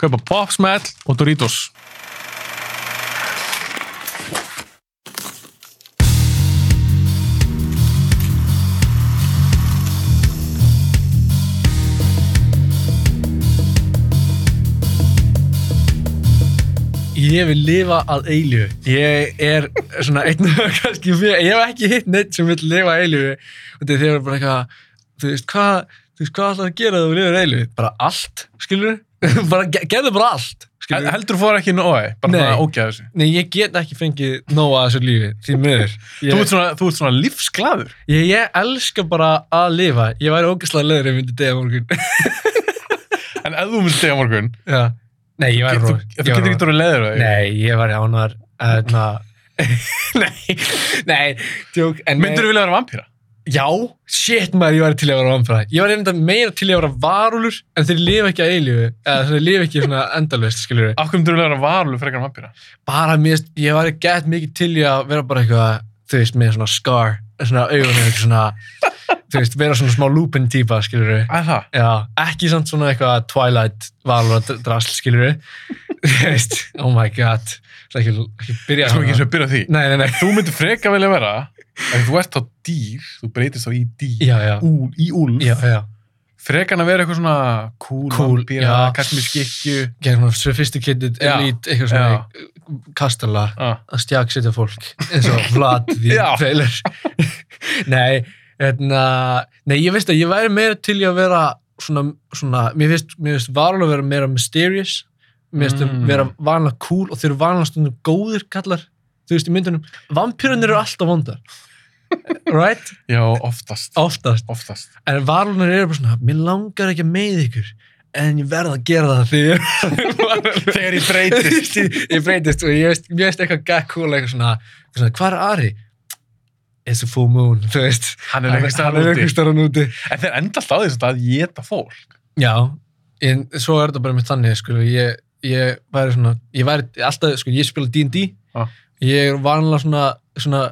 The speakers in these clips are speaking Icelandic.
kaupa Pop Smell og Doritos. Ég vil lifa að eilífu. Ég er svona einn kannski fyrir, ég hef ekki hitt neitt sem vil lifa að eilífu og þetta er bara eitthvað, þú veist, hvað þú veist, hvað ætlar að gera þegar þú lifir að eilífu? Bara allt, skilur bara, ge- gerðu bara allt, skilur Heldur þú fór ekki nóg, bara Nei. það ógæða þessu. Nei, ég get ekki fengið nóg að þessu lífi, því miður. Þú Ég, ert svona, þú ert svona lífsglaður. ég, ég elska bara að lifa. Ég væri ógæslega leður ef ég myndi degja morgun. En ef þú myndir degja morgun, Já. Nei, ég væri þú, þú getur ekki orðið leiður á því. Nei, ég væri ánæður. Uh, nei, nei, tjók. en nei. Myndur þú vilja vera vampýra? Já, shit maður, ég væri til að vera vampira. Ég væri enda meira til að vera varúlur en þeir lifa ekki að eilífu, eða þeir lifa ekki svona endalvist, skiljur við. Af myndur þú vera varulur frekar en vampýra? Bara mér, ég væri gett mikið til að vera bara eitthvað, þú veist, með svona scar, svona augunni, eitthvað svona, þú veist, vera svona smá lúpin típa, skiljur við. Æ, það? Já, ekki samt svona eitthvað Twilight varúlur drasl, skiljur við. Þú veist, oh my god, það er ekki, ekki byrja Ekki á nei, Þú ert á dýr, þú breytist þá í dýr, já, já, úl, í úlf, en að vera eitthvað svona cool, Cool, skikju. Gerðum svona sophisticated elite, eitthvað svona kastala. Að stjaksetja fólk eins og Vlad því trailer. Nei, hérna nei, ég veist að ég væri meira til að vera svona, svona mér finnst, finnst varulega að vera meira mysterious. Mér finnst Mm. mm. vera vanlega cool og þeir eru vanlega stundum góðir kallar þú veist í myndunum, vampýrunir eru alltaf vondar right? Já, oftast. oftast, Oftast. en varulega eru bara svona mér langar ekki að með ykkur en ég verð að gera það því Þegar ég breytist. ég, ég breytist og ég veist, ég veist eitthvað gett cool eitthvað svona, svona hvað er Ari? It's a full moon, þú veist Hann er einhvers hann staðar er úti. einhvers staðar úti En þeir enda alltaf því að geta fólk. já, en svo er þetta bara með þannig sko, ég, ég væri svona ég væri alltaf, sko, ég spila D&D Já. ég er vanlega svona, svona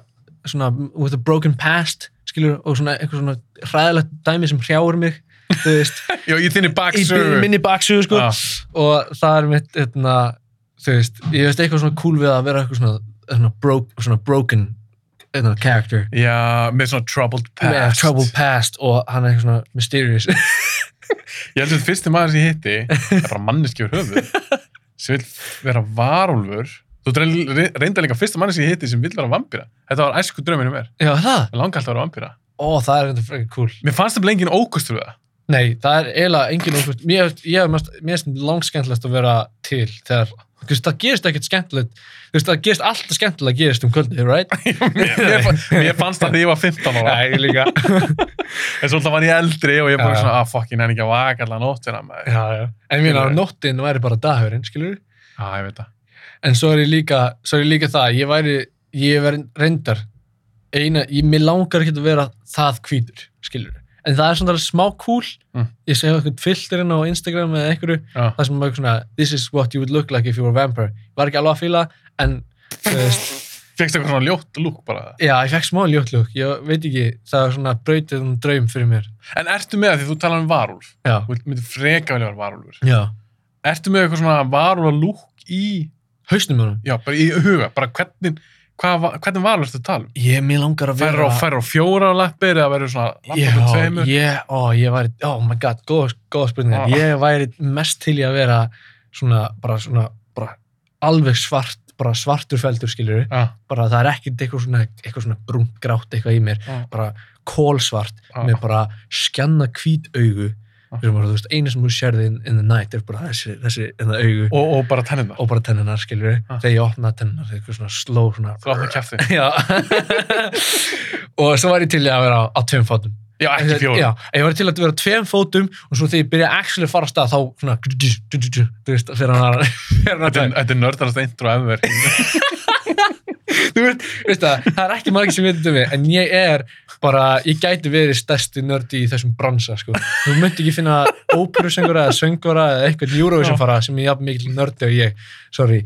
svona with a broken past skilur, og svona eitthvað svona hræðilegt dæmi sem hrjáur mig Já, í þinni í baksögu. minni baksugu sko Já. og það er mitt hérna, þú veist, ég veist eitthvað svona cool við að vera eitthvað svona, svona, broke, svona broken hérna, character Já, með svona troubled með past. troubled past og hann er eitthvað svona mysterious Ég held að þetta fyrsti maður sem ég hitti er bara manneski úr höfuð sem vil vera varúlfur Þú reynda líka fyrsta manni sem ég hitti sem vil vera vampýra Þetta var æsku drauminu mér. Já það, Ég langa alltaf að vera vampýra ó það er eitthvað frekar cool. Mér fannst það blengin ókustur við það. Nei, það er eiginlega engin okkur mér ég mér finnst langskemmtilegast að vera til þegar, þú veist, það gerist ekkert skemmtilegt. Þú veist, það gerist alltaf skemmtilega að gerist um kvöldi, right? mér, mér, mér fannst það þegar ég var 15 ára En svo að að að það er ég líka, er ég líka það ég væri, ég væri reyndar eina, ég, mér langar ekki að vera það hvítur, skilur en það er svona smá cool. Mm. ég segi eitthvað filterinn á Instagram eða einhverju, Já, það sem er eitthvað svona this is what you would look like if you were a vampire. Ég var ekki alveg að fíla, en þú veist, fegst eitthvað svona ljótt lúk bara? Já, ég fekk smá ljótlug ég veit ekki, það var svona brautið um draum fyrir mér, En ertu með það því þú talar um varúlf já, Þú myndir freka vilja vera varúlfur. Já. Ertu með eitthvað svona varúlfa lúk í hausnum mjög, Já, bara í huga, bara hvernig hvað, va- hvernig varúlf ertu að tala um? ég, mér langar að vera á, færur á fjóra lappir eða verður svona lappar Já, með tveimur? ég, ó, ég væri, oh my god, góð, góð spurning. Ah. Ég væri mest til í að vera svona, bara svona, bara alveg svart, bara svartur feldur, skiljur Já, Bara það er ekkert eitthvað svona, eitthvað svona brúnt grátt eitthvað í mér. já, Bara kólsvart já. með bara skjanna hvít augu. Bara, veist, einu sem þú sérði in, in the night er bara þessi, þessi the augu og, Og, og bara tenninar. bara tenninar, skiljur Ah. Þegar ég opna tenninar, er eitthvað svona sló. Þú opnar kjæfti. Já. og svo var ég til að vera á, á tveim fótum. Já, ekki fjórum. Já, ég var til að vera tveim fótum og svo þegar ég byrja actually að fara á stað þá svona þú veist, fyrir hann að Þetta er- er nördarast intro ever. þú veist, það, það er ekki margir sem veitum um mig en ég er bara, ég gæti verið stærsti nördi í þessum bransa sko. þú myndi ekki finna óperusöngura eða söngura eða eitthvað Eurovision fara sem er jafn mikil nördi og ég, sorry.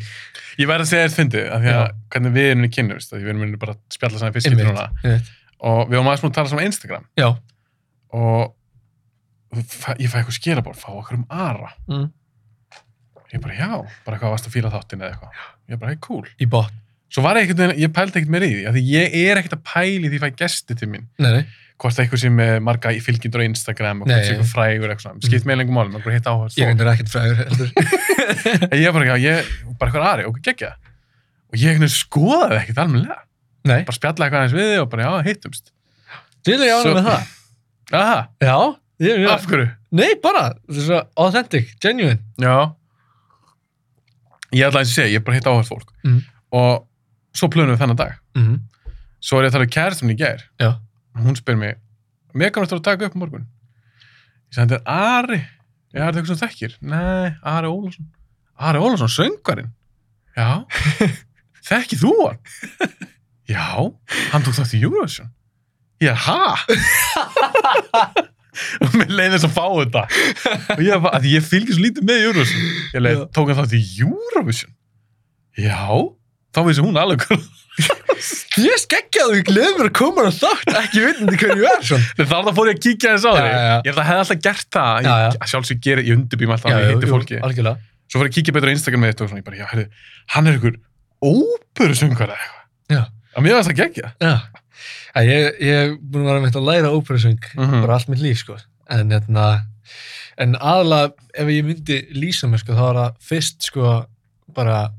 Ég verð að segja þér fyndi, af því að hvernig við erum í kynnu, við erum bara að spjalla saman fyrst og við varum aðeins múin að tala saman Instagram já, og ég fæ eitthvað skilabór, fá okkur um Ara. mm. Ég bara, já, bara hvað varst að fíla þáttin eða eitthvað. Ég bara, hey, cool. í bot Svo var ég ekkert, ég pældi ekkert meira í því, af því ég er ekkert að pæli því að ég fæ gesti til mín. nei, nei, Hvort það eitthvað sem með marga í fylgjendur á Instagram og hvort það eitthvað frægur eitthvað svona. Skipt með lengum málum, okkur hitt áhört ég reyndir ekkert fræður heldur En ég bara, já, ég, bara eitthvað Ari, okkur geggja. Og ég skoðaði ekkert almennilega. Nei, Bara spjallaði eitthvað aðeins við þig og bara, já, hittumst. til ég Svo- ánum með það Aha, já, ég, ég, af hverju? nei, bara, þetta er svo authentic, genuine Já. Ég ætla að segja, ég bara hitt áhört fólk. Mm. Og svo plönum við þennan dag. mm Svo er ég að tala um kæristum í gær. já, Hún spyr mig, mér kannast að taka upp á morgun. Ég sagði, þetta er Ari. Já, er þetta eitthvað sem þú þekkir? Nei, Ari Ólafsson. Ari Ólafsson, söngarinn. Já. Þekkið þú hann? Já, hann tók þátt í Eurovision. Ég, ha? og mér leiði þess að fá þetta. Og ég, að því ég fylgir svo lítið með Eurovision. Ég leið, Já. tók hann þátt í Eurovision? Já, þá vissi hún alveg ég skeggjaði og ég gleði mér að koma á þátt ekki vitandi hverju ég er Þannig þá fór ég að kíkja þess á þig. Ég held að hefði alltaf gert það. Sjálfsög ég undirbým alltaf að ég hitti fólki. algjörlega Svo fór ég að kíkja betur á Instagram með þetta og ég bara, já, herri, hann er ykkur óperusöngar eða eitthvað. Að mér varst að gegja. Ég ég er búin að vera með að læra óperusöng Mhm. bara allt mitt líf, sko. En, hérna, en aðalega, ef ég myndi lýsa mér, sko, þá er það fyrst, sko, bara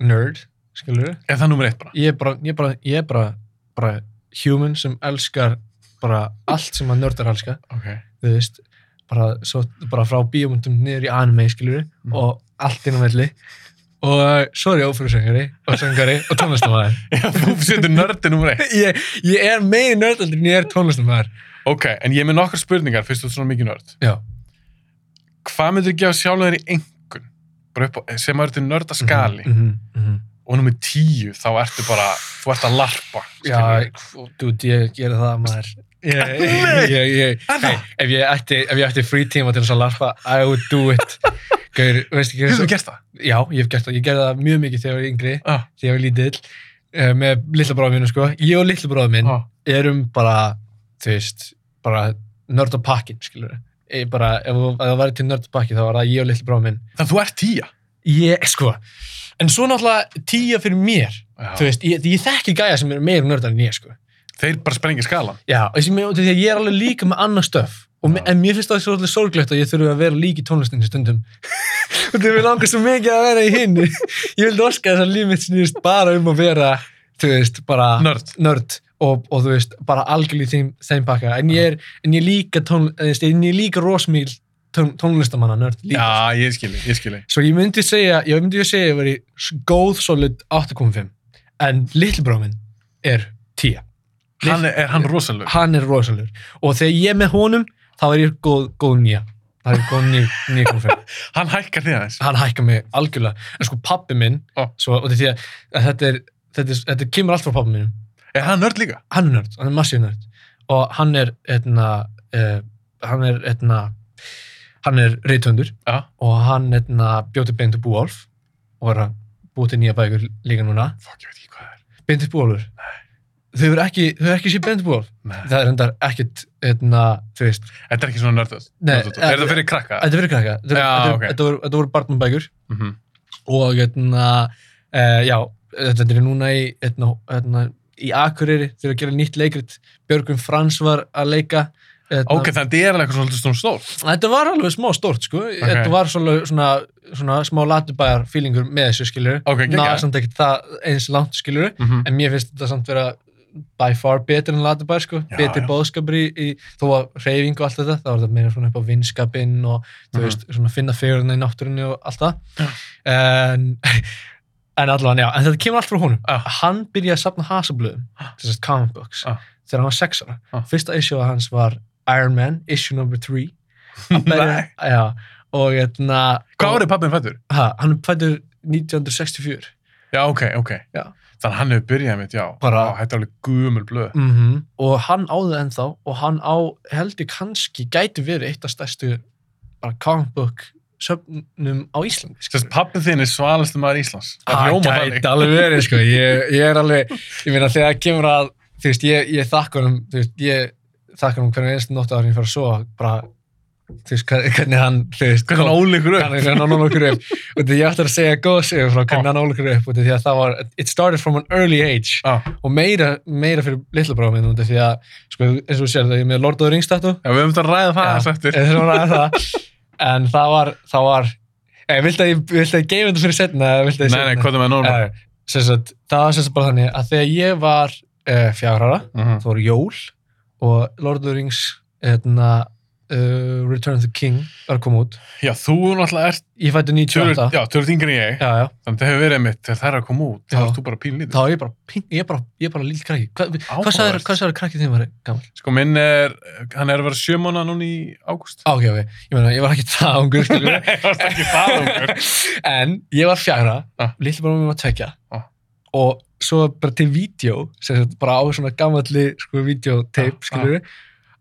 nerd, skilur. Er það nummer eitt bara? Ég er bara, ég er bara, ég er bara, bara human sem elskar bara allt sem að nördar elska, Ok. þú veist, bara, svo, bara frá bíómyndum niður í anime, skilur Mhm. og allt inn á melli. Og svo er ég óperusöngari og söngari og tónlistamæður. Já, þú setur nördi nummer eitt. ég, ég er meiri nördaldur en ég er tónlistamæður. Ok, en ég er með nokkar spurningar fyrst þú ert svona mikið nörd. Já. Hvað myndir gefa sjálf þér í engun? Sem að eru til nördaskali. Mm -hmm, mm -hmm. Og nummer tíu, þá ertu bara, þú ert að larpa. Já, dude, ég gera það maður. Ég, ég, ég, Er hey, ef ég ætti, ef ég ætti frí tíma til þess að larpa, I would do it. Gaur, veistu ekki, Hefur þú gert það? já, ég hef gert það, ég gerði það mjög mikið þegar ég var yngri, Já. þegar ég var lítill, uh, með litla bróðum minn, sko. Ég og litla bróðum minn Já. erum bara, þú veist, bara nörd á pakkin, skilur við. Bara, ef það væri til nörd á pakki, þá var það ég og litla bróðum minn. Þannig að þú ert tíja. Ég, sko, en svo náttúrulega tíja fyrir mér, Já. þú veist, ég, ég þekki gæja sem eru meira nördar en ég, sko. Þeir bara sprengja skalan. Já, þessi, mér, því að ég er alveg líka með annað stöf og. En mér finnst það svolítið sorglegt að ég þurfi að vera líka í tónlistinni stundum. Og það er langar svo mikið að vera í hinn ég vildi orska þess að líf mitt snýrist bara um að vera þú veist, bara Nörd. og, og þú veist, bara algjörlega í þeim, þeim pakka. En ég er, en ég líka tón, þú veist, en ég líka rosmíl tón, tónlistamanna nörd líka. Já, ég skilji, ég skilji. svo ég myndi segja, ég myndi segja að ég veri góð solid 8.5 en litlbróminn er 10 Hann er, er hann rosalur. hann er rosalur og þegar ég er með honum þá er ég góð, góð nýja það er góð nýja, 9.5 Hann hækkar því aðeins. hann hækkar mig algjörlega en sko pappi minn Ó. svo, og því að þetta er þetta, er, þetta kemur allt frá pappi minn Er hann nörd líka? hann er nörd, hann er massíf nörd og hann er etna, uh, hann er etna, hann er reytöndur Já. og hann etna, bjóti beint upp Búolf og er að búið til nýja bækur líka núna Fokk, ég veit ekki hvað það er. beint upp Búolfur þau eru ekki, eru ekki Búolf Nei. það er endar ekkit etna, þú veist Þetta er ekki svona nördað. Nei, Er þetta fyrir krakka? Þetta verður krakka. Þetta, voru, voru barnabækur Mhm. og etna, uh, já, þetta er núna í, etna, etna, í Akureyri þegar að gera nýtt leikrit. Björgum Frans var að leika. Ok, þannig að þetta er alveg eitthvað svona stór. Þetta var alveg smá stórt, sko. Þetta var svona, svona, svona smá latubæjar fílingur með þessu, skiljur. Ok, Ná, geggjað. samt ekkert það eins langt, skiljur. Mhm. En mér finnst þetta samt vera by far betur en latubæjar, sko. Já, já. bóðskapur í, í, þó að reyfing og allt þetta. Það var þetta meira svona upp á vinskapinn og þú Mhm. veist, svona finna fegurna í náttúrunni og allt það. En, en allavega, já, en þetta kemur allt frá honum. Já. Hann byrjaði að safna hasablöðum, þessast comic books, Já. þegar hann var sex ára. Ah. Fyrsta issue hans var Iron Man, issue number 3. Nei. Já, og hérna... Hvað árið pappin fættur? Ha, hann fættur 1964. Já, ok, ok. Já. Þannig að hann hefur byrjað mitt, já. Bara- Þetta er alveg gumul blöð. Mm Og hann áði ennþá og hann á, heldur kannski, gæti verið eitt af stærstu bara comic book söfnum á Íslandi. Sérst, pappin þinn er svalastu maður Íslands. Það Það hljóma gæti alveg verið, sko. Ég, ég er alveg, ég meina, þegar kemur að, þú veist, ég, ég þakka honum, þú veist, ég þakka honum hvernig einstu nótt áður en ég fara að sofa, bara, þú veist, hvern- hvernig hann, þú veist, Hvernig hann ólíkur upp? hvernig hann ólíkur upp. Og því ég ætti að segja góð sigur frá hvernig hann ólíkur upp, og því að það var, it started from an early age, Já, og meira, meira fyrir litla bráðum minn, því að, sko, eins og þú sér það, ég með Lord of the Rings statu, já, við höfum þetta að ræða það þess eftir. Ég. En það var, það var, eh, viltu að ég, viltu að ég gefa þetta fyrir setna, ég Nei, nei, hvað er með normal? Eh, það var sagt bara þannig að þegar ég var uh, fjár uh, Return of the King var að koma út. Já, þú náttúrulega ert, Ég fætti 98. tölur, já, tölur yngri en ég, já, já. þannig að það hefur verið mitt þegar það er að koma út, þá Já. erst þú bara pínlítið. Þá var ég bara, ping, ég er bara, ég er bara líl krakki. Hva, hvað Áhugavert. sagður, hvað sagður krakkið þín var gammal? Sko, minn er, hann er að vera sjö mánuða núna í ágúst. Á, ok, ok. Ég meina, ég var ekki það ungur, skilur Nei, það er ekki það ungur. en ég var fjara, Ah. lítið bara mér var tvekja Ah. og svo bara til vídeo, sem sagt bara á svona gammalli sko videotape, Ah, skilur við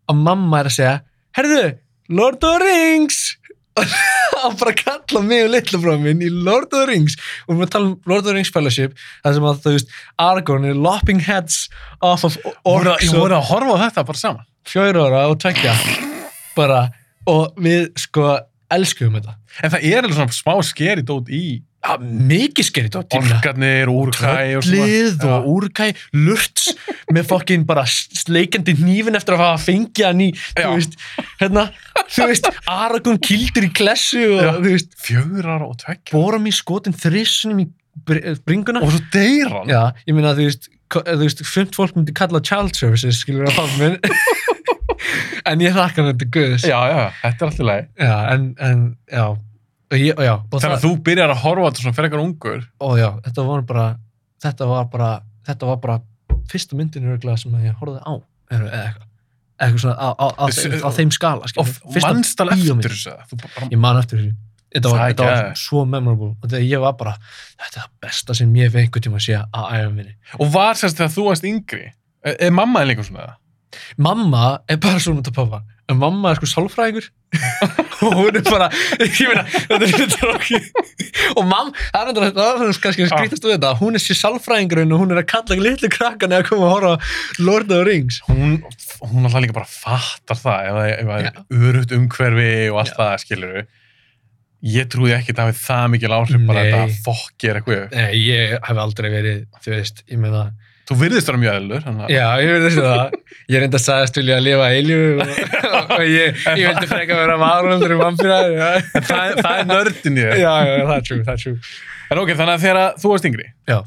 að mamma er að segja, herðu, Lord of the Rings. Og bara kalla mig og litla frá minn í Lord of the Rings. Og við erum að tala um Lord of the Rings Fellowship þar sem að þú veist, Aragorn er lopping heads off of orcs ég voru að horfa á þetta bara saman. fjögur ára og tvekja bara, og við sko elskuðum þetta. En það er alveg svona smá skeri dót í ja, mikið skerið á tímina orkarnir, úrkæ og svona. tröllið og úrkæ, lurts með fokkin bara sleikandi hnífin eftir að hafa fengið hann í þú veist, hérna, þú veist Aragorn kildur í klessu og veist, Fjögur ára og tvekja. Boram í skotin þrissunum í br- bringuna Og svo deyr hann. já, ég meina þú veist þú veist, fumt fólk myndi kalla child services skilur að fá minn en ég þakka hann þetta guðs Já, já, þetta er alltaf leið. já, en, en, já og, ég, og já, og Þannig að þú byrjar að horfa þetta svona frekar ungur. og já, þetta var bara þetta var bara, þetta var bara fyrsta myndin örugglega sem ég horfði á eða eitthvað eitthvað svona á, á, á, á þeim skala Og skilur. Fyrsta mannstal bíómynd. eftir þessu. Ég man eftir þessu þetta var, Það þetta var svo memorable og þegar ég var bara, þetta er það besta sem ég hef einhvern tíma að sé á æfum minni Og var sérst þegar þú varst yngri? Er, er mamma líka svona það? mamma er bara svona út af pappa en mamma er sko sálfræðingur og hún er bara ég meina, þetta er þetta ekki og mamma, það er þetta það kannski að skrítast við þetta hún er sér sálfræðingurinn og hún er að kalla litlu krakkan eða að koma að horfa Lord of the Rings Hún, hún alltaf líka bara fattar það ef það það er örugt umhverfi og allt Já. það, skilur Ég trúði ekki að það hefði það mikil áhrif bara Nei. þetta fokk er eitthvað. Nei, ég hef aldrei verið, þú veist, ég meina Þú virðist vera mjög eðlur, þannig að Já, ég þessi það. Ég enda að sagðast vilja að lifa eilju og, ég, ég vildi freka vera varuldur um vampýra. Já, það, er- það er nördin þér. já, já, það er true, það er true. En ok, þannig að þegar þú varst yngri Já,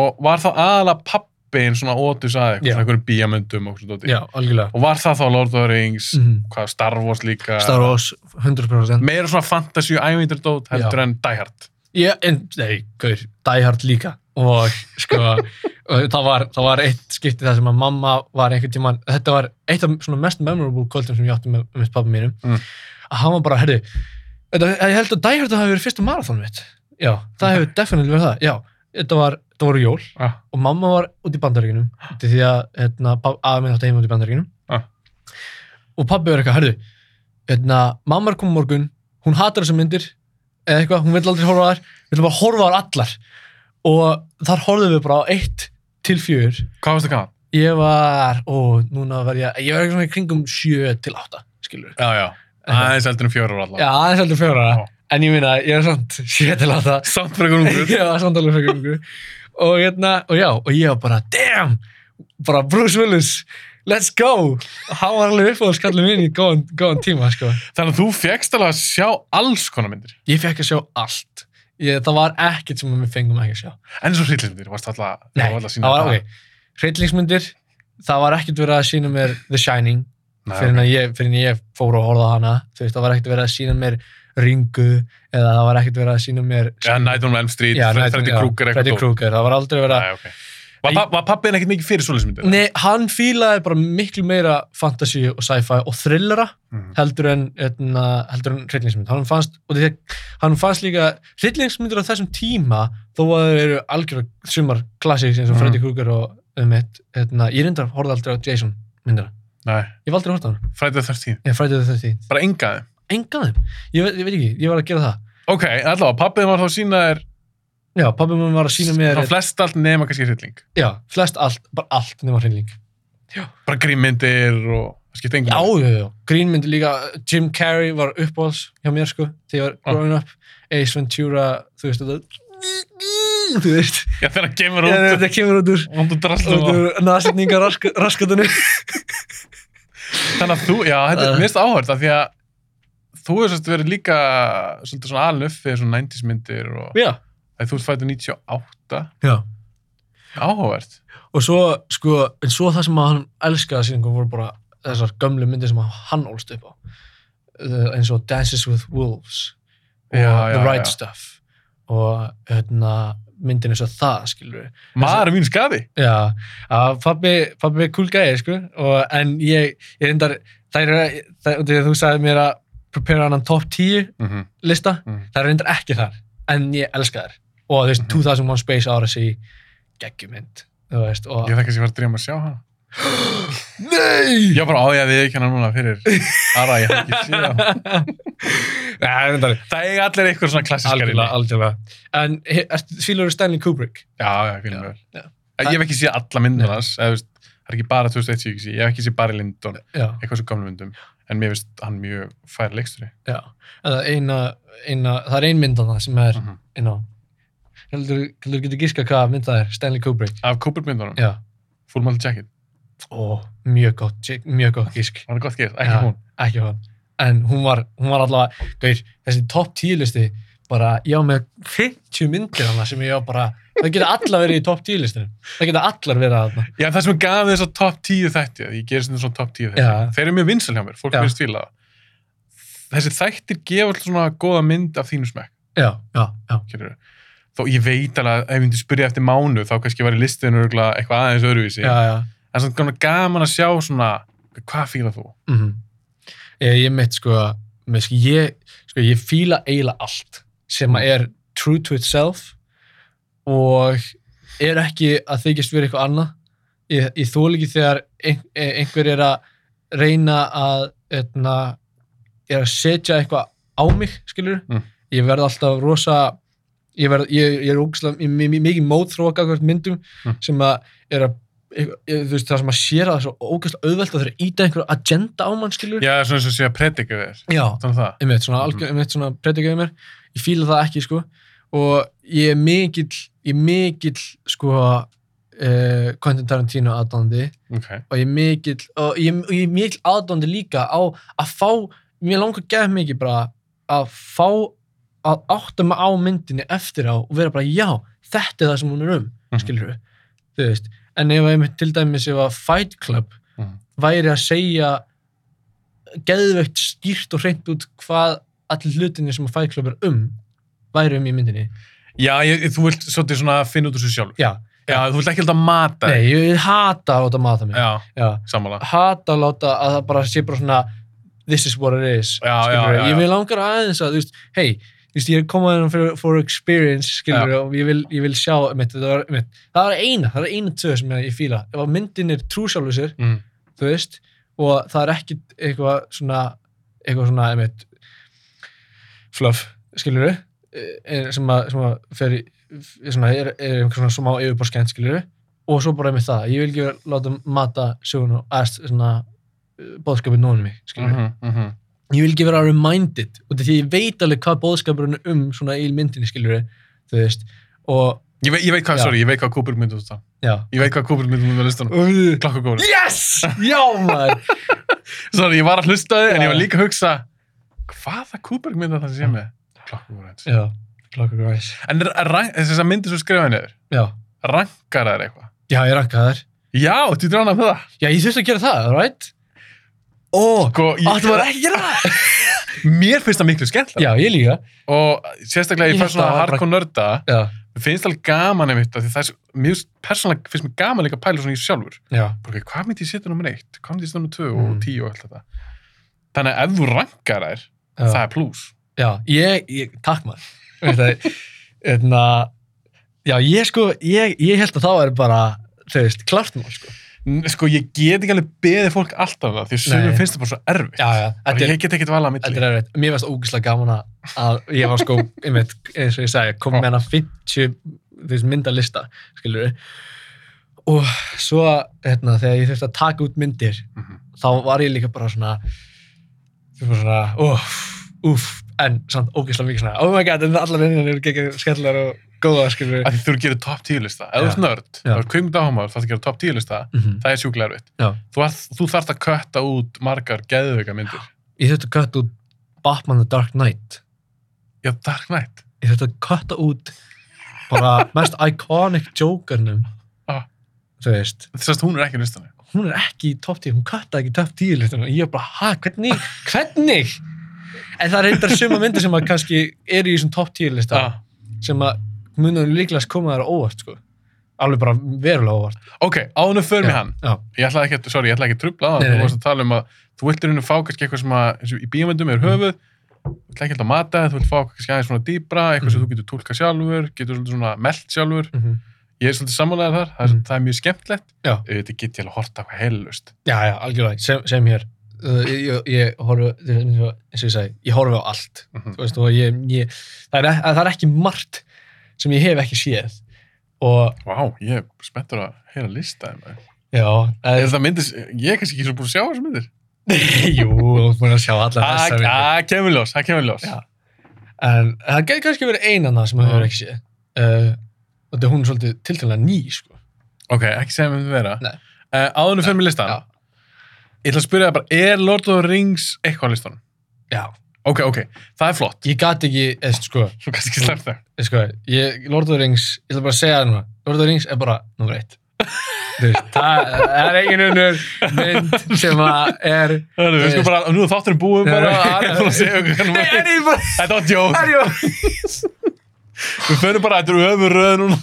og var þá aðalega pappin svona ótus að Já. svona einhverjum bíamöndum og svona já, algjörlega. Og var það þá Lord of the Rings, Mhm. hvað Star Wars líka? Star Wars, 100%. Meira svona fantasy og ævindur dót heldur Já. en Die Hard. Já, en, nei, gaur, Die Hard líka. Og, sko, og það var, það var eitt skipti það sem að mamma var einhvern tímann, þetta var eitt af svona mest memorable kvöldum sem ég átti með, með pappa mínum, Mm. að hann var bara, þetta, ég held að Die Hard hafi verið fyrsta marathon mitt. Já, það hefur definitely verið það, já. Þetta var, þetta voru jól Ah. og mamma var út í bandaríkinum því að hérna, aða minn átti heima út í bandaríkinum Ah. og pabbi var eitthvað, herðu hérna, mamma er komið morgun, hún hatar þessar myndir eða eitthvað, hún vil aldrei horfa á þær við ætlum bara horfa á þær allar og þar horfðum við bara á eitt til fjör Hvað varstu gaman? ég var, ó, núna var ég ég var eitthvað svona í kringum sjö til átta skilur Já, já. Aðeins heldur en fjórar allavega. já, aðeins heldur fjóra Já. en ég minna, ég er samt sjö til átta Samt frekar ungur. já, samtalið fyrir ykkur og hérna, og já, og ég var bara damn, bara Bruce Willis let's go, hann var alveg upp á að skalla minn í góðan, góðan tíma sko. Þannig að þú fekkst alveg að sjá alls konar myndir. ég fekk að sjá allt ég, það var ekkert sem við fengum ekki að sjá En svo hryllindir, varst alltaf Nei, alltaf að sýna það var ok, hryllingsmyndir það var ekkert verið að sína mér The Shining. Fyrir en Nei, ég, fyrir en ég fór að horfa á hana. Veist, það var ekkert verið að sína mér Ringu, eða það var ekkert verið að sína mér Já, Night on Elm Street, Freddy Krueger Freddy. Krueger, það var aldrei verið að Nei. Var, pa var pappin ekkert mikið fyrir svoleiðismyndir? Nei, hann fílaði bara miklu meira fantasy og sci-fi og thrillera Mhm. heldur en, heldur en hryllingsmynd. Hann fannst, að- fannst líka hryllingsmyndir á þessum tíma þó að þeir eru algjör sumar klassíks eins og Mhm. Freddy Krueger og um eitt, etna, ég reyndar horfði aldrei á Jason myndina. Nei, Ég var aldrei að horfa á hann. Friday the 13th. Ég fræði þau þetta Bara engaði. Enga þeim. Ég, ég veit ekki, ég var að gera það. Ok, allavega, pappin var þá sína þér Já, pabbi mér var að sína mér, frá flest allt nema kannski hrylling. já, flest allt, bara allt nema hrylling. Bara grímmyndir og það. Já, já, já. Greenmynd líka, Jim Carrey var uppáhalds hjá mér, sko, þegar ég var Ah. growing up. Ace Ventura, þú veist, þetta, þú veist, Já, þegar hann kemur Já, út. þetta kemur út úr, Og drastlum út á. úr nasetningar rask, raskatunni. Þannig að þú, já, þetta er Uh. mest áhört af því að þú hefur svolítið verið líka svolítið svona fyrir svona 90s myndir og Já. Að þú ert fættur 98 Já. áhugavert Og svo, sko, en svo það sem að hann elskaði síðan voru bara þessar gömlu myndir sem hann ólst upp á. Eins og Dances with Wolves og Já, The já, Right já. Stuff og hérna, myndin eins og það, skilur við. maður er mín skaði Já, að pabbi, pabbi er cool gæði, sko, og, en ég, ég reyndar, það er, það, þegar þú sagði mér að prepare hann top 10 mm -hmm. lista, Mm. það er reyndar ekki þar, en ég elska þær. Og þú veist, Mhm. 2001 Space Odyssey, geggjumynd, þú veist, og... ég þekki að ég var að dreyma að sjá hana Nei! ég bara á ég að við ekki hana núna fyrir Ara, ég hef ekki reyndar, það eiga allir eitthvað svona klassiskar inni. algjörlega. En fílur Stanley Kubrick? já, já, fílum Já, vel ég hef ekki séð alla myndir hans þú það er ekki bara 2001 sem ég ég hef ekki séð bara Lindon, eitthvað svo gamlu myndum en mér finnst hann mjög fær leiksturi já. En það, eina, eina, það er ein mynd af það sem er, mm -hmm. inn á, heldur þú getur giska hvað mynd það er, Stanley Kubrick? af Cooper myndunum, Já. Full Metal Jacket Ó, mjög gott, mjög gott gísk. var það gott geð, ekki Já. hún Ekki hún. En hún var, hún var allavega, gauð, þessi top 10 listi, bara, ég á með 50 myndir hana sem ég á bara, það geta allar verið í top 10 listinu. Það geta allar verið að þarna. Já, það sem gaf þess að top 10 þætti, ég gerir svona svona top 10 þætti, Já. þeir eru mjög vinsal hjá mér, fólk Já. verður stíla það. Þessi þættir gefa alltaf svona góða mynd af þínu smekk, Já, já, já. skilur Þó ég veit alveg að ef ég myndi spyrja eftir mánu, þá kannski var í listinu eitthvað aðeins öðruvísi. Já, já. En svona gaman- að sjá svona, hvað fíla þú? Mm ég, ég mitt sko, sko, ég, sko, ég fíla eiginlega allt sem að er true to itself og er ekki að þykjast vera eitthvað annað. Ég, ég þól ekki þegar ein, einhver er að reyna að, etna, er að setja eitthvað á mig, skilur. Mm. Ég verð alltaf rosa, ég, verð, ég, ég er ógæslega, mikið mótþróka hvert myndum Mm. sem að er að ég- þú veist, það sem að sér að það er svo ógæslega auðvelt að þeir íta einhverju agenda á mann, skilur. Já, svona eins og sé að predika þér, Já, það. einmitt, svona, einmitt svona predikaði mér. Ég fíla það ekki, sko. Og ég er mikill, ég er mikill, sko, uh, Quentin Tarantino aðdándi Ok, og ég er mikill, og ég, ég er mikill aðdándi líka á að fá, mér langar að gefa mikið bara að fá að átta mig á myndinni eftir á og vera bara, já, þetta er það sem hún er um, Mhm. skilur við, þú veist. En ef einmitt til dæmis ef að Fight Club Mhm. væri að segja geðveikt skýrt og hreint út hvað allir hlutinni sem að Fight Club er um væri um í myndinni. já, ég, þú vilt svolítið svona finna út úr þessu sjálf. Já, Já, þú vilt ekki að mata nei, ég hata að láta mata mig. Já, Já. sammála. Hata að láta að það bara sé bara svona this is what it is. Já, já, já, já. Ég vil langar aðeins að, þú veist, hei, veist, ég er komað inn for, for experience, skilur, og ég vil, ég vil sjá, mitt, það, var, mitt, það er eina, það er eina tvö sem ég fíla. Ef að myndin er trú sjálfur sér, Mm. þú veist, og það er ekki eitthvað svona, eitthvað svona, einmitt, fluff, skilur sem að, sem að fer svona, er, er einhver svona smá yfirborskent, skilur og svo bara einmitt það, ég vil ekki vera láta mata sögun og aðst, svona, bóðskapið nónum mig, skilur Mhm, mhm. Ég vil ekki vera reminded, og því ég veit alveg hvað bóðskapurinn er um svona í myndinni, skilur þú veist, og, Ég, veit, ég veit hvað, Já. sorry, ég veit hvað Cooper myndi út það. já, Ég veit hvað Cooper myndi út á listanum. Uh, Klokkugóri. yes, já maður, Sorry, ég var að hlusta þið, en ég var líka að hugsa, hvaða Cooper myndi það sé með? Klokkugóri. já, klokkur græs, En er- er rank- þess að myndir svo skrifaði niður, já, rankar þær eitthvað? já, ég rankaði þær. Já, þú drána með það. Já, ég þurfti að gera það, right? Ó, Sko, ég, áttu maður ekki að það? mér finnst það miklu skemmtilega. Já, ég líka. Og sérstaklega ég Ég fær svona að það var hardcore nörda, Já, mér finnst alveg gaman einmitt að því það er, svo- mér finnst persónulega finnst mér gaman líka að pæla svona í sjálfur ok, hvað myndi ég setja nummer eitt, hvað myndi ég setja nummer tvö Mm. og tíu og allt þetta þannig að ef þú rankar þær, það er pluss já, ég, ég takk maður Veist það, hérna, já, ég sko, ég, ég held að það væri bara, þú veist, klart mál, sko. N- sko, ég get ekki alveg beðið fólk alltaf það, því Nei. finnst það bara svo erfitt Já, já, bara, þetta ég get ekkert valað að þetta milli er erfitt. Mér varst ógæslega gaman að- ég var sko, einmitt, eins og ég sagði, kom með hana 50 þú veist, myndalista, skilur við. Og svo, hérna, þegar ég þurfti að taka út myndir, Mhm. þá var ég líka bara svona, svona, uff, uff, en samt ógæslega mikið svona, oh my god, en allar myndin eru geggjað skemmtilegar og góða, skilur við. þú gerir top 10 lista ef þú ert nörd, þá er kveimund áhumaður þá þarf að gera top 10 lista, Mhm. það er sjúklega erfitt þú, þú þarft að kötta út margar geðveika myndir Ég þurfti að kötta út Batman The Dark Knight. já, Dark Knight Ég þurfti að kötta út bara mest iconic Jokernum. Ah. Þú veist, þess að hún er ekki í listanum hún er ekki í top 10, hún köttaði ekki í top 10 listunum. Ég er bara, ha, hvernig, hvernig? En það er eitthvað suma myndir sem að kannski eru í þessum top 10 lista ah. sem að munum líklegast koma þær á óvart, sko. Alveg bara verulega óvart. ok, ánum för mig hann Já, ég ætlaði ekki, að- sorry, ég ætlaði ekki að trubla Nei, þú varst að tala um að þú viltir henni fá kannski eitthvað sem að eins og í bíomöndum er höfuð þú vilt ekki alltaf mata, þú vilt fá kannski aðeins svona dýbra, eitthvað sem Mhm. þú getur tólkað sjálfur getur svona melt sjálfur mm ég er svolítið sammálaðið þar, það er, Mhm. það er mjög skemmtilegt Já. þetta get ég alveg að horta eitthvað heilust já, já, algjörlega, sem, sem hér. Uh, ég, ég, horfi, eins og ég segi, ég horfi á allt. Mhm. þú veist, ég, ég það, er, það er ekki margt sem ég hef ekki séð og Vá, ég er spenntur að heyra lista það. já, Er það myndis, ég er kannski ekki svo búin að sjá þessu myndir. jú, þú ert búin að sjá allar þessar myndir Það kemur ljós, það kemur ljós. En það getur kannski verið einan sem það hefur ekki séð uh, og þetta er hún svolítið tiltalega ný sko. Ok, ekki segja um þetta vera. Uh, áðunum fyrir mig listan. já, Ég ætla að spyrja það bara, er Lord of the Rings eitthvað á listanum? já, Ok, ok, það er flott. ég gat ekki eða, sko, Svo kannski slepp það. sko, ég, Lord of the Rings ég ætla bara að segja það núna. Lord of the Rings er bara nummer eitt. Þú það, er engin unnur mynd sem að er Það er, við sko bara, nú þátturinn búið bara, það er bara að segja okkur er. ég bara Þetta var djók. Við förum bara, þetta eru öfur röð núna.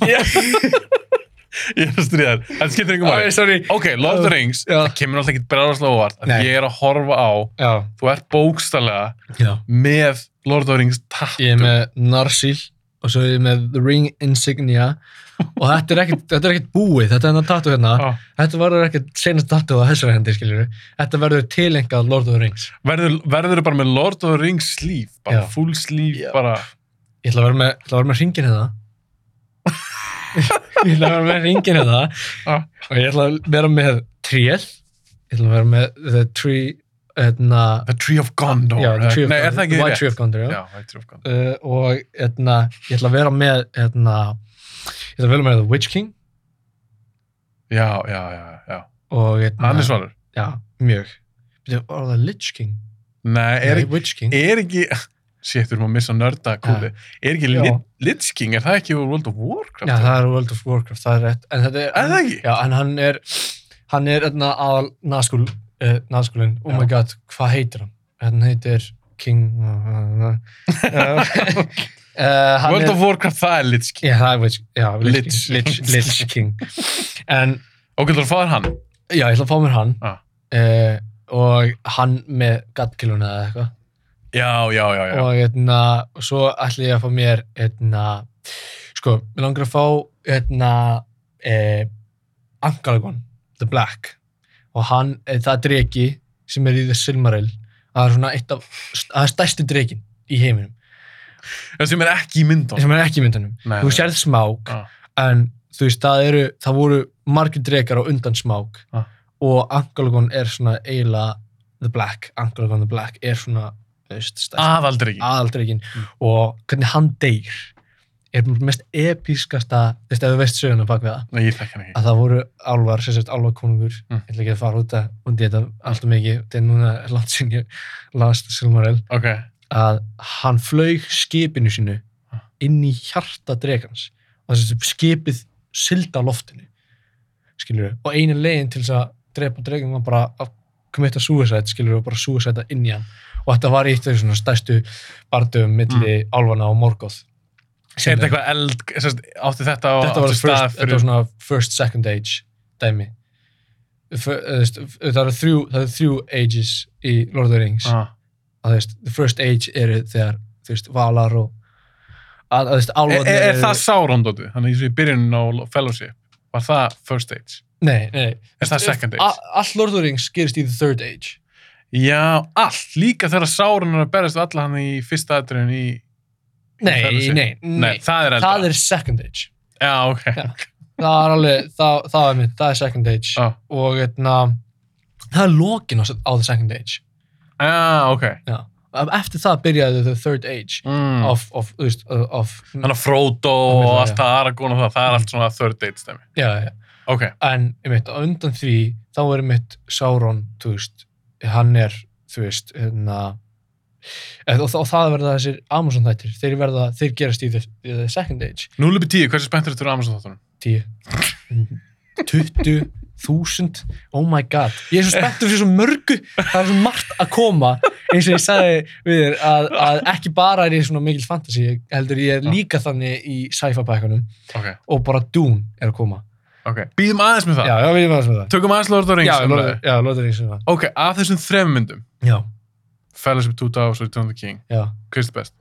Ég er að stríða þér. Þetta skiptir ykkur sorry Ok, Lord of the Rings, Já. það kemur alltaf ekki bregðarslega óvart. að. Ég er að horfa á, já, þú ert bókstallega já með Lord of the Rings tattu. Ég er með Narsil og svo er ég með The Ring Insignia og þetta er ekkert, þetta er ekkert búið, þetta er hennar tattu hérna. Ah. Þetta verður ekkert senast tattu á þessari hendi, skiljur Þetta verður tilengað Lord of the Rings. Verður, verður bara með Lord of the Rings slíf, bara full slíf, bara, Ég ætla að vera með, með ringin hérna. ég ætla að vera með ringin hérna ah. og ég ætla að vera með trél. Ég ætla að vera með The Tree, hérna, The Tree of Gondor. já, The Tree of Nei, er Gondor. White? Tree of Gondor, já. Já, Tree of Gondor. Uh, og hérna, ég ætla að vera með, hérna, ég ætla að vera með The Witch King Já, já, já, og Hann er svalur. Já, mjög. Var það Lich King? Nei, er, Nei, Witch King. er ekki, shit, við erum að missa nörda kúli. Er ekki. Lit, Lich King, er það ekki World of Warcraft? Já, það er World of Warcraft, það er rétt. En þetta er... Það ekki? Já, en hann er, hann er hérna aðal naðskúl, uh, naðskúlinn, oh Já. my god, hvað heitir hann? Hann heitir King... Uh, hann World of Warcraft, það er Lich King. Já, það er Witch, já, Lich, Lich. King, Lich, Lich King. En, Ok, þú að fá þér hann. já, ég ætla að fá mér hann. Ah. Uh, og hann með gattkiluna eða eitthvað. Já, já, já, já. og hérna, svo ætla ég að fá mér hérna, sko, mér langar að fá hérna eh, Angalagon, The Black og hann, eh, það er dregi sem er í The Silmaril það er svona eitt af, það er stærsti dregin í heiminum, Það sem er ekki í myndun. sem er ekki í myndunum Nei, þú sérð smák, Ah. en þú veist, það eru það voru margir dregar á undan smák Ah. og Angalagon er svona eiginlega The Black, Angalagon The Black er svona, Aðaldryggi. aðaldreikin Mm. og hvernig hann deyr er mest episkasta þú veist, ef þú veist söguna bak við það. Nei, að það voru álvar, sagt álvarkonungur Mm. ég ætla ekki að fara út, að, í þetta alltaf mikið, þetta er núna ég last Silmaril, Ok. að hann flaug skipinu sínu Ah. inn í hjarta dregans og þess að skipið silda á loftinu. Skilur og einu leiðin til þess að drepa dregan var bara að commita suicide skilur og bara suicide inn í hann og þetta var eitt af svona stærstu bardum milli Mm. álfana og Morgoth Er þetta eitthvað eld, átti þetta á þetta var, first, þetta var svona first, second age dæmi veist, það eru þrjú, eru þrjú ages í Lord of the Rings Ah, að þú veist, the first age eru þegar þú veist, valar og að, að þú veist, er, álfarnir er, er eru- það Sauron-dótið? Þannig eins og í byrjunin á Fellowship, var það first stage? nei, nei, Er það second age? A- allt Lord of the Rings gerist í the third age Já, allt, líka þegar Sauron er að berast við alla hann í fyrsta aðriðin í, í nei, nei, nei, Nei, það er það er second age Já, ok. Já. það er alveg, það, það er mitt, það er second age Já, og etna, það er lokin á, á the second age Já, ok. Já. eftir það byrjaði the third age Mm. of, of, þú veist, of Þannig að Frodo og allt það Aragorn og það, það er allt svona third date stæmi. já, já. Ok, en einmitt, á undan því þá er einmitt Sauron þú veist, hann er þú veist, hérna og, og það verða þessir Amazon þættir. Þeir verða, þeir gerast í the, the second age. 0 upp í 10, hversu spenntur þetta eru Amazon þáttunum? 10 20 þúsund, oh my god. Ég er svo spenntur fyrir svo mörgu. Það er svo margt að koma eins og ég sagði við þér að, að ekki bara er ég svona mikil fantasy, ég heldur ég er líka þannig í sci-fi bækunum Ok, og bara Dune er að koma ok. Býðum aðeins með það. já, erum aðeins með það Tökum aðeins Lord of the Rings. já. Lord- já, Lord of the Rings það. Ok, af þessum þrem myndum, já, Fellowship 2000 og Return of the King, já hvað er þetta best?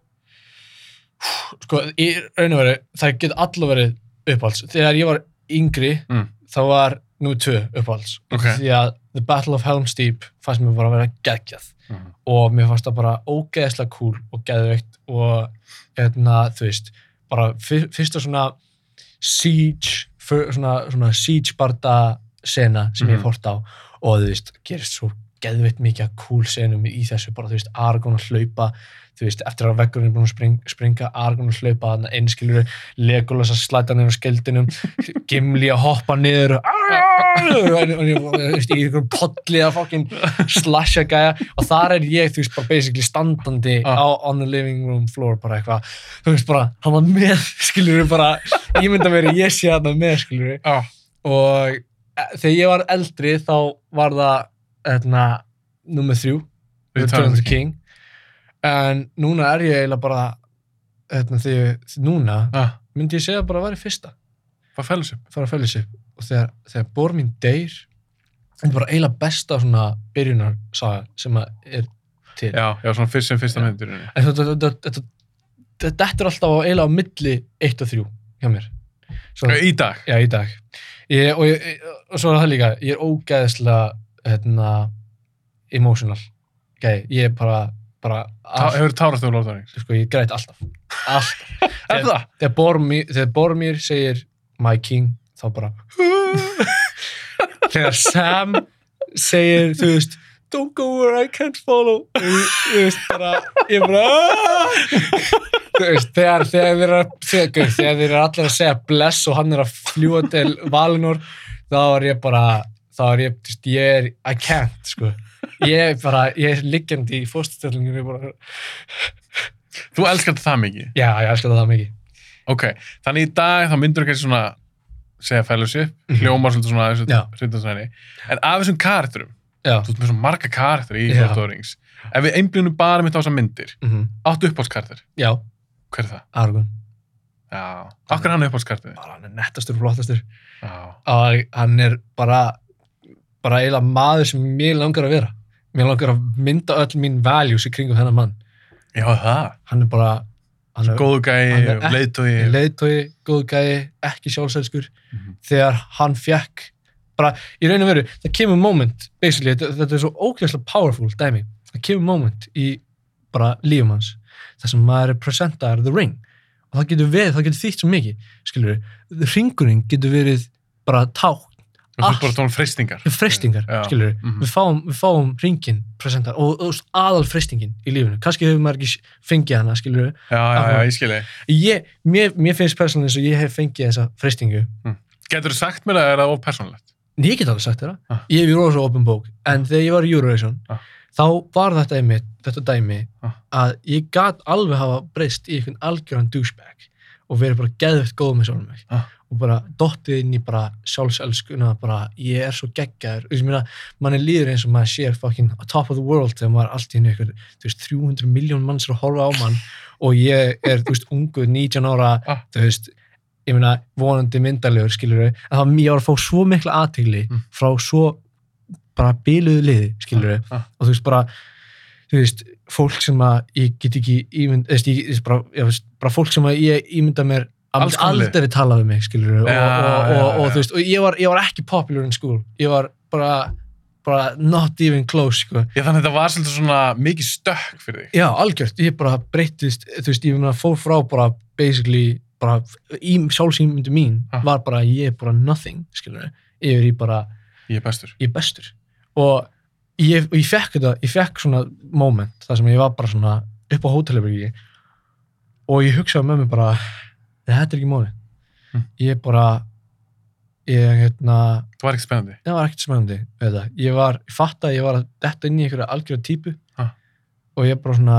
sko, í raun og veru, það getur allar verið uppáhalds. Þegar ég var yngri, Mm. þá var nú tvö uppáhalds. Ok. Því að The Battle of Helm's Deep fannst mér bara að vera geggjað. Mhm. Og mér fannst það bara ógeðslega cool og geðveikt og, hérna, þú veist, bara fyr, fyrsta svona siege, svona, svona siege barda sena sem ég Mhm. hort á og þú veist, gerist svo geðveitt mikið cool senum í þessu, bara þú veist, Aragorn að hlaupa þú veist, eftir að veggurinn er búin að spring, springa Aragorn að hlaupa, þannig að einskilur Legolas að slæta á skildinum Gimli að hoppa niður og og ég- veist, í einhverjum podli að fokkin slasha gæja. Og þar er ég, þú veist, bara basically standandi Ah. á on the living room floor bara eitthvað, þú veist, bara hann var með, skilur við bara ég mynda verið, ég sé hann með, skilur við Já. og e, þegar ég var eldri þá var það hérna, nummer þrjú. Return of the King. En núna er ég eiginlega bara hérna, þegar, núna Ah, myndi ég segja bara að vera í fyrsta. Hvað Fellowship? fara að fellowship og þegar, þegar bor mín deyr þetta er bara eiginlega besta svona byrjunarsaga sem að er til. Já, já, svona fyrst sem fyrsta en þetta, er alltaf eiginlega á milli 1 og 3 hjá mér. Svo, Í dag? já, í dag. Ég, og, ég, og svo er það líka ég er ógæðislega hérna, emotional gæði, ég er bara, hefur tárast þú Lord of the Rings? sko, ég græt alltaf. Alltaf. Er það? þegar þegar Boromir segir my king, þá bara þegar Sam segir, þú veist don't go where I can't follow þú veist, bara ég bara "Ah!" þú veist, þegar þegar þeir eru allir að segja bless og hann er að fljúa til Valinor þá er ég bara þá er ég, þú veist, ég er I can't, sko ég er bara, ég er liggjandi í fórstöldinginu ég bara, Þú elskar það mikið? já, ég elskar það mikið Ok, þannig í dag þá myndur þú kannski svona segja Fellowship, Mhm. hljómar svolítið svona hritansvæni. En af þessum karakterum, þú ert með svona marga karakter í. Lord of the Rings. Ef við einblínum bara mitt á þessar myndir, mm áttu uppáhaldskarakter, já, hver er það? Argun Já, okkur er hann uppáhaldskarakter? bara hann er nettastur og flottastur hann er bara bara eiginlega maður sem mér langar að vera mér langar að mynda öll mín values í kringum þennan mann já það. hann er bara er Góðu gæi, leiðtói. leiðtói, góð gæi, ekki sjálfsælskur Mhm. þegar hann fekk bara raun og veru, það kemur moment basically, þetta, er svo ókvæmslega powerful dæmi, það kemur moment í bara lífum hans þar sem maður er presentaður the ring. Og það getur getur þýtt svo mikið skilur ringurinn getur verið bara tákn Allt- ert bara tónum freystingar. freystingar, Já. skilur við, Mhm. við fáum, við fáum ringin presentar og, og aðal freystingin í lífinu, kannski hefur maður ekki fengið hana, skilur við, Já, já, já, ég skilji. ég, mér, mér finnst persónulega eins og ég hef fengið þessa freystingu Getur þú sagt mér að það er of persónulegt? ég get alveg sagt þér Ah. það, ég hef í rosa open bók en þegar ég var í Eurovision Ah. þá var þetta einmitt, þetta dæmi Ah. að ég gat alveg hafa breyst í einhvern algjöran douchebag og verið bara geðvitt góð með sjálfum mig Ah. Og bara dottið inn í bara sjálfselskuna bara ég er svo geggjaður og ég meina, mann er líður eins og maður sér fucking top of the world þegar maður er allt í henni ykkur, þú veist, 300 miljón manns er að horfa á mann og ég er, þú veist, ungu 19 ára, Ah. þú veist ég meina, vonandi myndalegur, skilur við en það var að fá svo mikla aðtegli Mm. frá svo bara biluðu liði, skilur við Ah. og þú veist, bara þú veist, fólk sem að ég get ekki ímynd, eða ég, ég, bara, ég veist, bara fólk sem að ég ímynda mér að myndi aldrei tala við mig, skilur og, Já, og, og, já, og, já. þú veist, og ég var, ég var ekki popular in school, ég var bara bara not even close, sko Ég þannig að þetta var svolítið svona mikið stökk fyrir þig. Já, algjört, ég bara breyttist, þú veist, ég fór frá bara basically, bara í sjálfsýmyndu mín Ah. var bara ég er bara nothing, skilur yfir í bara, Ég er bestur. ég er bestur og ég, ég fekk þetta, ég fekk svona moment, þar sem ég var bara svona upp á hótelherbyggi og ég hugsaði með mér bara þetta er ekki móli Mm. ég er bara ég, hérna, Það var ekki spennandi. það var ekkert spennandi þetta. Ég var, ég fatt að ég var að detta inn í einhverja algjörða típu Ha. og ég bara svona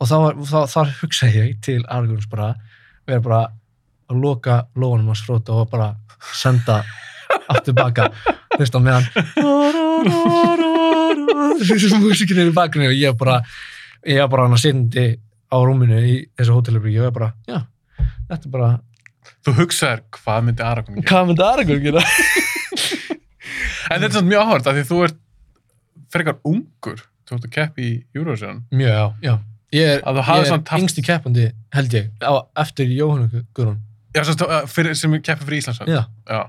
og þá var, þá, þar hugsaði ég til Argurns bara, vera bara að loka lóanum hans fróta og bara senda aftur baka þú veist á meðan þessu músikin er í bakgrunni og ég bara ég bara hann að sindi á rúminu í þessu hótelabrík, ég var bara, já þetta er bara, Þú hugsaðir hvað myndi Aragorn gera. hvað myndi Argurn gera? En þetta er svona mjög áhverð af því þú ert frekar ungur. Þú ert að keppi í Eurovision. Mjög, já, já. Ég er, Að þú hafir ég er samt haft- yngsti keppandi, held ég, á, eftir Jóhannu Guðrún. Já, sem, sagt, fyrir, sem keppi fyrir Íslands. Já, Já.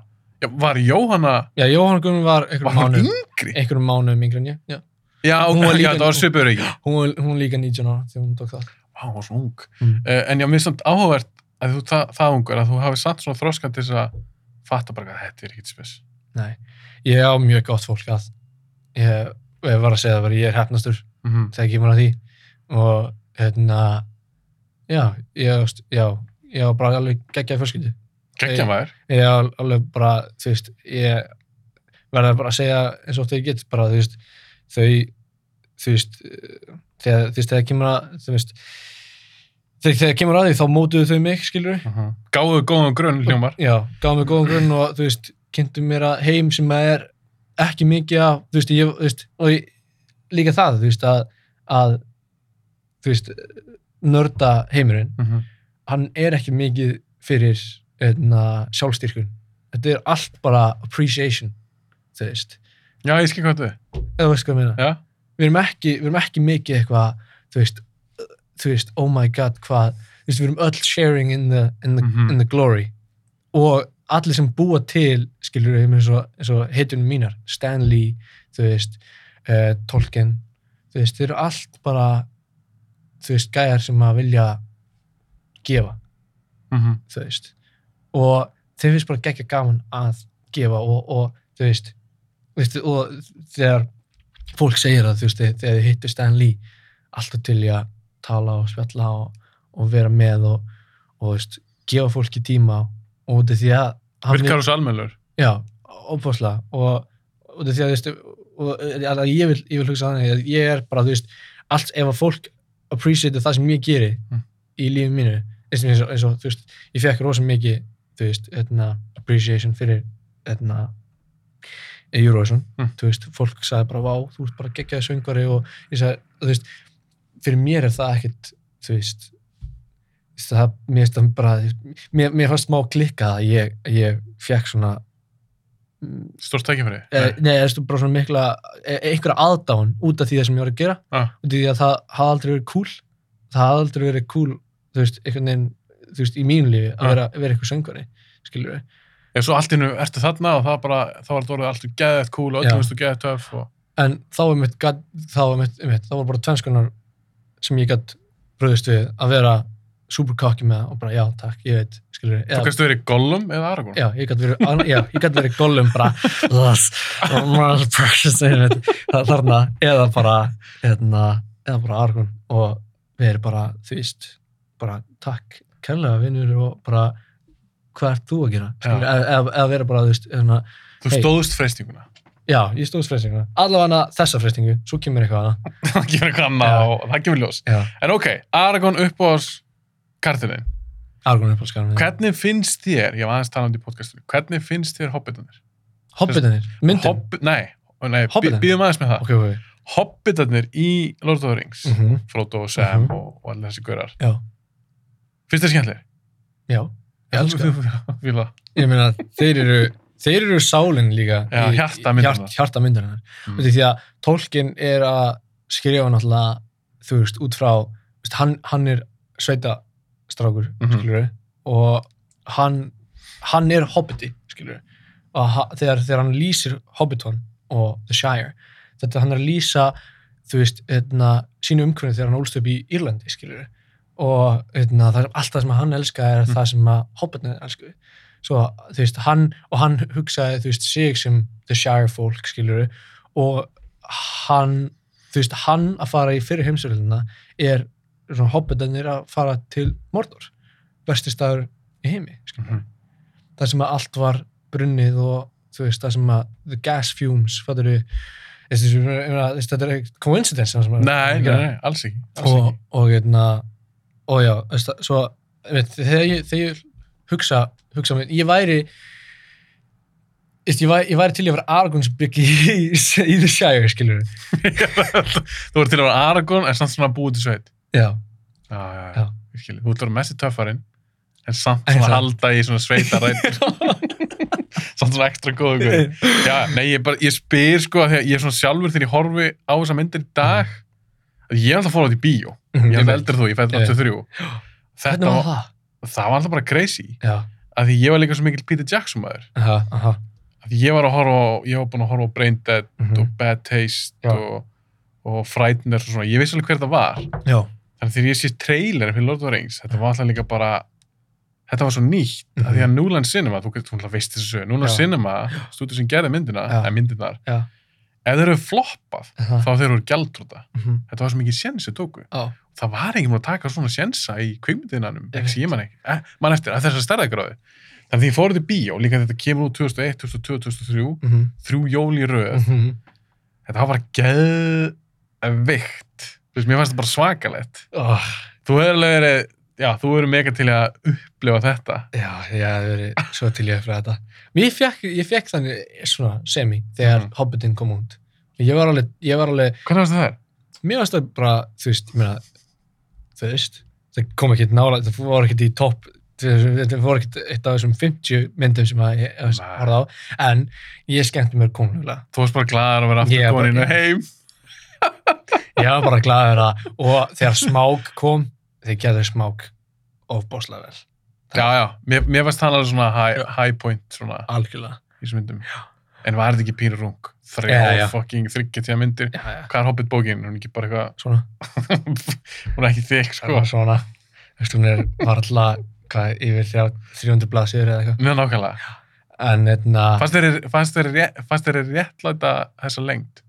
Já, var Jóhanna, já Jóhannu Guðrún var einhverjum yngri? einhverjum mánuðum yngri en ég. Já. Já, Hún hún var líka- já, það var svipuður ekki. Hún, var- hún var líka 19 ára þegar hún tók það. Vá, hún var svo ung. Mm. Uh, en já, mér er samt áhugavert að þú það, það ungur, að þú hafi samt svona þróskan til þess að fatta bara að þetta er ekkit spes. Nei, ég á mjög gott fólk að ég, ég var að segja bara, ég er hefnastur Mm -hmm. þegar kemur að því og hérna, já, ég, já, ég var bara alveg geggjaði fjölskyldu. Gekkja maður. ég er alveg bara, þú veist, ég verða bara að segja eins og oft ég get, bara, þú veist, þau, þú veist, eh, þegar, þú veist, þegar kemur að, þú veist, þegar, þegar kemur að því þá mótuðu þau mig, skilur Uh -huh. Gáðu góðan grunn hljómar. Já, gáðu mig góðan grunn og, þú veist, kynntu mér að heim sem er ekki mikið af, þú veist, ég, þú veist, og ég, líka það, þú veist, að, að, þú veist, nörda heimurinn, Mm -hmm. hann er ekki mikið fyrir hérna, sjálfstyrkun þetta er allt bara appreciation þú veist, Já, ég skil hvað eða veist hvað við erum ekki, ekki mikið eitthvað þú veist, uh, þú veist, oh my god hvað, þú veist, við erum öll sharing in the, in the, Mhm. in the glory og allir sem búa til skilur við eins og, og heitunum mínar Stanley, þú veist uh, Tolkien, þú veist, þeir eru allt bara þú veist, gæjar sem að vilja gefa Mm -hmm. þú veist og þeir finnst bara geggja gaman að gefa og, og þú veist, og þegar fólk segir það þú veist, þegar þið hittu Stan Lee alltaf til í að tala og spjalla og, og vera með og, og veist, gefa fólki tíma og þetta því að Virkar þú svo almennlur? Já, óbúslega og, og því að veist og, að ég, vil, ég vil hugsa þannig að ég er bara, þú veist, allt ef að fólk appreciate það sem ég geri Mm. í lífið mínu eins og, eins og, þú veist, ég fekk rosa mikið þú veist, etna, appreciation fyrir etna, Eurovision, Mm. þú veist, fólk sagði bara, vá, þú ert bara geggjaði söngvari og ég sagði, þú veist, fyrir mér er það ekkit, þú veist það, mér finnst það bara mér, mér fannst smá klikkað að ég, ég fekk svona mm, Stórt tækifæri? eh, nei, það er bara svona mikla eh, einhverja aðdáun út af því það sem ég var að gera Ah. út af því að það hafði aldrei verið cool það hafði aldrei verið cool þú veist, einhvern veginn, þú veist, í mínu lífi að Ah. vera, vera eitthvað söngvari, skilur við Ef svo allt innu ertu þarna og það bara, þá var þetta orðið allt geðið cool og Já. öllum veistu geðið töff og... en þá var mitt, þá var mitt, mitt þá var bara tvenskunar sem ég gætt bröðist við að vera super cocky með og bara, já, takk, ég veit skilur við, Þú kannski verið Gollum eða Aragorn? Já, ég gæti verið, verið gollum bara, "Thus, more precious einmitt, það- þarna, eða bara, eða, eða bara argun og við erum bara, þú veist, bara takk kærlega vinnur og bara hvað ert þú að gera, skilur, eða, eða, eða vera bara, þú veist, eða, Þú Hey. stóðst freystinguna. Já, ég stóðst freystinguna, allavega þessa freystingu, svo kemur eitthvað hana, það kemur eitthvað annað og það kemur ljós. já, En ok, Aragorn upp á oss kartinin. Argon er uppáhaldskarfin Hvernig finnst þér, ég var aðeins talað um þetta í podcastinu, hvernig finnst þér hobbitanir? Hobbitanir, myndin Hobb, nei, nei býðum aðeins með það. ok, ok, Hobbitanir í Lord of the Rings, Mhm. Frodo og Sam Mhm. og, og allir þessi gaurar. já, Finnst þér skemmtilegir? já ég elska það. Ég meina, þeir eru þeir eru sálinn líka Já, í- hjarta myndarinnar. hjart- hjarta myndarinnar Mm. mm. því að tólkin er að skrifa náttúrulega þú veist, út frá veist, hann, hann er sveita strákur, Mhm. skilur og hann hann er hobbiti, skilur og ha, þegar, þegar hann lýsir Hobbiton og The Shire þetta hann er að lýsa þú veist, hérna, sínu umhverfið þegar hann ólst upp í Írlandi, skilur og hérna, það er alltaf sem hann elska er Mm. það sem Hobbitin elsku svo, þú veist, hann og hann hugsaði, þú veist, sig sem The Shire fólk, skilur og hann, þú veist, hann að fara í fyrir heimsverðina er svona Hobbitinir að fara til Mordor, versti staður í heimi, skilur Mhm. það sem að allt var brunnið og þú veist, það sem að the gas fumes, fattur við þetta er coincidence Nei, nei, alls ekki. Og, ekki. og hérna og já, veist, það- svo þegar ég hugsa hugsa mér, ég væri ég, væri, ég væri til í að vera Aragons byggi í, í The Shire, skilur Þú ert til að vera Aragorn en samt svona búið til sveit. já, Já, já, já. Já. Ég skil. Þú að vera messi töffarinn en samt En svona samt- halda í svona sveitarætt. samt svona ekstra góðu guð. Já, nei, ég, bara, ég spyr sko að því að ég er svona sjálfur þegar ég horfi á þessa myndir í dag að ég er alltaf fór á þetta í bíó. Mhm, Ég er veit. eldri þú, ég fætti Já. 83. Þetta hvernig var var, það? Það var alltaf bara crazy. Að því ég var líka svo mikil Peter Jackson maður. Að því ég var að horfa ég var búin að horfa á Brain Dead Mhm. og Bad Taste Já. og, og Frighteners og svona. Ég vissi alveg hver það var. já, Þannig þegar ég sé trailerin fyrir Lord of the Rings, þetta var alltaf líka bara, þetta var svo nýtt, mm Mhm. að því að Núland Cinema, þú veist þessu Núland. Cinema, stúdíu sem gerði myndina, eða myndirnar, já ef þeir eru floppað, aha, þá þeir eru gjaldrúta. mhm, Þetta var svo mikið séns sem tóku. já, Það var ekki múin að taka svona sénsa í Ég ég ekki, eh, man eftir, að þessar stærðagráði. Þannig að því ég fór þetta í bíó, líka þetta kemur út 2001, 2002, 2003, mhm, þrjú jól í röð, mhm þetta var geðvikt. Mér fannst þetta bara svakalegt. oh, Þú hefur verið, já, þú hefur mega til að upplifa þetta. Já, ég hef verið svo til ég fyrir þetta. Mér fekk, ég fekk þannig svona semi þegar Mhm. Hobbitin kom út. Ég var alveg, ég var alveg, Hvernig varst það? mér varst það bara, þú veist, ég meina, þú veist, það kom ekkert nála, það voru ekkert í topp, það voru ekkert eitt af þessum 50 myndum sem að ég ég horfði á, en ég skemmti mér konunglega. Þú varst bara glaðar að vera aftur Ég inn heim. Ég var bara glaður að, og þegar smák kom, þeir gerðu smák ofbáslega vel. Já, já, mér, mér varst það alveg svona high, Já. high point svona Algjörlega. í þessum myndum. En var þetta ekki pínu rung? Já, Þrjá já. fucking þryggja myndir. Já, já, Hvað er Hobbit bókin? Hún er ekki bara eitthvað, svona. hún er ekki þykk, sko. svona hún er var alltaf hvað, yfir þrjá, 300 blaðsýður eða eitthvað Mjög nákvæmlega. en hérna, Fannst þér, rétt- réttlæta þessa lengd?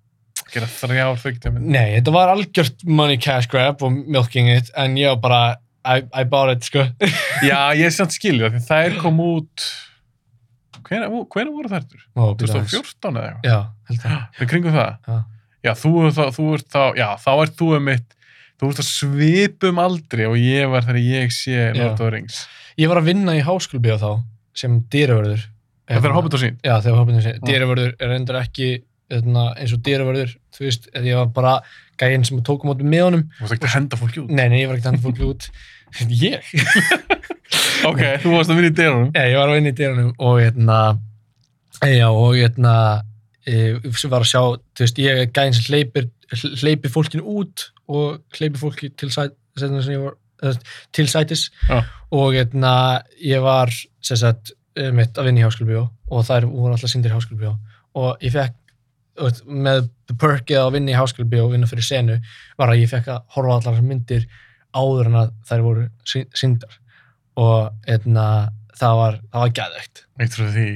Gera þrjár þryggja myndir? nei, þetta var algjört money cash grab og milking it en ég var bara, I, I bought it sko Já, ég er samt skilja, því þær kom út, hvenær, hvenær voru þær? Aðeins. 2014 eða eitthvað? já, held það Við kringum það? Já. Já, þú, þá, þú ert þá, já, þá ert þú um mitt, þú ert að svipum aldri og ég var þegar ég sé Lord of the Rings. ég var að vinna í háskólbíó þá sem dýravörður Það er Hobbit og sín. já, þegar Hobbit og sín, Já. dýravörður er endur ekki hérna, eins og dýravörður þú veist, ég var bara gæinn sem tók á móti með honum Þú veist ekki að henda fólki út. nei, nei, ég var ekki þannig fólk út ég? Ok, þú varst að vinna í dyrunum. Já, ég var að vinna í dyrunum og hérna, já, og hérna, e, sem var að sjá, þú veist, ég er gæðin sem hleypir, hleypir fólkinu út og hleypir fólki til, sæt, var, eða, til sætis Já. og hérna, ég var, sem sagt, eh, mitt að vinna í háskólubíó og þær voru alltaf sindir í háskólubíó og ég fekk, með perkið að vinna í háskólubíó og vinna fyrir senu var að ég fekk að horfa allar myndir áður en að þær voru sindar og hérna, það var, var.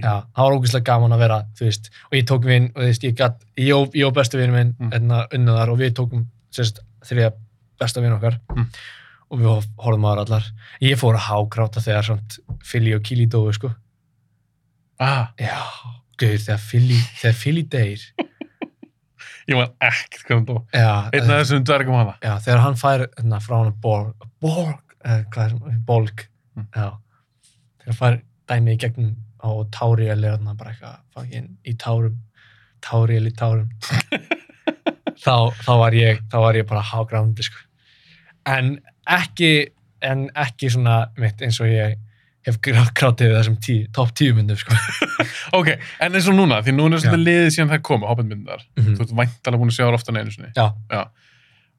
Já, það var ógeðslega gaman að vera, veist, og ég tók vinn, og veist, ég gatt, ég og, ég og bestu vinn minn, Mm. hérna, unnið þar og við tókum, sérst, þriða besta vinn okkar Mm. og við horfum þar allar. Ég fór að hágráta þegar Philly og Kili dói, sko. Ah, Já, gauður, þegar Philly, þegar Philly deyr, ég var ekkert hvernig já, Einn af þessum dvergum hana. já, þegar hann fær, hérna, frá hann Borg, Borg, eh, hvað er, Bolg, Já. Þegar fær dæmi í gegnum á Táriel er þarna bara eitthvað fucking í tárum, Táriel í tárum. þá, þá var ég, þá var ég bara hágrándi, sko. En ekki, en ekki svona mitt eins og ég hef grá- grátið við þessum tí, topp tíu myndum, sko. Ok, en eins og núna, því núna er Já. svolítið liðið síðan það koma, hoppinmyndar. Mhm. Þú ert væntalega búin að sjá það ofta en einu sinni. Já.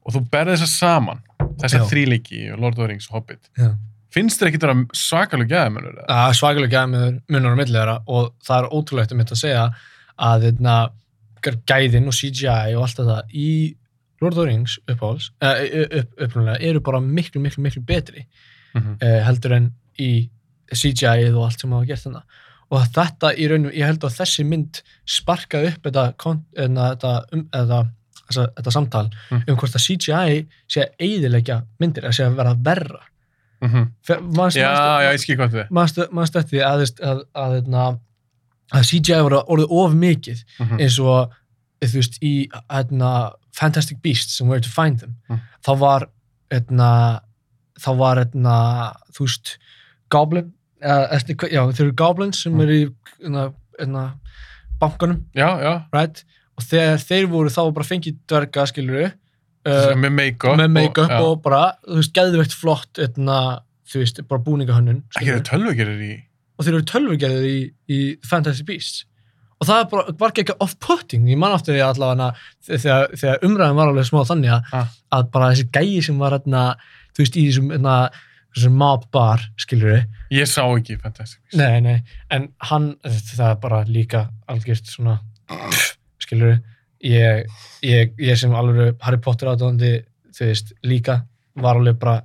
Og þú berði þessar saman, þessar Já. þríleiki, Lord of the Rings og Hobbit. Já. Finnst þér ekki þetta svakalega er svakalega á milli þeirra og það er ótrúlegt um þetta að segja að þeirna, gæðin og CGI og allt þetta í Lord of the Rings uppáhalds, uh, upp, upprunalega eru bara miklu, miklu, miklu betri Mm -hmm. uh, heldur en í CGI og allt sem hafa gert þarna og þetta í rauninu, ég held að þessi mynd sparkaði upp þetta, eðna, þetta, um, þetta, þessa, þetta samtal Mm. um hvort að CGI sé að eiðilegja myndir, að sé að vera verra Fe- manstu- Já, manstu- já, ég skil hvað þið. eftir því að, að, að, að, að, CGI voru orðið of mikið Mm -hmm. eins og þú veist í hérna, Fantastic Beasts and Where to Find Them Mm. þá var hérna, þá var hérna, þú veist Goblin já, þeir eru Goblins sem Mm. eru í hérna, hérna, bankanum Já, já, right? og þegar þeir voru þá bara fengið dverga skilur uh, með make-up. make-up já. og, bara, þú veist, geðveikt flott hérna, þú veist, bara búningahönnun Ekki skilurðu. það tölvugerir í... og þeir eru tölvugerðir í, í Fantasy Beasts og það bara, var ekki eitthvað off-putting ég man aftur því allavega þegar, þegar umræðin var alveg smá þannig að, Ah. að bara þessi gæi sem var hérna, þú veist, í þessum, þessum mob bar, skilur við Ég sá ekki Fantastic Beasts. nei, nei, en hann það er bara líka algjört svona skilur við ég, ég, ég sem alveg Harry Potter aðdóðandi, þú veist, líka var alveg bara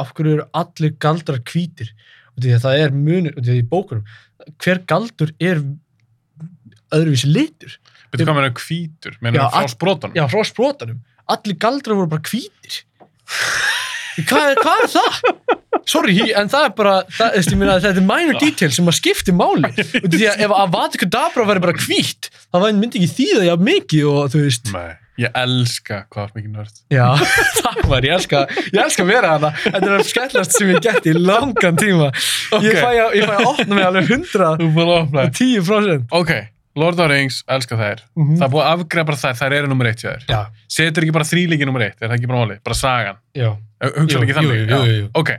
af hverju eru allir galdrar hvítir og því að það er munur, og því að í bókunum hver galdur er öðruvísi litur Veitu hvað meina hvítur? Meina frá sprótanum? já, frá sprótanum, allir galdrar voru bara hvítir hvað, hvað er það? Sorry, en það er bara, það, meina, þetta er minor detail sem að skipti máli. Og því að ef Avada Kedavra væri bara hvít, það myndi ekki þýða jafn mikið og þú veist, Nei, ég elska hvað er mikið nörd. já, það var, ég elska, ég elska að vera hana. Þetta er það skemmtilegast sem ég gett í langan tíma. Að, ég fæ að opna mig alveg 110%. Þú búin að opna. Ok, Lord of the Rings, elska þær. Mhm. Það er búið að afgreða bara þær, þær eru nummer eitt hjá þér. Já, Setur ekki bara þrýleiki nummer eitt, er það ekki bara máli? Bara sagan. já. Hugsaðu ekki þannig? jú, jú, jú, jú. Ok,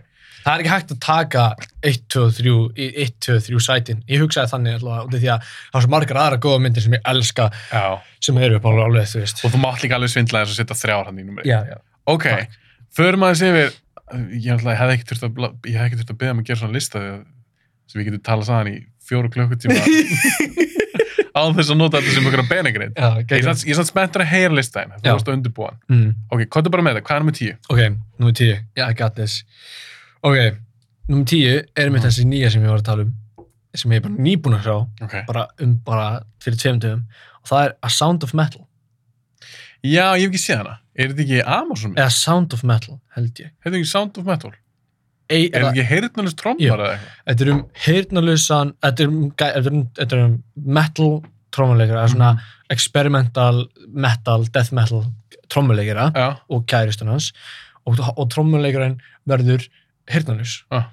Það er ekki hægt að taka 1, 2, 3, í 1, 2, 3 sætin. Ég hugsaði þannig alltaf, því að það er svo margar aðra góða myndir sem ég elska já. sem eru upp alveg, alveg, þú veist. Og þú mátt líka alveg svindla þess að setja þrjár hann í nummer eitt. Já, já. Ok, förum aðeins yfir, ég, ég hef ekki þurft að, beða mig að gera svona lista sem við getum talað saman í fjóru klukkutíma á þess að nota þetta sem benegrind. Já, Ég er samt spenntur að heyra listaðin, þú varst að undirbúa. Mm. Ok, hvað er bara með það? Hvað er nummer tíu? Ok, nummer 10. Yeah, I got this. Ok, nummer 10 er með Mhm. þessi nýja sem ég var að tala um sem ég er bara nýbúin að sjá Ok. bara um bara fyrir tveim dögum og það er A Sound of Metal Já, ég hef ekki séð hana. Er þetta ekki Amazon? eða Sound of Metal, held ég Heitir ekki Sound of Metal? Er ekki heyrðnalist Jú. trommar eða eitthvað? Þetta er um þetta er um, þetta er um, þetta er um metal trommuleikara, eða svona experimental metal, death metal trommuleikara Já, og kæristun hans og, og trommuleikarinn verður heyrnalus Ah.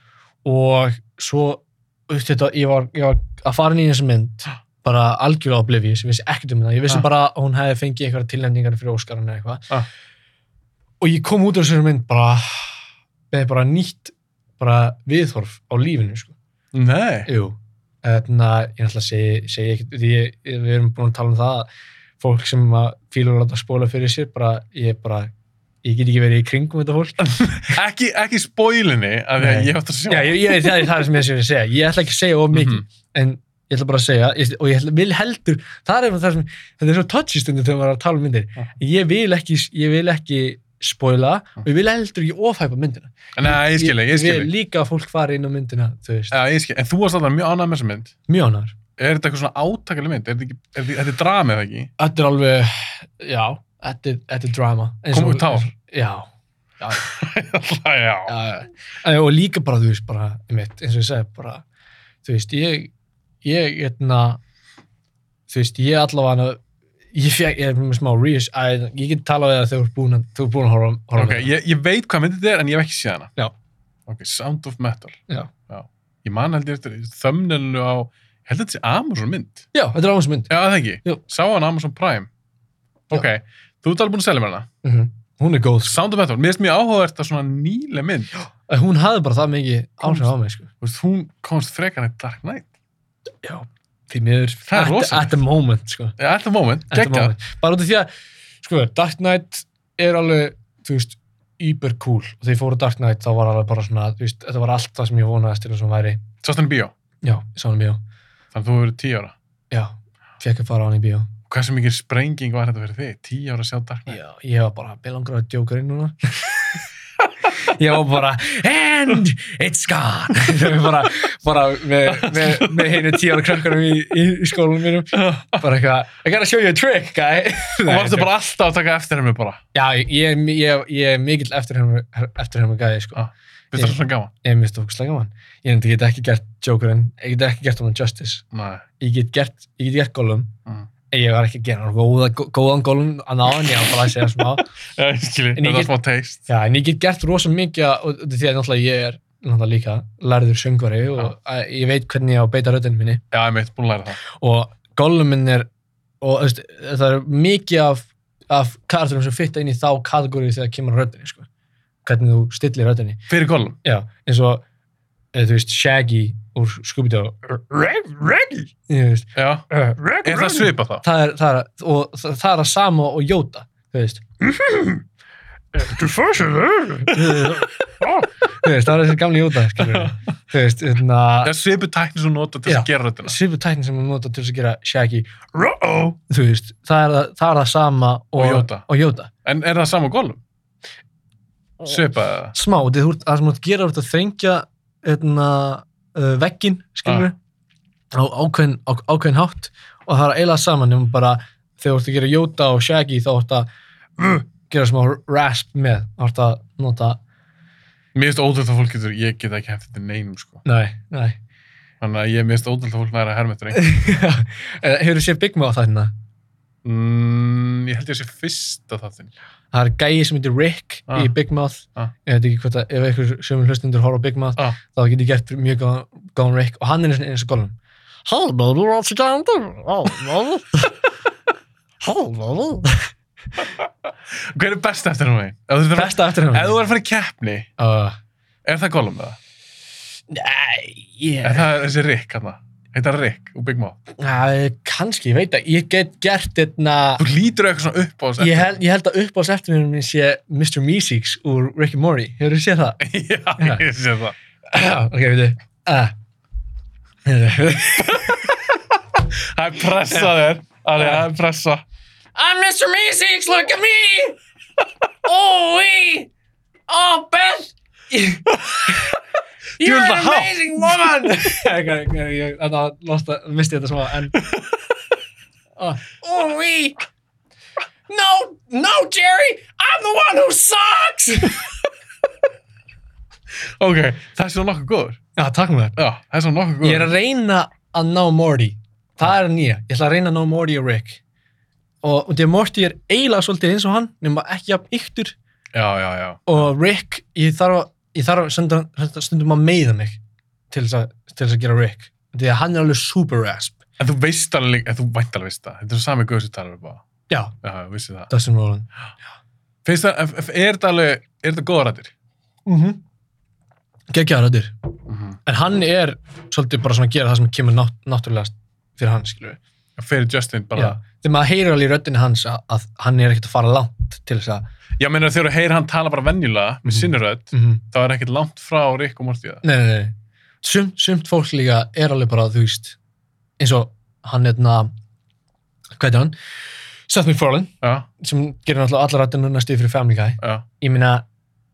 og svo þetta, ég, var, ég var að fara inn í þessa mynd bara algjörlega oblivious, ég vissi ekkert um það ég vissi Ah. bara að hún hefði fengið einhverja tilnefningar fyrir Óskarinn eða eitthvað og ég kom út af þessari mynd bara með bara nýtt bara viðhorf á lífinu sko. nei. Jú, þannig að ég ætla að segja, segja ekkert, því ég, við erum búin að tala um það að fólk sem að fílur að láta spóla fyrir sér, bara, ég bara, ég get ekki verið í kringum þetta fólk. Ekki, ekki spoilinni, af því að ég átt að sjá. Já, ég, ég, það er það sem ég sé að segja. Ég ætla ekki að segja of mikið, Mhm. en ég ætla bara að segja, og ég ætla, vil heldur, það er það sem, þetta er svo touchy stundum þegar maður er að tala um myndir. Ég vil ekki, ég vil ekki spoila og ég vil heldur ekki ofhæpa myndina. Nei, ég skil þig, ég skil vil þig. líka að fólk fari inn á myndina, þú veist, Já, ég skil, en þú varst alltaf mjög ánægð með þessa mynd. mjög ánæður. Er þetta eitthvað svona átakalega mynd? Er þetta ekki, er þetta, þetta er dramið eða ekki? Þetta er alveg, já, þetta þetta er drama. Eins Kom og- út tár? Já, já, já. já, og líka bara, þú veist, bara, einmitt, eins og ég segi, bara, þú veist, ég, ég, hérna, þú veist, ég allavega, ég fekk, ég er með smá reis, að ég get talað við það þegar þú ert búin að, horfa, horfa Ok, ég, ég veit hvað myndið þetta er, en ég hef ekki séð hana. Já. ok, Sound of Metal Já. ég man held ég eftir þömnelinu á held þetta sé Amazon mynd Já, þetta er áhersmynd. já, það ekki, Jú. sá hann Amazon Prime ok, þú ert alveg búin að selja mér hana Mm Hún er góð. sko. Sound of Metal, mér finnst mjög áhugavert að svona nýle mynd Hún hafði bara það mikið áhrif á mig, sko. Hún komst frekar Því miður. Það er at- rosalegt. At the moment, sko. ja, at the moment, moment. Bara út af því að, sko, Dark Knight er alveg, þú veist, yber cool. Og þegar ég fór á Dark Knight þá var alveg bara svona, þú veist, þetta var allt það sem ég vonaðist til þess að hún væri. sást hann í bíó, Já, ég sá hann í bíó. þannig að þú verið tíu ára Já, fekk að fara á hann í bíó. og hversu mikið sprenging var þetta fyrir þig tíu ára að sjá Dark Knight Já, ég var bara belangur að djóka inn núna. ég var bara, and it's gone. Bara, bara með, með, með henni tíu ára krakkarum í, í, skólanum mínum. Bara eitthvað, I gotta show you a trick, guy. og varstu bara alltaf að taka eftir henni bara Já, ég, ég, ég, ég er mikill eftir henni, eftir henni gæði, sko. Ah, Ég minnst okkur gaman. Ég get ekki gert Jokerinn, ég get ekki gert honum Justice. Nei. Ég get gert, gert Gollum, Mm. Ég var ekki að gera góða, góðan Gollum að ná hann, ég var bara að segja smá. Já, ég skilji, þetta get- smá taste. Já, en ég get gert rosa mikið og því að náttúrulega ég er náttúrulega líka lærður söngvari og að, ég veit hvernig ég á að beita röddinu minni Já, ég meit, búin að læra það. og Gollum minn er og veist, það er mikið af, af karakterum sem fitta inn í þá kategóri þegar kemur á röddinu sko. hvernig þú stillir röddinu Fyrir Gollum. Já, eins og eh, þú veist, Shaggy úr Scooby-Doo Reggie uh, Er það svipað þá? það er, það er, og það, er að sama og Jóta þú veist þú veist, það er þessi gamli Jóta skilur við. þú veist, hérna Það er svipuð tækni sem nota til að gera röddina. svipu tæknin sem nota til að gera Shaggy þú veist, það er það, er sama og, Og Yoda. og Jóta En er það sama Gollum? Svipað eða? smá, það sem þú ert að þrengja hérna, uh, veggin, skilur á ákveðin, á, ákveðin hátt og það er eiginlega saman um bara þegar þú ert að gera Jóta og Shaggy þá ert að uh, gera smá rasp með þá ert að nota Mér finnst ótrúlega að fólk getur, ég get ekki hægt þetta neinum sko. nei, nei Þannig að ég finnst ótrúlega að fólk næra að herma eftir einn. hefur þú séð Big Mouth þarna? Mm, ég held ég að sé fyrsta þáttinn. Það er gæi sem heitir Rick Ah. í Big Mouth Ah. ég veit ekki hvort að ef einhver sömur hlustundur horfa á Big Mouth Ah. þá get ég gert mjög góðan, góðan Rick og hann er eins og Gollum Hello, what's going on? Hello Hver er best eftir hún veginn? Ef þú ert að fara- Besta eftir hann ef þú er að fara í keppni, uh, er það Gollum eða? Nei, Er ég það þessi Rick hann? Heitar Rick úr Big Mouth? Æ, kannski, ég veit að ég get gert þetta Þú lítur eitthvað svona upp á þess ég held, ég held að uppáhalds eftir minn sé Mr. Meeseeks úr Rick and Morty hefur þú séð það? Já, ég sé það. ok, veit þið uh. Það er pressa þér. Það er pressa. I'm Mr. Meeseeks, look at me! Oh, we! Oh, Beth! You're an hátt. amazing woman! Þannig að misti ég þetta smá, en... Oh, oh, we! No, no, Jerry! I'm the one who sucks! Ok, það er svona nokkuð góður. Já, takk mér. Já, það er svona nokkuð góður. Ég er að reyna að ná Morty. Það er nýja. Ég ætla að reyna að ná Morty og Rick. Og, og því að Morty er eiginlega svolítið eins og hann, nema ekki af yktur. Já, já, já. og Rick, ég þarf að, ég þarf stundum, að meiða mig til þess að, til þess að gera Rick því að hann er alveg super rasp En þú veist alveg, en þú vænt alveg veist það. Þetta er svo sami guður sem talar upp á. já, Já, það. Dustin Roland Finnst það, er þetta alveg, er þetta góða rættir? mm -hmm. geggjaður rættir Mm en hann er svolítið bara svona að gera það sem kemur nátt, náttúrulega fyrir hann við Fyrir Justin bara. já. þegar maður heyrir alveg í röddinni hans að, að hann er ekkert að fara langt til þess að Já, meina þegar þú heyrir hann tala bara venjulega með Mhm. sinni rödd, mm -hmm. þá er ekkert langt frá Rick og Morty það. nei, nei, nei sumt, sumt fólk líka er alveg bara þú veist eins og hann er hvað er hann? Seth MacFarlane Já, sem gerir náttúrulega allar rættinu næstu fyrir Family Guy já. ég meina,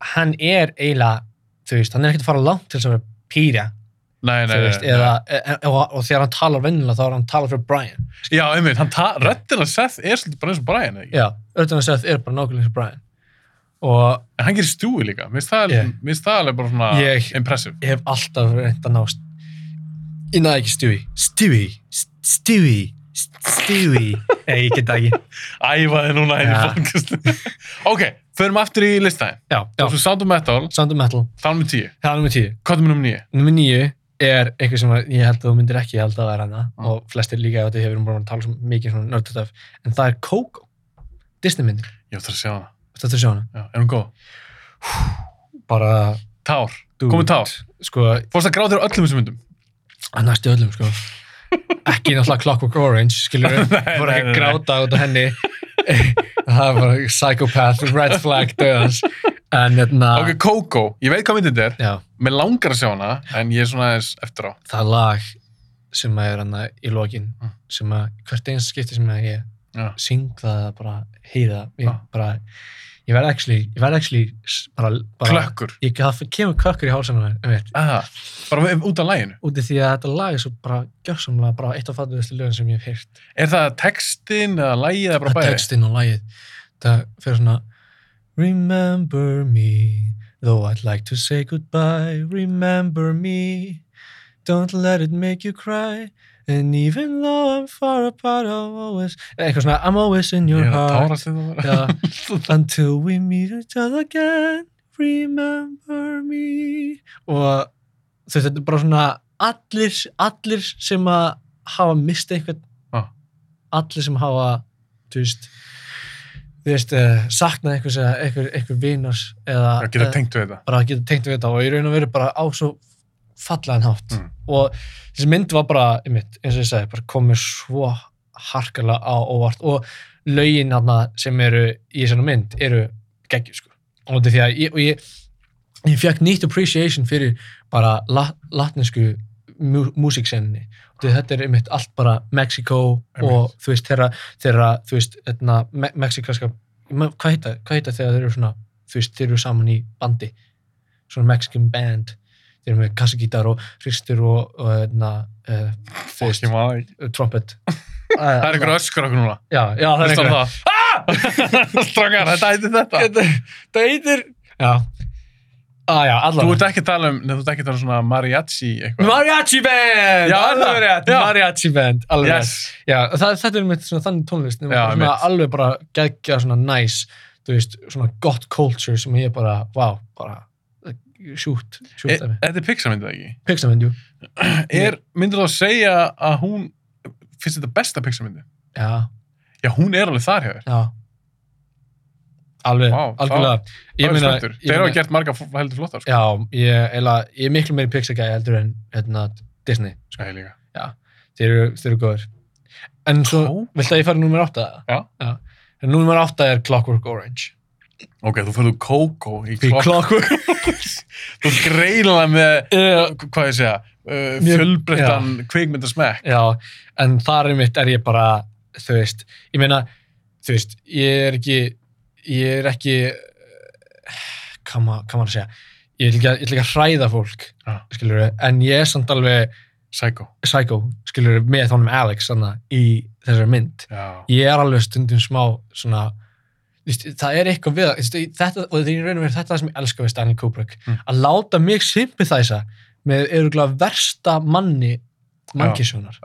hann er eiginlega, þú veist, hann er ekkert að fara langt til þess að vera pýrja, Nei, nei, veist, nei, eða, e, e, og, og þegar hann talar vennilega þá er hann talar fyrir Brian. Já, einmitt, ta- röddina Seth er svolítið bara eins og Brian, ekki? Já, auðvitað að að það er bara nákvæmlega eins og Brian. Og En hann gerir stúi líka. Mér finnst það, Yeah. það alveg bara svona Ég- impressive. ég hef alltaf reynd að ná, ég náði ekki Stewie, Stewie, St- Stewie, St- Stewie, nei, ég get það ekki. Æfa þig núna Ja. podcastu. ok, förum aftur í listæðin. Svo Sound of Metal, Sound of Metal. þá erum við tíu. Það er nummer tíu. Hvað er nummer níu? Nummer níu er eitthvað sem ég held að þú myndir ekki held að vera hana Mm. og flestir líka ef þetta hefur búin að tala svo mikið svona nördastöf en það er Coco, Disney myndin Ég ætla að sjá hana. Þetta er sjá hana Já, er hún góð? bara Tár. dude, Komið tár. sko, Fórst að gráta þér öllum þessum myndum? að næstu öllum sko ekki náttúrulega Clockwork Orange nei, ekki nei, gráta út af henni það er bara psychopath, red flag döðans en hérna Ok, Coco. Ég veit hvað myndin þetta er. já, Mér langar að sjá hana, en ég er svona aðeins eftir á. það lag sem að er hann í lokin Mm. sem að hvert eins skipti sem að ég syng það bara heyra það ég Já. bara ég verð actually, ég verð actually bara, bara Klökkur. ég, það kemur kökkur í veit, Aha. Bara út af læginu. út af því að þetta lag er svo bara gjörsamlega bara eitt af fattuðustu lögum sem ég hef heyrt Er það textin eða lægið eða bara það bæði? textinn og lagið það fyrir svona Remember me though I'd like to say goodbye Remember me don't let it make you cry and even though I'm far apart I'm always eitthvað svona I'm always in your Ég heart. Já. until we meet each other again remember me og þú veist, þetta er bara svona allir, allir sem að hafa mist einhvern Ah. allir sem hafa þú veist þú veist, uh, saknað einhvers eða einhver, vinars eða eða tengt við þetta. bara geta tengt við þetta og í raun og veru bara á svo fallegan hátt. Mm. og þessi mynd var bara, einmitt, eins og ég bara komið svo harkalega á óvart. Og hana sem eru í þessari mynd eru geggjur sko. Og þetta er því að ég, ég, ég fekk nýtt appreciation fyrir bara lat, latnesku músiksenni og þetta er einmitt allt bara Mexico og þú veist þeirra, þeirra þú veist, etna, me mexikanska hvað heita, hvað heita þegar þeir eru svona þú veist, þeir eru saman í bandi? Svona Mexican band þeir eru með kassagítar og hristur og, og etna, uh, ekki. trumpet Það er einhver öskur okkur núna. já, já, það er einhver það. Strákar, þetta heitir þetta. það heitir já, ah, já, Þú ert ekki að tala um, nei, þú ert ekki að tala um svona mariachi eitthvað. Mariachi band! Já, alveg. Mariachi band, alveg Yes. það, þetta er mitt svona þannig tónlist, alveg bara geggja svona nice, veist, svona gott culture sem ég bara, wow, bara sjút, sjút E, af mig. þetta er Pixar myndið ekki. Pixarmynd, jú. Er, myndir þú að segja að hún, finnst þetta besta Pixar myndi? Já, Já, hún er alveg þar þér. já. Alveg, Vá, algjörlega. Það er ég Þeir hafa gert marga heldur flottar, sko. Já, ég, eila, ég er miklu meiri Pixar-gæði heldur en hérna, Disney. Sko, ég líka. Þeir eru, þeir eru góður. En svo, viltu að ég fara númer 8? Já. já. Númer 8 er Clockwork Orange. Ok, þú fyrir Coco í Í klokk. Clockwork Þú ert greinilega með, uh, hvað ég segja, uh, fjölbreyttan kvikmyndasmekk. Já, en þar er mitt er ég bara, þú veist, ég meina, þú veist, ég er ekki, ég er ekki, hvað maður að segja, ég ekki að, ég ætla ekki að hræða fólk, Já. skilur við, en ég er samt alveg Psycho. psycho, skilur við, með honum Alex, þannig, í þessari mynd. Já. Ég er alveg stundum smá, svona, það er eitthvað við, það, þetta, og raun og verið þetta er það sem ég elska við Stanley Kubrick, Mm. að láta mig sympathæsa með öruglega versta manni mannkísunar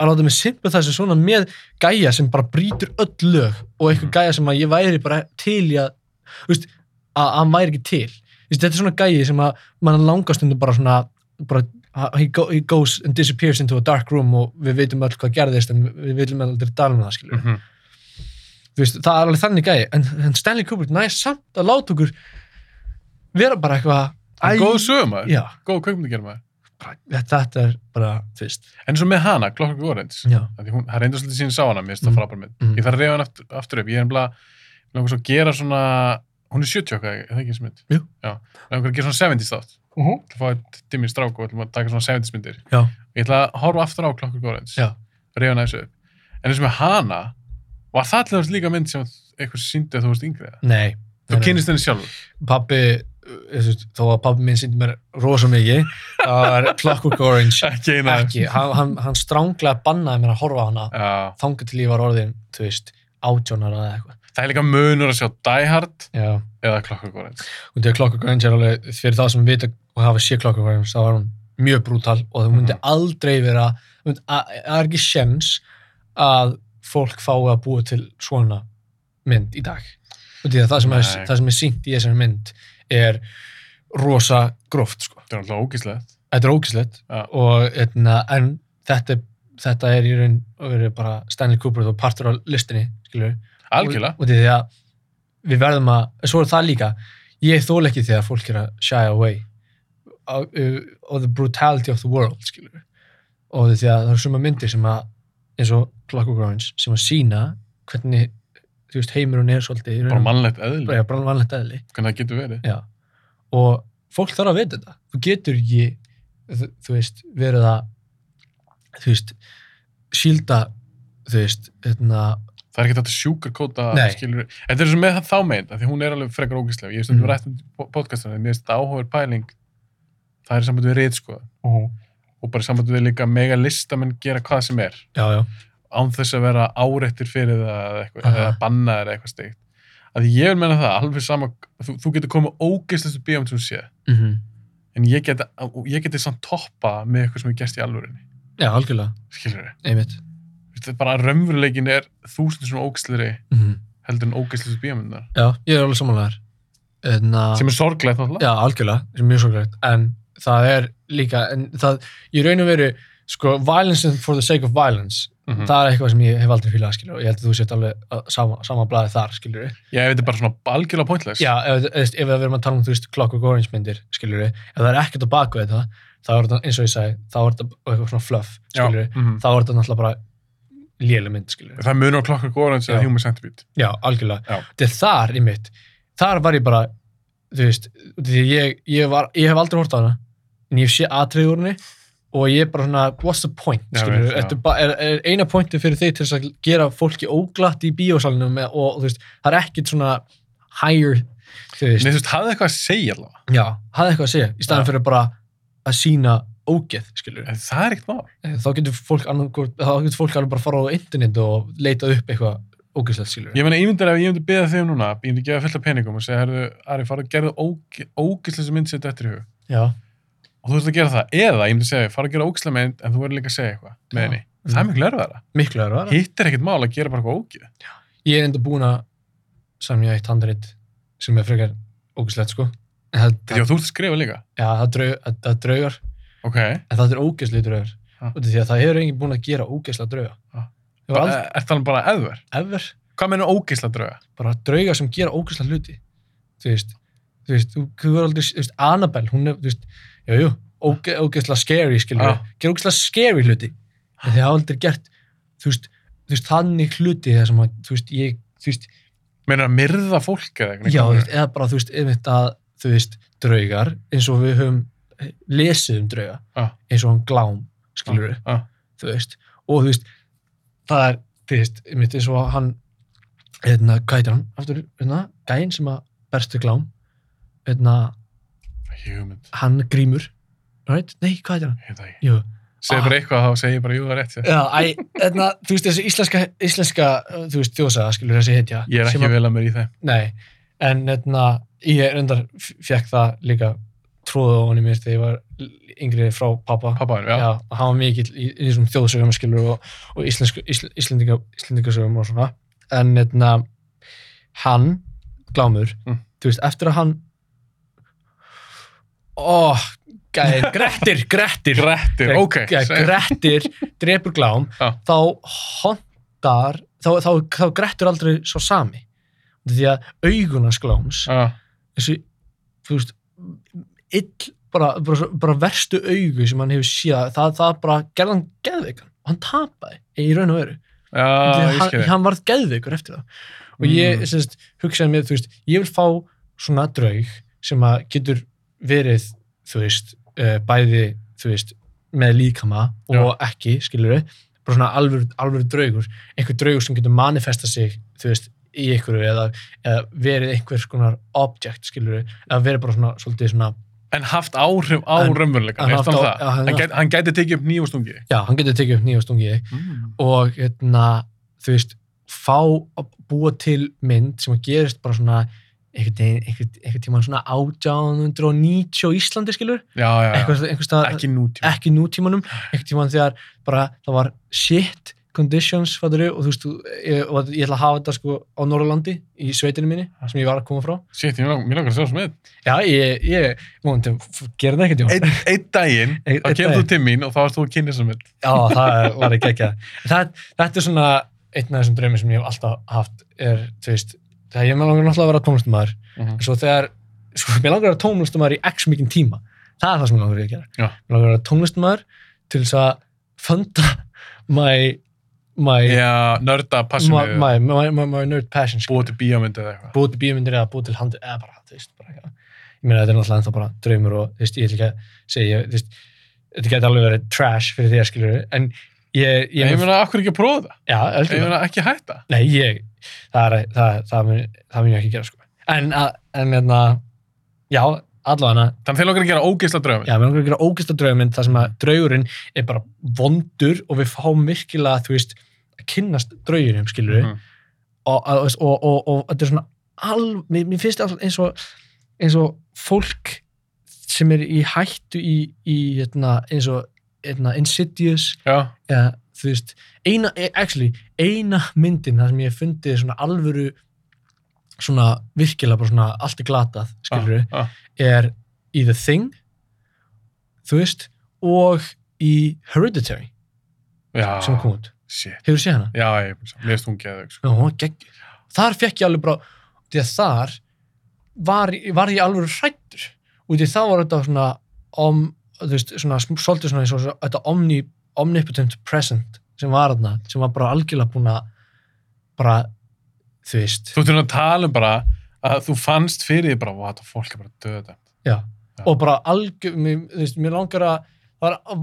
að láta mig sympathæsa svona með gæja sem bara brýtur öll lög og eitthvað Mhm. gæja sem að ég væri bara til í að, að að hann væri ekki til. Þú veist, þetta er svona gæji sem að mann langar stundum bara svona, bara, he, go, he goes and disappears into a dark room og við veitum öll hvað gerðist en við viljum aldrei tala um það, skilur. Mm -hmm. Veist, það er alveg þannig gæji, en, en Stanley Kubrick næst samt að láta okkur vera bara eitthvað, Góð sögumæður. Góð kvikmyndagermaður. bara, þetta er bara, veist, En svo með hana, því Hún, það reyndur svolítið síðan sá hana, mér finnst það Mm. frábær mynd. Mhm. Ég þarf að reyfa hann aftur, aftur upp. Ég er ég langar svo að gera svona, hún er 70 okkar, er það ekki þessi mynd? Jú. Langar að gera svona 70s þátt. uh -huh. Það fá eitt dimmi strák og ætlum að taka svona 70s myndir. já, Ég ætla að horfa aftur á Orange. já, Reyfa hana þessu upp. En eins og með hana, var það allir líka mynd sem eitthvað síndi að þú varst yngri eða? nei. Þú kynist henni sjálfur. Pappi, þó að pappi minn sýndi mér rosa mikið, það var Clockwork Orange, Ekki eina. ekki, hann, hann, hann stránglega bannaði mér að horfa á hana, Já. þangað til ég var orðin, þú veist, átjónar eða eitthvað. Það er líka munur að sjá Die Hard Já, eða Clockwork Orange. og því að Clockwork Orange er alveg, fyrir það sem vita og hafa sé Clockwork Orange, þá var hún mjög brútal og það myndi Mhm. aldrei vera, það myndi- að- það er ekki sjens að fólk fái að búa til svona mynd í dag. og það sem, er, það sem er sínt í þessari mynd er rosa gróft sko. þetta er alltaf ógíslegt þetta er ógislegt Já. og etna, en þetta, þetta er í raun og verið bara Stanley Cooper og partur á listinni algjörlega, og, og því að við verðum að, svo er það líka ég þól ekki þegar fólk er að shy away of, of the brutality of the world skilur og því að það eru suma myndir sem að eins og Clockwork Orange sem að sína hvernig þú veist heimurinn er svolítið bara mannlegt eðli. Bara, já, bara vanlegt eðli. Hvernig það getur verið. Já. og fólk þarf að vita þetta. Þú getur ekki þú, þú veist, verið að þú veist sílda þú veist, hérna það er ekki þetta sjúkarkóta skilur, þetta er svo með þá meint því hún er alveg frekar ógíslega, ég veist um Mhm. mm. rætt um podcastinu, mér veist þetta áhugaður pæling það er samband við reyð sko og bara samband við líka mega listamenn gera hvað sem er. Já, já, án þess að vera áreittir fyrir það eða, eitthvað, eða banna eða eitthvað steikt að ég vil menna það, alveg sama þú, þú getur komið ógeðslestu bíómynd sem þú sé mm en ég geti, ég geti samt toppa með eitthvað sem er gæst í alvörinni já, algjörlega. Skilur er bara raunveruleikin er þúsund sem ógeðsleri mm heldur en ógeðslestu bíómyndar. Já, ég er alveg samanlegar hérna, sem er sorglegt náttúrulega. Já, algjörlega, sem er mjög sorglegt. En það er líka, en það ég raun og veru, sko, violence for the sake of violence, Mhm. það er eitthvað sem ég hef aldrei fílað, skilur, og ég held að þú sett alveg á sama, sama blaði þar, skilur ég veit þetta er bara svona algjörlega pointless Já, ef, ef, ef við erum að tala um, þú veist, Clockwork Orange myndir, skilur ef það er ekkert á baku þetta, þá er þetta, eins og ég sagði, þá er þetta eitthvað svona fluff, skilur við, mhm. þá er þetta náttúrulega bara léleg mynd, skilur það munur á klokkar góðans Já. eða human centipede Já, algjörlega. Já. Þar mitt, þar var ég bara, þú veist, því ég, ég, var, ég hef aldrei hort á hana, en ég sé atriði úr henni og ég er bara svona, what's the point, skilur já. er, er, er eina pointi fyrir þig til að gera fólki óglatt í bíósalinu með, og, þú veist, það er ekkit svona higher, þú veist, Nei, þú veist, hafði eitthvað að segja allavega. Já, hafði eitthvað að segja, í staðan fyrir bara að sína ógeð, skilur En það er ekkert mál. Þá getur fólk alveg bara að fara á internet og leita upp eitthvað ógeðslegt, skilur Ég meina, ég myndi ef ég myndi beða þig um núna ég myndi gefa fullt af peningum og segja, herðu, Ari, fara að gera ógislega mynd sér þetta í hug. Já, og þú ert að gera það, eða ég myndi segja, fara að gera ógislega mynd en þú verður líka að segja eitthvað með henni. Það er miklu erfiðara, miklu það hitt er ekkert mál að gera bara eitthvað ógið Ég er enda búin að samja eitt handrit sem er frekar ógeðslegt, sko. En það, að að já, það, það, það er það er það drauga bara, er það eðver ever, hvað meina ógislega drauga? bara draugar sem gera ógeðslega hluti þú veist, þú veist, þú, er aldrei, þú veist, Annabelle, hún er, þú veist, jú, jú, óge, ógeðslega scary, skilur Já. við, gera ógeðslega scary hluti, en þið hafa aldrei gert, þú veist, þú veist, þannig hluti þar sem að, þú veist, ég, þú veist, meina að myrða fólk eða eitthvað já, þú veist, eða bara, þú veist, einmitt að, þú veist, draugar, eins og við höfum lesið um drauga, Já. eins og hann glám, skilur við, þú veist, og þú veist, það er, þú veist, einmitt eins og hann, hérna, hvað heitir hann, aftur, hérna, gæinn sem að berstu glám, hérna, hann grímur, right? Nei, hvað heitir hann? það ekki Jú, segja Ah. bara eitthvað þá segja ég bara jú það er rétt já, æ, hérna, þú veist, þessi íslenska, íslenska, uh, þú veist, þjóðsaga, skilur þessi heitja. ég er ekki vel að mér í þeim Nei, en hérna, ég reyndar fekk það líka tróðu á honum mér þegar ég var yngri frá pappa. pappaðin, já, og hann var mikill í, í þessum þjóðsögum skilur og, og íslendingasögum og svona. En hérna, hann, Glámur, Mm. þú veist, eftir að hann, ó, gæði, Grettir, Grettir, Grettir, ok. Grettir drepur Glám, Já. þá hondar, þá, þá, þá Grettir aldrei svo sami. Því að augunars Gláms, Já, þessi, þú veist, ill, bara, bara, bara verstu augu sem hann hefur síða, það, það bara gerði hann geðveikan og hann tapaði í raun og veru. já, ég hann, hann varð geðveikur eftir það. Og ég, Mm. mm. sérst, hugsaði mér, þú veist, ég vil fá svona draug sem að getur verið, þú veist, uh, bæði, þú veist, með líkama og ekki, skilur við, bara svona alvöru, alvöru draugur, einhver draugur sem getur manifesta sig, þú veist, í einhverju eða, eða verið einhvers konar object, skilur við, eða verið bara svona, svolítið svona, en haft áhrif á haft hann gæti, hann gæti tekið upp nýjum stungi. Já, hann getur tekið upp nýja stungi. Mm. og hérna, þú veist, fá að búa til mynd sem að gerist bara svona einhvern tímann svona 1890 á Íslandi, skilur? Já, já, já. einhvers, einhvers staðar, ekki nútíma ekki nútímanum. Einhvern tímann þegar bara það var shit conditions, fattur og þú veist, ég, og ég ætla að hafa þetta sko á Norrlandi, í sveitinu minni sem ég var að koma frá. Shit, ég mér langar að sjá sem eitt. Já, ég, ég, múndi, gera það ekkert, Jón. Ein daginn, þá kemur þú til mín og þá varst þú að kynna sem eitt. Já, það var ekki ekki það. Þetta er svona einn af þessum draumir sem ég hef alltaf haft er, þú veist, þegar ég með langar náttúrulega að vera tónlistumæður Mhm. svo þegar, sko, mér langar að vera tónlistumæður my Já, nörda, my, passjónu, my, my, my, nerd passion sko. búið til bíómyndi eða eitthvað. búið til bíómyndir eða búið til handi eða bara, þú veist, bara eitthvað ég meina þetta er náttúrulega ennþá bara draumur og þú veist, ég ætla ekki að segja, þú veist þetta geti alveg verið trash fyrir að skilur en ég, ég, Ég meina, akkur ekki að prófa það? já, Ég algjörlega. meina, ekki hætta. nei, ég, það er, það, það, mun, það mun ég ekki gera, sko en, en, en, já, allavega Þannig þeir langar að gera ógeðsla draumi. já, mér langar að gera ógæsta drauminn þar sem að draugurinn er bara vondur og við fáum virkilega, þú veist að kynnast draugurum, skilur við Mhm. og, og, og, og, og þetta er svona alv, mér, mér finnst það eins og eins og fólk sem er í hættu í, í hérna, eins og hérna, Insidious eða þú veist, eina, eh, actually, eina myndin þar sem ég hef fundið svona alvöru svona virkilega bara svona allt er glatað, skilur við, já. er í The Thing þú veist, og í Hereditary Já, sem kom út, hefur þú séð hana? Já, ég erst hún geðið, sko. Þar fekk ég alveg bara, því að þar var, var ég alveg hrættur. Og því þá var þetta svona, om, þú veist, svona, svolítið svona eins og svo- þetta omni, omnipotent present sem var þarna, sem var bara algjörlega búin að, bara, þú veist, Þú þurfum að tala um bara að þú fannst fyrir því bara, hvað þetta fólk er bara döða. já. Já. Og bara algjör, mér, þú veist, mér langar að, það var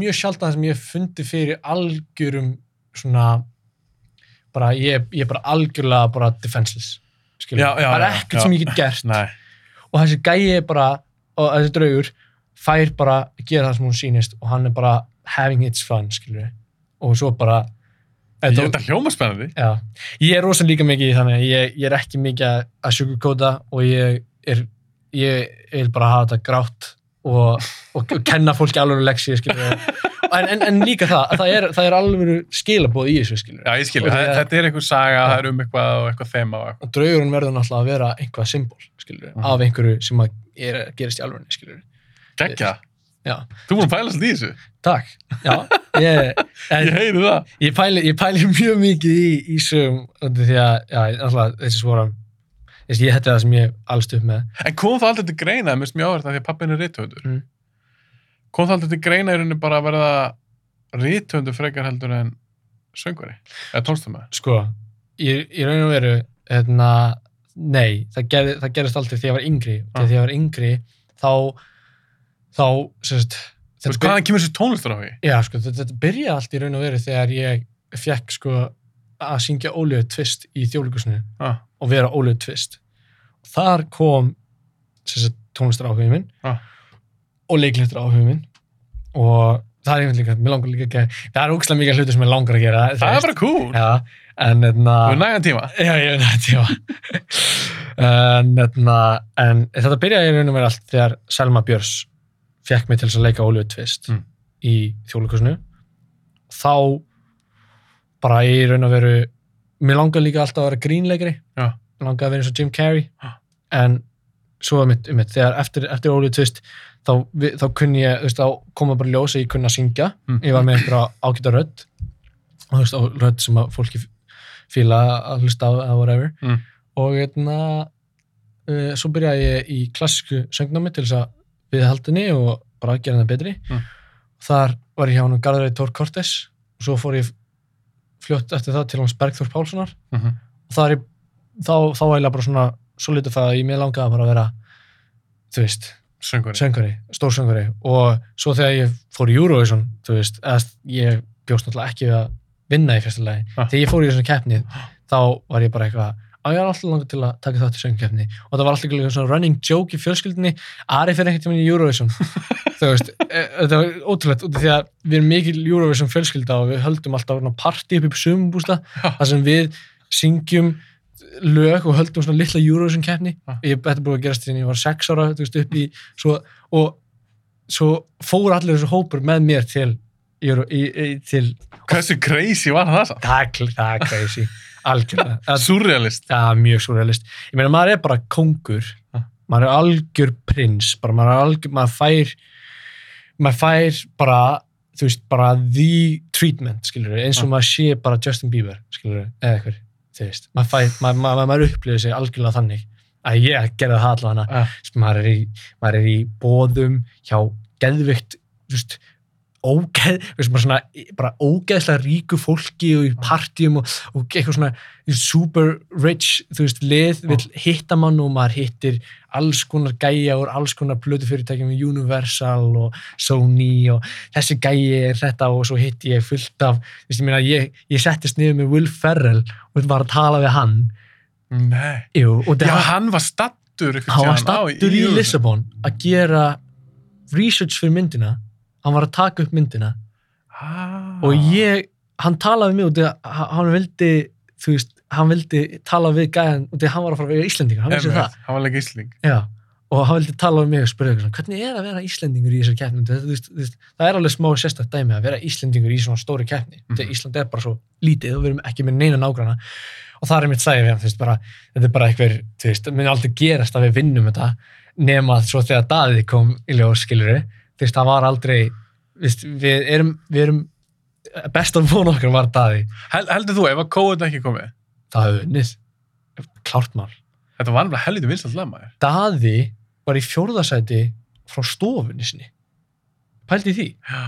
mjög sjaldan sem ég hef fundið fyrir algjörum svona, bara, ég, ég er bara algjörlega bara defenseless. já, það er ekkert já. sem ég get gert Nei, og þessi gæi er bara og þessi draugur fær bara að gera það sem hún sýnist og hann er bara having its fun, við og svo bara ég Þetta- veit að hljóma spennandi. já, ég er rosa líka mikið í þannig að ég, ég er ekki mikið að- sugarcoata og ég er ég vil bara hafa þetta grátt og, og, kenna fólki alveg leksi, skilur en, en, en líka það, að það er, það er alveg skilabóð í þessu, skilur Já, ég því að- þetta er einhver saga, það er um eitthvað og eitthvað þema og eitthvað. og draugurinn verður náttúrulega að vera einhvað symbol, skilur við, Mhm. af einhverju sem að er, gerist í alvegni, skilur við Gekja, já, þú múin að pæla svolítið í þessu. takk, já ég, Ég heyri það. ég pæli, ég pæli mjög mikið í, í sögum út af því að, já, alltaf þessi svora ég, er það sem ég alst upp með En kom það aldrei til greina, mér finnst mjög áverð að því að pappin er rithöfundur. Mm. Kom það aldrei til greina í rauninni bara að verða rithöfundur frekar heldur en söngvari, eða tónstamæður. sko, í, í raun og veru hérna, nei, það, gerði, það gerist aldrei þegar ég var yngri Ah. þegar ég var yngri þá þá, sérst veist, hvaðan kemur þessi tónlistur á því? já, sko, þetta, þetta byrjaði allt í raun og veru þegar ég fekk sko að syngja Óliður Twist í þjóðleikusinu Ah, og vera Óliður Twist og þar kom sérst tónlistar áhugin minn Ah. og leiklistar áhugin minn og það er einhvern líka, mér langar líka ekki að það er ógslag mikið hluti sem ég langar að gera þú það er bara cool. já, en Þú er nægan tíma. já, ég veit þetta, já en, hérna, en þetta byrjaði í raun og veru allt þegar Selma Björns fekk mig til að leika Óliður Twist Mm. í þjóðleikusinu þá bara í raun og veru mér langar líka alltaf að vera grínleikari Já. mér langar að vera eins og Jim Carrey Já. en svo um mitt, þegar eftir, eftir Óliður Twist þá, við, þá kunni ég, þú veist, þá koma bara ljós að ég kunni að syngja Mm. ég var með einhverja ágæta rödd og þú veist, rödd sem að fólki fíla að hlusta á whatever Mm. og hérna uh, svo byrjaði ég í klassísku söngnámi til þess að við haldinni og bara gera það betri Mm. þar var ég hjá hann Garðari Tór Kortes og svo fór ég fljótt eftir það til hans Bergþór Pálssonar Mm -hmm. og það er ég, þá, þá var ég bara svona svo litið það að ég mér langaði bara að vera þú veist, söngari, stór söngari og svo þegar ég fór í Eurovision þú veist, eða ég bjóst náttúrulega ekki að vinna í fyrsta lagi Ah. þegar ég fór í þessum keppni þá var ég bara eitthvað að ég er alltaf langar til að taka þátt í söngkeppni. Og það var alltaf líka svona running joke í fjölskyldinni Ari fyrir tímann í Eurovision. Þú veist, e, þetta var ótrúlegt út af því að við erum mikil Eurovision fjölskylda og við höldum alltaf party upp í sumumbústa Já. þar sem við syngjum lög og höldum svona litla Eurovision keppni Já. ég, er búið að gerast þegar ég var sex ára þú veist, upp í, svo, og svo fór allir þessu hópur með mér til í, í, til Hversu crazy var það það það er crazy algjörlega Surrealist. er mjög surrealist ég meina maður er bara kóngur Ja. maður er algjör prins bara maður er algjör, maður fær maður fær bara þú veist, bara the treatment skilur eins og Ja. maður sé bara Justin Bieber skilur eða eitthvað, þú veist maður, fær, maður, maður, maður upplifir sig algjörlega þannig að ég gerði það allavega Ja. maður er í, maður er í bóðum hjá geðvikt þú veist, ógeð, svona bara ógeðslega ríku fólki og í partíum og, og eitthvað svona super rich, þú veist, lið vil hitta mann og maður hittir alls konar gæja úr alls konar plötu fyrirtækjum Universal og Sony og þessi gæji er þetta og svo hitti ég fullt af þú veist, ég meina, ég, ég settist niður með Will Ferrell og var að tala við hann Nei. Jú, og Já, það hann var stattur. hann var stattur í Eurovision. Lissabon að gera research fyrir myndina hann var að taka upp myndina. Ah. og ég, hann talaði mig út í að hann vildi þú veist, hann vildi tala við gæjan út í að hann var að fara að vera Íslendingur, hann vissi það. Hann var leik Ísling. Já, og hann vildi tala við mig og spyrja svona, hvernig er að vera Íslendingur í þessar keppni? Veist, þú veist, það er alveg smá sérstætt dæmi að vera Íslendingur í svona stóri keppni. Mhm. þegar Ísland er bara svo lítið og við erum ekki með neina nágrana og það er mitt sæði við hann, veist, bara þetta er bara eitthvað, þú veist, það muni aldrei gerast að við vinnum þetta nema svo þegar Daði kom í ljós, skilur þú veist, það var aldrei veist, við erum, við erum besta von okkar var Daði. Hel, heldur þú, ef að COVID ekki komið, það hefur unnið, klárt mál. Þetta var alveg helviti vinsalt lag maður. Daði var í fjórðasæti frá stofunni sinni. Pældi í því. Já.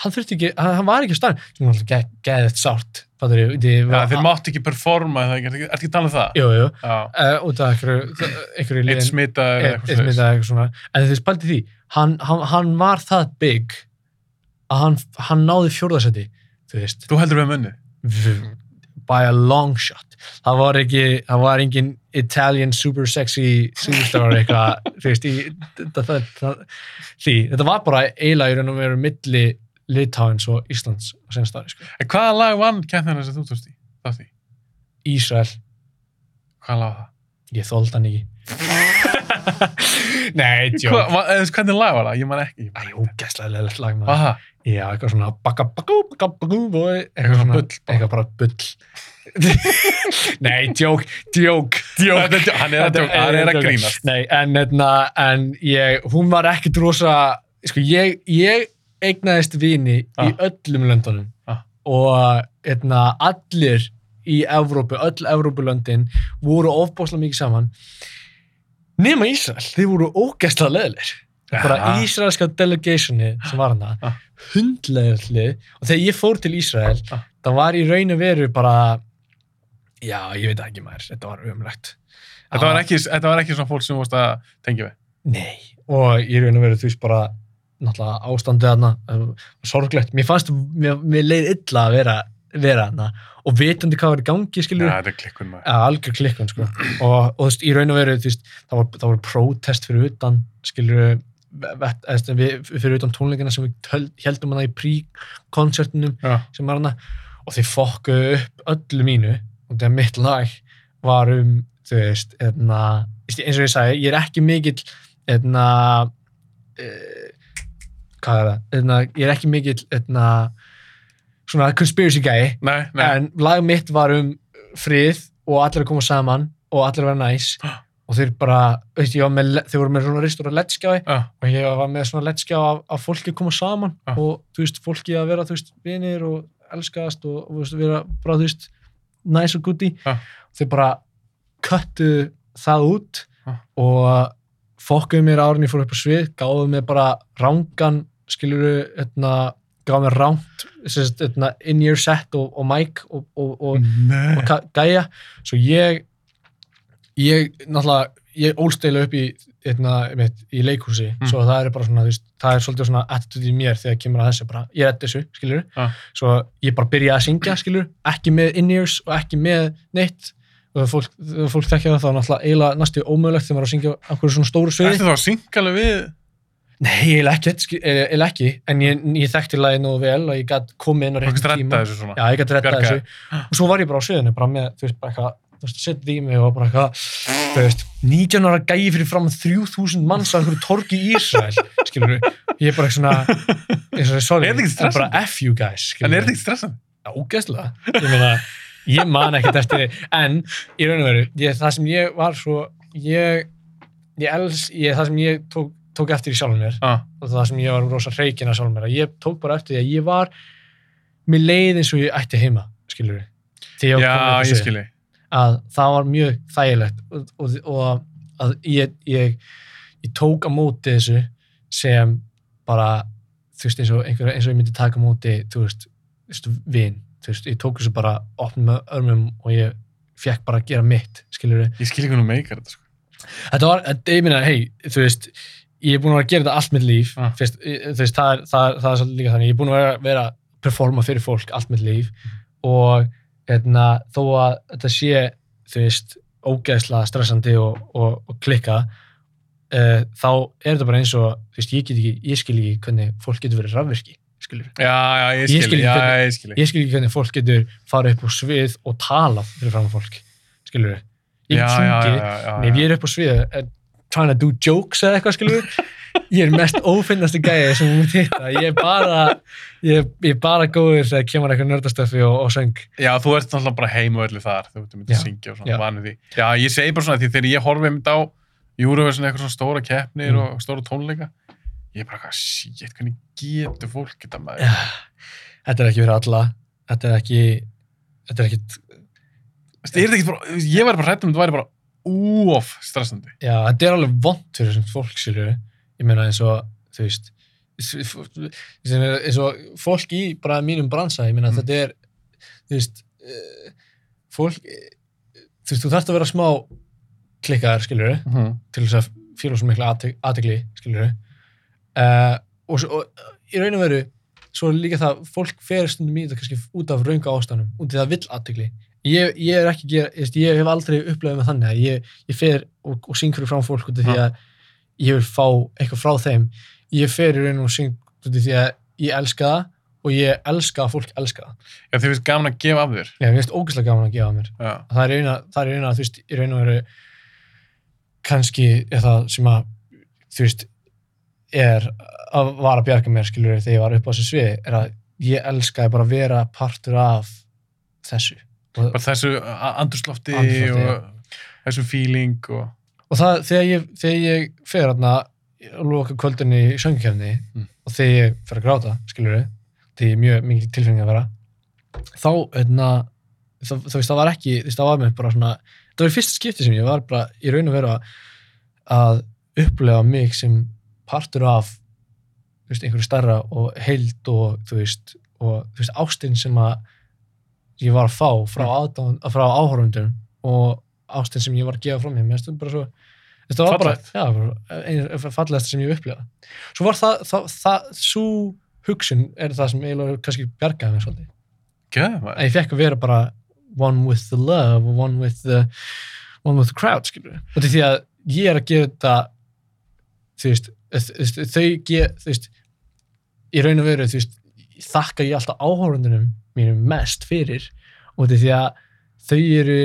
hann þurfti ekki, hann, hann var ekki á staðin sem er alltaf ge geðið sárt fattur, því, Já, þeir mátt ekki performa eða ekki, að tala um það? jú, jú, uh, út af einhverju Eitt smita eða eitt eitthvað svona. En pældi í því, hann, hann, hann var það big að hann, hann náði fjórðasæti þú veist, Þú heldur við munni? by a long shot það var ekki, það var engin Italian super sexy superstar eitthvað, þú veist, í, það, það, það, því, þetta var bara eiginlega í raun og veru milli Litáins og Íslands á senast ári, sko. En hvaða lag vann keppnina sem þú tókst í? Ísrael, Hvaða lag var það? ég þóldi hann ekki Nei, Hva, tjók hvernig lag var það? Ég man ekki. Æ, ógæslega leðilegt lag. Var það? Já, eitthvað svona bakka, bakka, bakka, bakka, boy Eitthvað svona bull. Eitthvað bara bull Nei, Þetta er djó- Hann er að, hann er að grínast. Nei, en, etna, en ég, hún var ekkit rosa, sko, ég, ég eignaðist vini í Ah. öllum löndunum Ah. og etna, allir í Evrópu, öll Evrópulöndin voru ofbáslega mikið saman nema Ísrael, þið voru ógæslega leðilegir. Bara ísraelska delegationi sem var hana, Ah. hundleðilegir og þegar ég fór til Ísrael, Ah. það var í raun og veru bara, já, ég veit ekki maður, þetta var umlegt. Þetta var, ekki, þetta var ekki svona fólk sem vorst að tengja við. Nei, og ég raun og veru þú veist bara náttúrulega ástandið hana uh, sorglegt, mér fannst mér, mér leið illa að vera, vera hana og vitandi hvað var í gangi, skilur Já, þetta er klikkun maður. ja, algjör klikkun, sko. Og, og þú veist, í raun og veru, þú veist, það var, það var prótest fyrir utan, skilur við, fyrir utan tónleikina sem við heldum hana í prí-koncertinum Já. sem var hana og þeir fokkuðu upp öllu mínu og þegar mitt lag var um þú veist, eðna, eins og ég sagði ég er ekki mikill eðna, e, hvað er það? Eðna, ég er ekki mikill eðna, svona conspiracy guy Nei, nei. en lag mitt var um frið og allir að koma saman og allir að vera næs og þeir bara, veist ég með þeir voru með svona ristur að lettskjáði Já. og ég var með svona lettskjá af, af fólki að koma saman Já. og þú veist, fólki að vera þú veist, vinir og elskast og, og veist, vera bara, þú veist, næs og gutti Já. þeir bara köttu það út og fokkuðu mér árin ég fór upp á svið, gáðu mér bara rángan, skiluru etna, gáðu mér ránt etna, in your set og, og mic og, og, og, gæja. Svo ég ég náttúrulega, ég ólst eiginlega upp í eitna, einmitt, í leikhúsi. Mm. svo það er bara svona, veist, það er svolítið svona attitude í mér þegar kemur að þessu, bara, ég er þessu skilur, Ja. svo ég bara byrja að syngja skilur, ekki með in-ears og ekki með neitt. Og þegar fólk, fólk þekkja það þá náttúrulega eiginlega næstu ómögulegt þegar maður er að syngja á einhverju svona stóru sviði. Ertu þá að synga alveg við? Nei, skil- eiginlega ekki en ég, ég þekkti lagið nú vel og ég gætt komið inn á Þú rétt kannski tíma. redda þessu svona. Já, ég gæti retta þessu. Og svo var ég bara á sviðinu bara með, þú veist, bara eitthvað þú veist, setja í mig og bara eitthvað, þú veist, 19 ára gæi fyrir fram 3000 manns á einhverju torgi í Ísrael, skilur ég er bara eitthvað svona, eins og sorry, Er þetta ekki en bara? F you guys, En skilur er þetta ekki stressandi? ágæslega, ég meina ég man ekkert eftir en í raun og veru, ég, það sem ég var svo ég, ég els ég, það sem ég tók, tók eftir í sjálfum mér Ah, og það sem ég var rosa hreikin að sjálfum mér að ég tók bara eftir því að ég var mér leið eins og ég ætti heima skilur við, skilji. að það var mjög þægilegt og, og, og að ég, ég, ég tók á móti þessu sem bara þú veist eins og, einhver, eins og ég myndi taka á móti þú veist, veist vin þú veist, ég tók þessu bara opnum með örmum og ég fekk bara að gera mitt skilur við, Ég skilji hvernig þú meikar þetta, sko. þetta var, ég minna, hei þú veist, ég er búin að vera að gera þetta allt mitt líf. Ah. fyrst, veist, það er, það, er- það er svolítið líka þannig, ég er búin að vera, vera að performa fyrir fólk allt mitt líf. Og hérna, þó að þetta sé, þú veist ógeðslega stressandi og, og, og klikka uh, þá er þetta bara eins og, veist, ég ekki ég skil ekki hvernig fólk getur verið rafvirki skilur Já, já, ég Ég skil ekki já, hvernig- ég skilji. ég skil ekki hvernig fólk getur farið upp á svið og talað fyrir fram á fólk skilur ég sungið, já, já, en ef ég er upp á svið uh, trying to do jokes eða eitthvað skilur ég er mest ófinnasti gæði sem hún hitta ég er bara ég, ég er bara góður þegar kemur eitthvað nördastöfi og, og söng Já, þú ert náttúrulega bara heima öllu þar, þú Já, að syngja og svona, vanið því. Já, ég segi bara svona því þegar ég horfi mynd á Eurovision eitthvað svona stóra keppnir Mm. og stóra tónleika, ég er bara eitthvað, shit, hvernig getur fólk þetta maður? Já, þetta er ekki fyrir alla þetta er ekki þetta er ekki, ég væri bara hrættum, þetta væri bara úof stressandi. já, þetta er alveg vond fyrir þessum fólk, skilur ég meina eins og, þú veist eins og fólk í bara mínum bransa, ég meina Mm. þetta er þú veist eh, fólk eh, þú veist, þú þarft að vera smá klikkaðar, skilur Mm -hmm. til þess að fíla svo mikla aðtegli, skilur uh, og, svo- og í raun og veru svo er líka það, fólk fer stundum í þetta kannski út af raunga ástæðanum, út í það vill aðtegli ég, ég er ekki, gera, ég, ég hef aldrei upplefað með þannig að ég, ég fer og, og syng fyrir fram fólk út af því að ég vil fá eitthvað frá þeim. Ég fer í raun og syng út af því að ég elska það og ég elska að fólk elska það. Já, þið finnst gaman að gefa af þér. ég mér finnst ógeðslega gaman að gefa mér. Já, það er eina, það er eina, þú veist, í raun og veru kannski er það sem að, þú veist, er að var að bjarga mér, skilur þegar ég var upp á þessu sviði, er að ég bara að vera partur af þessu. Bara þessu a- andrúrslofti Andrúmslofti, og þessum feeling og... og það, þegar ég, þegar ég fer þarna að loka kvöldinni í söngkefni Mm. og þegar ég fer að gráta, skilur þegar ég er mjög mikið tilfengi að vera þá, hérna, það, þú veist, það var ekki, það var mér bara svona það var fyrsta skipti sem ég var bara í raun og veru að, upplega mig sem partur af veist, einhverju starra og heild og þú veist, og þú veist, ástinn sem að ég var að fá frá, frá áhorfundum og ástinn sem ég var að gefa frá mér. Mér finnst bara svo þetta var Fallegt. bara einu fallegast sem ég hef upplegað svo var það, það, það svo hugsun er það sem eiginlega kannski bjargaði mér svolítið. Gæða, að ég fekk að vera bara one with the love og one with the one with the crowd, skilur og því að ég er að gera þetta þú veist, þau ge- þú veist, í raun og veru þú veist, þakka ég alltaf áhórundunum mínum mest fyrir og því að þau eru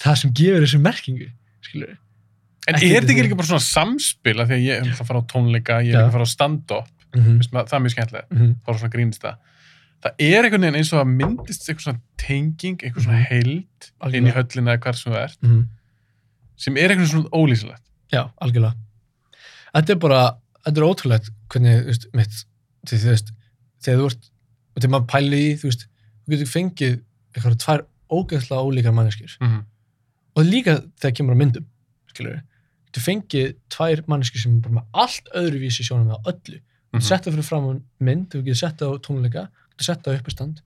það sem gefur þessu merkingu skilur En er þetta ekki þetta. líka bara svona samspil af því að ég er að fara á tónleika, ég er að fara á stand-up, mm -hmm. Það er mjög skemmtilegt, Mm -hmm. þá er svona grínist það. Það er einhvern veginn eins og að myndist eitthvað svona tenging, eitthvað svona Mhm. heild Algjörlega. inn í höllina eða hvar sem það er, Mhm. sem er eitthvað svona ólýsilegt. Já, algjörlega. Þetta er bara, þetta er ótrúlegt hvernig, þú veist, mitt, því þú veist, þegar þú ert, og þegar maður pæli í, þú veist, þú getur fengið eitthvað tvær ógeðslega ólíkar manneskjur. Mm -hmm. Og líka þegar kemur á myndum, skilur þú fengið tvær manneskjur sem er bara með allt öðruvísi sjónum með öllu. Getur sett það fyrir fram á mynd, þú getur sett það á tónleika, þú getur sett það á uppistand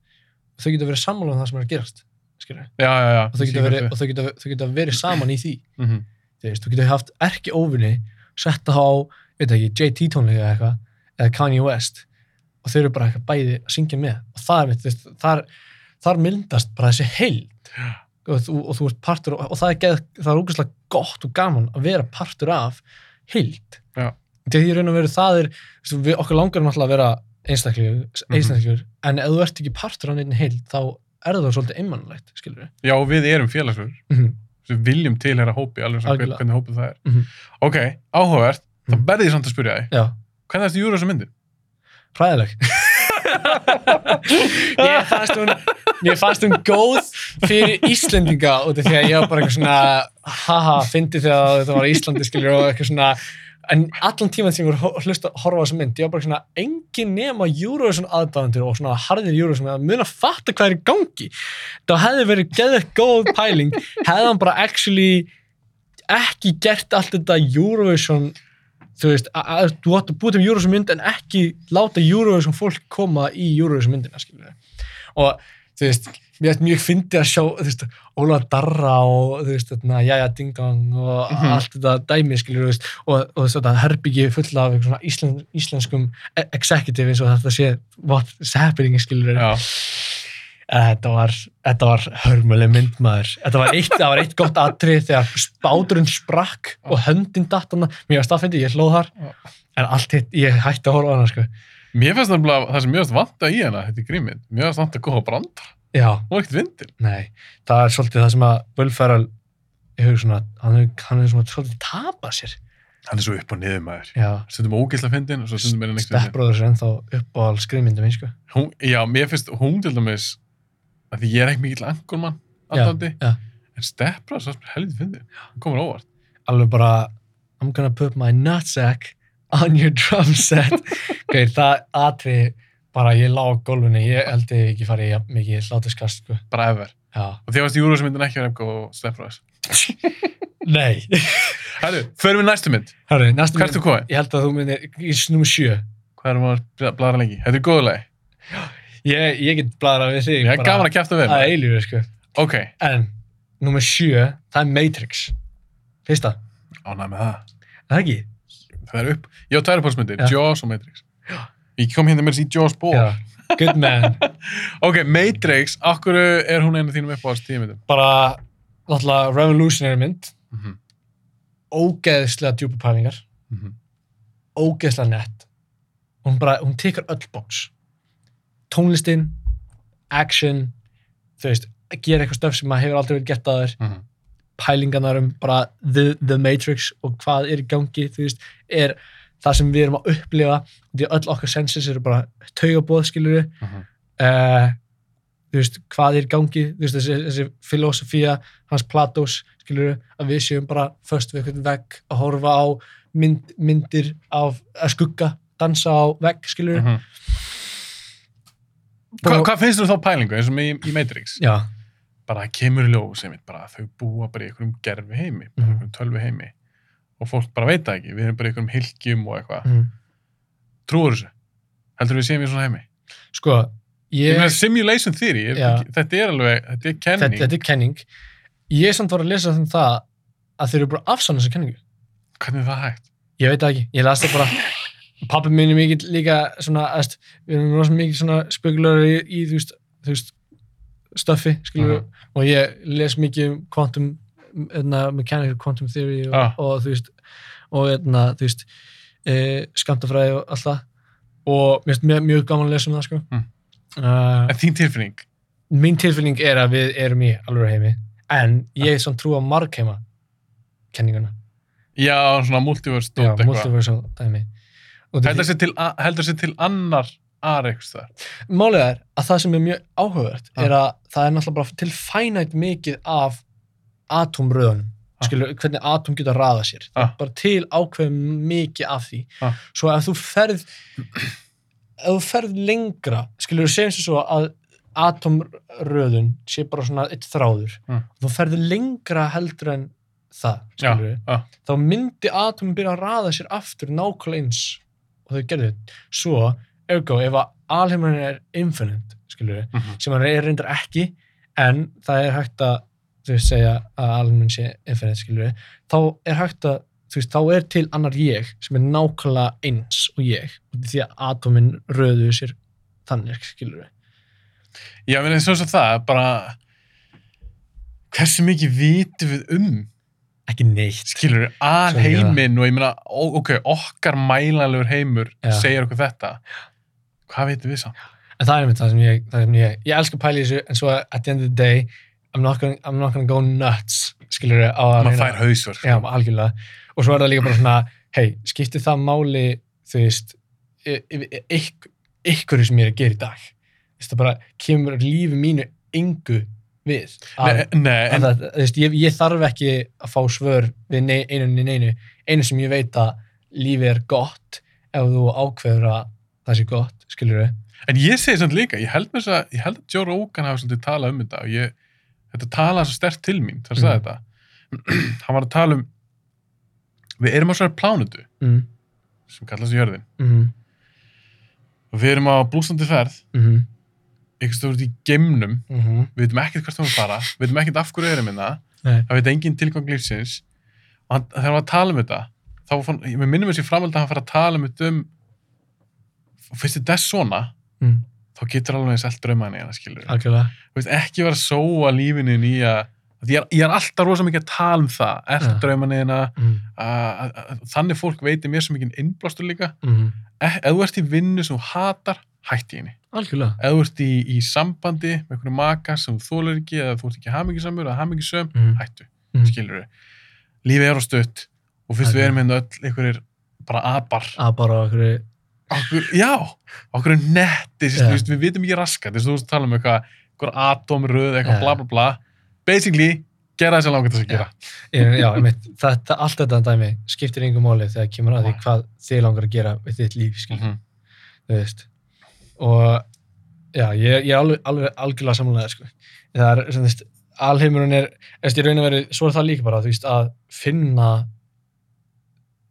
og þau getur verið sammála um það sem er að gerast, skilur. Já, já, já. Og þau getur verið, og þau getur, þau getur verið saman í því. Mm -hmm. þú getur haft erki óvinni setta á, veit ekki, JT tónleika eða eitthvað, eða Kanye West og þau eru bara eitthvað bæði að syngja með og það er mitt, þar, þar myndast bara þessi heild og þú, og þú ert partur, og, og það er, geð, það er ógeðslega gott og gaman að vera partur af heild Já. þegar því raun og veru það er við, okkur langar náttúrulega að vera einstaklegur, einstaklegur en ef þú ert ekki partur af neitt heild þá er það svolítið einmannlegt, skilur við Já, við erum félagsverður. mm sem viljum tilhera hópi, alveg svona hvernig hópið það er. Mhm. Ok, áhugavert, þá Mhm. verði ég samt að spyrja þig, hvernig er þetta júru þessa myndi? Fræðileg. ég fannst hún, ég fannst hún góð fyrir Íslendinga út af því að ég var bara eitthvað svona, haha, fyndi þegar þetta var Íslandi, skilur, og eitthvað svona, en allan tíman sem ég voru að hlusta að horfa á þessa mynd, ég var bara svona, engin nema Eurovision aðdáðandur og svona harðir Eurovision að mun að fatta hvað er í gangi. Það hefði verið geðið góð pæling, hefði hann bara actually ekki gert allt þetta Eurovision þú veist, að- þú átt að búið til Eurovision mynd en ekki láta Eurovision fólk koma í Eurovision myndina, skilur og þú veist, mér veist mjög fyndi að sjá, þú veist, Óla Darra og þú veist, þarna, Jæja Ding Dong og Mhm. allt þetta dæmi, skilur veist, og, og þetta herbyggi fulla af eitthvað svona íslen, íslenskum e- executive eins og þetta sé what's happening, skilur Já, Þetta var, þetta var hörmuleg myndmaður. Þetta var eitt, það var eitt gott atrið þegar spáturinn sprakk og höndin datt hana. Mér var staðfindi, ég hlóð þar. En allt hitt, ég hætti að horfa á hana, sko. mér finnst það það sem finnst vanta í hana, þetta er grímið, finnst vanta að góða brandar, Já, var ekkert vindin. nei. Það er svolítið það sem að svona, hann er, hann er svona svolítið tapað sér. Hann er svo upp og niður maður. Já, Stundum ógeðslega fyndin og svo stundum er hann ekkert Step Brothers er ennþá upp á all sko. Hún, já, mér finnst hún til dæmis að því ég er ekki mikill angurmann já. en Stepra svo helviti fyndið, hún komur óvart Alveg bara, I'm gonna put my nutsack on your drum set. Gauð, það atrið, bara ég lá á gólfinu, ég held ég ekki farið jafn mikið hlátuskast, sko. bara ever, Já. og því varst Júru sem myndin ekki að reyna og Stepra Nei. Hæru, förum við næstu mynd, Hörru, næstu komið? Ég held að þú myndir, í nummer sjö. Hvað erum við að bladra lengi? Þetta er góðulegi, Ég, ég get bladra við þig. ég er gaman að kæfta við að eilífu, sko. Ok, En, nummer sjö, það er Matrix. Fyrsta. ánæg með það Er Það ekki? Það er upp, ég á tværupólsmyndir, Já. Jaws og Matrix Ég kom hérna með þessi Jaws ból Já. Good man. Ok, Matrix, okkur er hún einu af þínum uppáhalds tímyndum Bara, náttúrulega, revolutionary mynd. mm -hmm. Ógeðslega djúpa pælingar. Ógeðslega nett. Hún bara, hún tekur öll box. Tónlistin, action, þú veist, gera eitthvað stöf sem maður hefur aldrei verið gett að þér. Mm -hmm. pælingarnar um bara the, the Matrix og hvað er í gangi, þú veist, er það sem við erum að upplifa því öll okkar senses eru bara taugabóð, skilur við, Mhm. uh, þú veist, hvað er í gangi, þú veist, þessi, þessi filosofía hans Platós, skilur við, að við séum bara först við eitthvað vegg að horfa á mynd, myndir af að skugga, dansa á vegg, skilur við. Mhm. Hva, Hvað finnst þú þá pælingu eins og í, í Matrix? Já, Bara kemur í einmitt, bara þau búa bara í einhverjum gerfi heimi, bara Mhm. einhverjum tölvi heimi og fólk bara veit það ekki, við erum bara í einhverjum hilkjum og eitthvað. mm. Trúur þessu? Heldur við séum í svona heimi? sko, Ég ég, meina simulation theory, er, þetta er alveg, þetta er kenning. þetta, þetta er kenning, ég er samt var að lesa um það að þeir eru bara afsann þessa kenningu. Hvernig er það hægt? Ég veit það ekki, ég las það bara pappi minn er mikið líka svona æst, við erum rosa mikið svona spökulegur í, í þú veist, veist stöffi, skilur Mhm. og ég les mikið um quantum eðna, mechanical quantum theory og, Ah. og þú veist og eðna, þú veist e, skamtafræði og allt það og mér finnst mjög, mjög gaman að lesa um það sko Mm. uh, En þín tilfinning? mín tilfinning er að við erum í alveg heimi en ég er samt trú á margheima kenninguna, Já, svona multiverse já, dót eitthvað. Og þetta- Heldur sér til, a- heldur sér til annar aðra eitthvað þar? Málið er að það sem er mjög áhugavert Ah. er að það er náttúrulega bara til fænætt mikið af atomröðunum Ah. skilur, hvernig atom geta raða sér það Ah. bara til ákveð mikið af því svo ef þú ferð ef þú ferð lengra skilur, segjum sem svo að atomröðun sé bara svona eitt þráður þú ferð lengra heldur en það skilur, já. þá myndi atomin byrja að raða sér aftur nákvæmlega eins og þau gerðu svo, ergo, ef að alheimurinn er infinite, skilur við, Mhm. sem hann er reyndar ekki, en það er hægt að, þú veist, segja að alheimurinn sé infinite, skilur við, þá er hægt að, þú veist, þá er til annar ég sem er nákvæmlega eins og ég, af því að atomin röðu sér þannig, skilur við. Já, menn eins og svo það, bara hversu mikið vitum við um Ekki neitt. skilur við alheiminn og ég meina, ok, okkar mælanlegur heimur Já. segir okkur þetta hvað veitum við samt? En það er einmitt það sem ég, það sem ég, ég elska að pæla í þessu, en svo at the end of the day, I'm not gonna, I'm not gonna go nuts skilur á að maður fær hausverk Já, algjörlega. Og svo er það líka bara svona, hei, skiptir það máli, þú veist, ykkur, ykkur sem ég er að gera í dag. Þú veist, það bara kemur lífi mínu engu við. Að, nei, nei, að en, það, veist, ég, ég þarf ekki að fá svör við nei, einu neinu. Einu sem ég veit að lífi er gott ef þú ákveður að það sé gott, skilur við. en ég segi samt líka ég held, með þess að, ég held að Joe Rogan hafi svolítið talað um þetta og ég, þetta talaði svo stert til mín hann sagði Mhm. þetta hann var að tala um við erum á svona plánutu Mm, sem kallast jörðin mm, og við erum á blúsandi ferð mm, einhvers stóður út í geimnum mm, við veitum ekkert hvert það var að fara við veitum ekkert af hverju erum minna Nei. það veit engin tilgang lífsins. Og hann, þegar hann var að tala um þetta þá fann, með minnum þessi framhald að hann fara að tala um þetta um og fyrst þetta er svona mm, þá getur alveg eins allt draumaðin í hana skilur. Þú ekki vera að sóa lífinu í að ég er, ég er alltaf rosa mikið að tala um það er Ja. draumaðina Mm, þannig fólk veitir mér svo mikið innblástur líka. Mm, ef þú ert í vinnu sem þú hatar hætti henni algjörlega. ef þú ert í, í sambandi með einhverju maka sem þú þólar ekki eða þú ert ekki hamingisamur eða hamingisöm, Mm, hættu, mm. skilur við lífið er á stutt og fyrst við Ok. erum hérna öll einhverjir bara apar Að bara okkur, okkur, já, okkur netti yeah. við vitum ekki raskat, þess að þú veist að tala um eitthvað einhver atómröð, eitthvað Já. bla bla bla basically, gera það sem langar þess að gera ég, já, einmitt, þetta, allt þetta dæmi skiptir yngum máli þegar kemur að því hvað þið langar að gera við þitt líf, skil, Mhm. þú veist. Og já, ég, ég er alveg, alveg algjörlega samanlega, sko. Það er, sem þú veist, alheimurinn er, veist, ég raun að veri, svo er það líka bara, þú veist, að finna,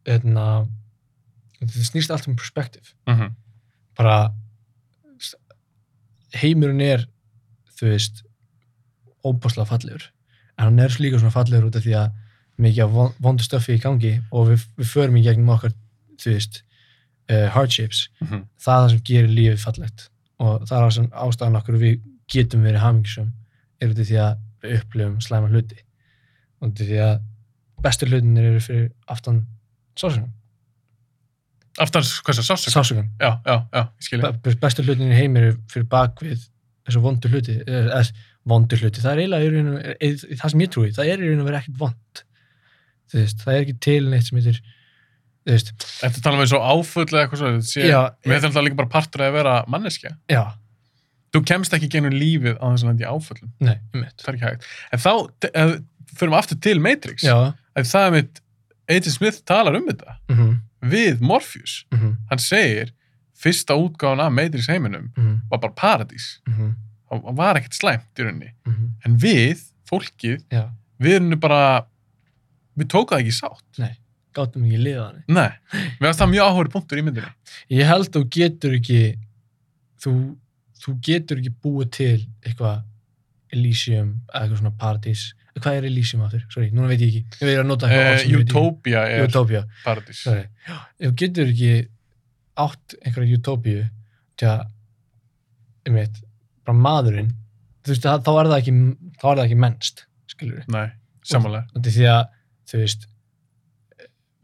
hérna, þetta snýst allt um perspektíf. Mhm. bara s- heimurinn er þú veist óbúslega fallegur en hann er líka svona fallegur út af því að mikið vondu stöfi í gangi og við, við förum í gegnum okkar þú veist uh, hardships Mhm. það er það sem gerir lífið fallegt. Og það er það sem ástæðan okkur við getum verið hamingisum er út af því að við upplifum slæma hluti. Og út af því að bestu hlutinir eru fyrir aftan sásökan aftan, sásök sásökan já, já, já, ég skilja Be- bestu hlutin í heimi eru fyrir bakvið þessu vondu hluti eða eða vondu hluti, það er eiginlega í það sem ég trúi, það er í og verið ekkert vond það er ekki til neitt sem heitir Þetta tala um eins og áfull eða eitthvað svo við þetta er líka bara partur að vera manneskja. Já, þú kemst ekki genið lífið á þess að lenda í áfullum nei, það er ekki hægt. En þá, ef, förum aftur til Matrix. Já, ef það er mitt Agent Smith talar um þetta. Mhm, við Morpheus, mhm, hann segir fyrsta útgáðan af Matrix heiminum mhm, var bara paradís, mhm, það var ekkert slæmt í rauninni, mhm, en við fólkið, já, við erum bara við tókum það ekki sátt. Nei gátum ekki liða þannig nei, við varst það mjög áhverju punktur í myndinni. Ég held þú getur ekki þú, þú getur ekki búið til eitthvað Elysium eða eitthvað svona paradís. Hvað er Elysium aftur? Sorry, núna veit ég ekki. Ég veit að nota uh, ég veit ekki. Utopia er Utopia paradís. Ef þú getur ekki átt einhverja utópíu til að um eitt, bara maðurinn þú veist, þá er það ekki þá er það ekki mennst, skilur við nei, samanlega því að, þú veist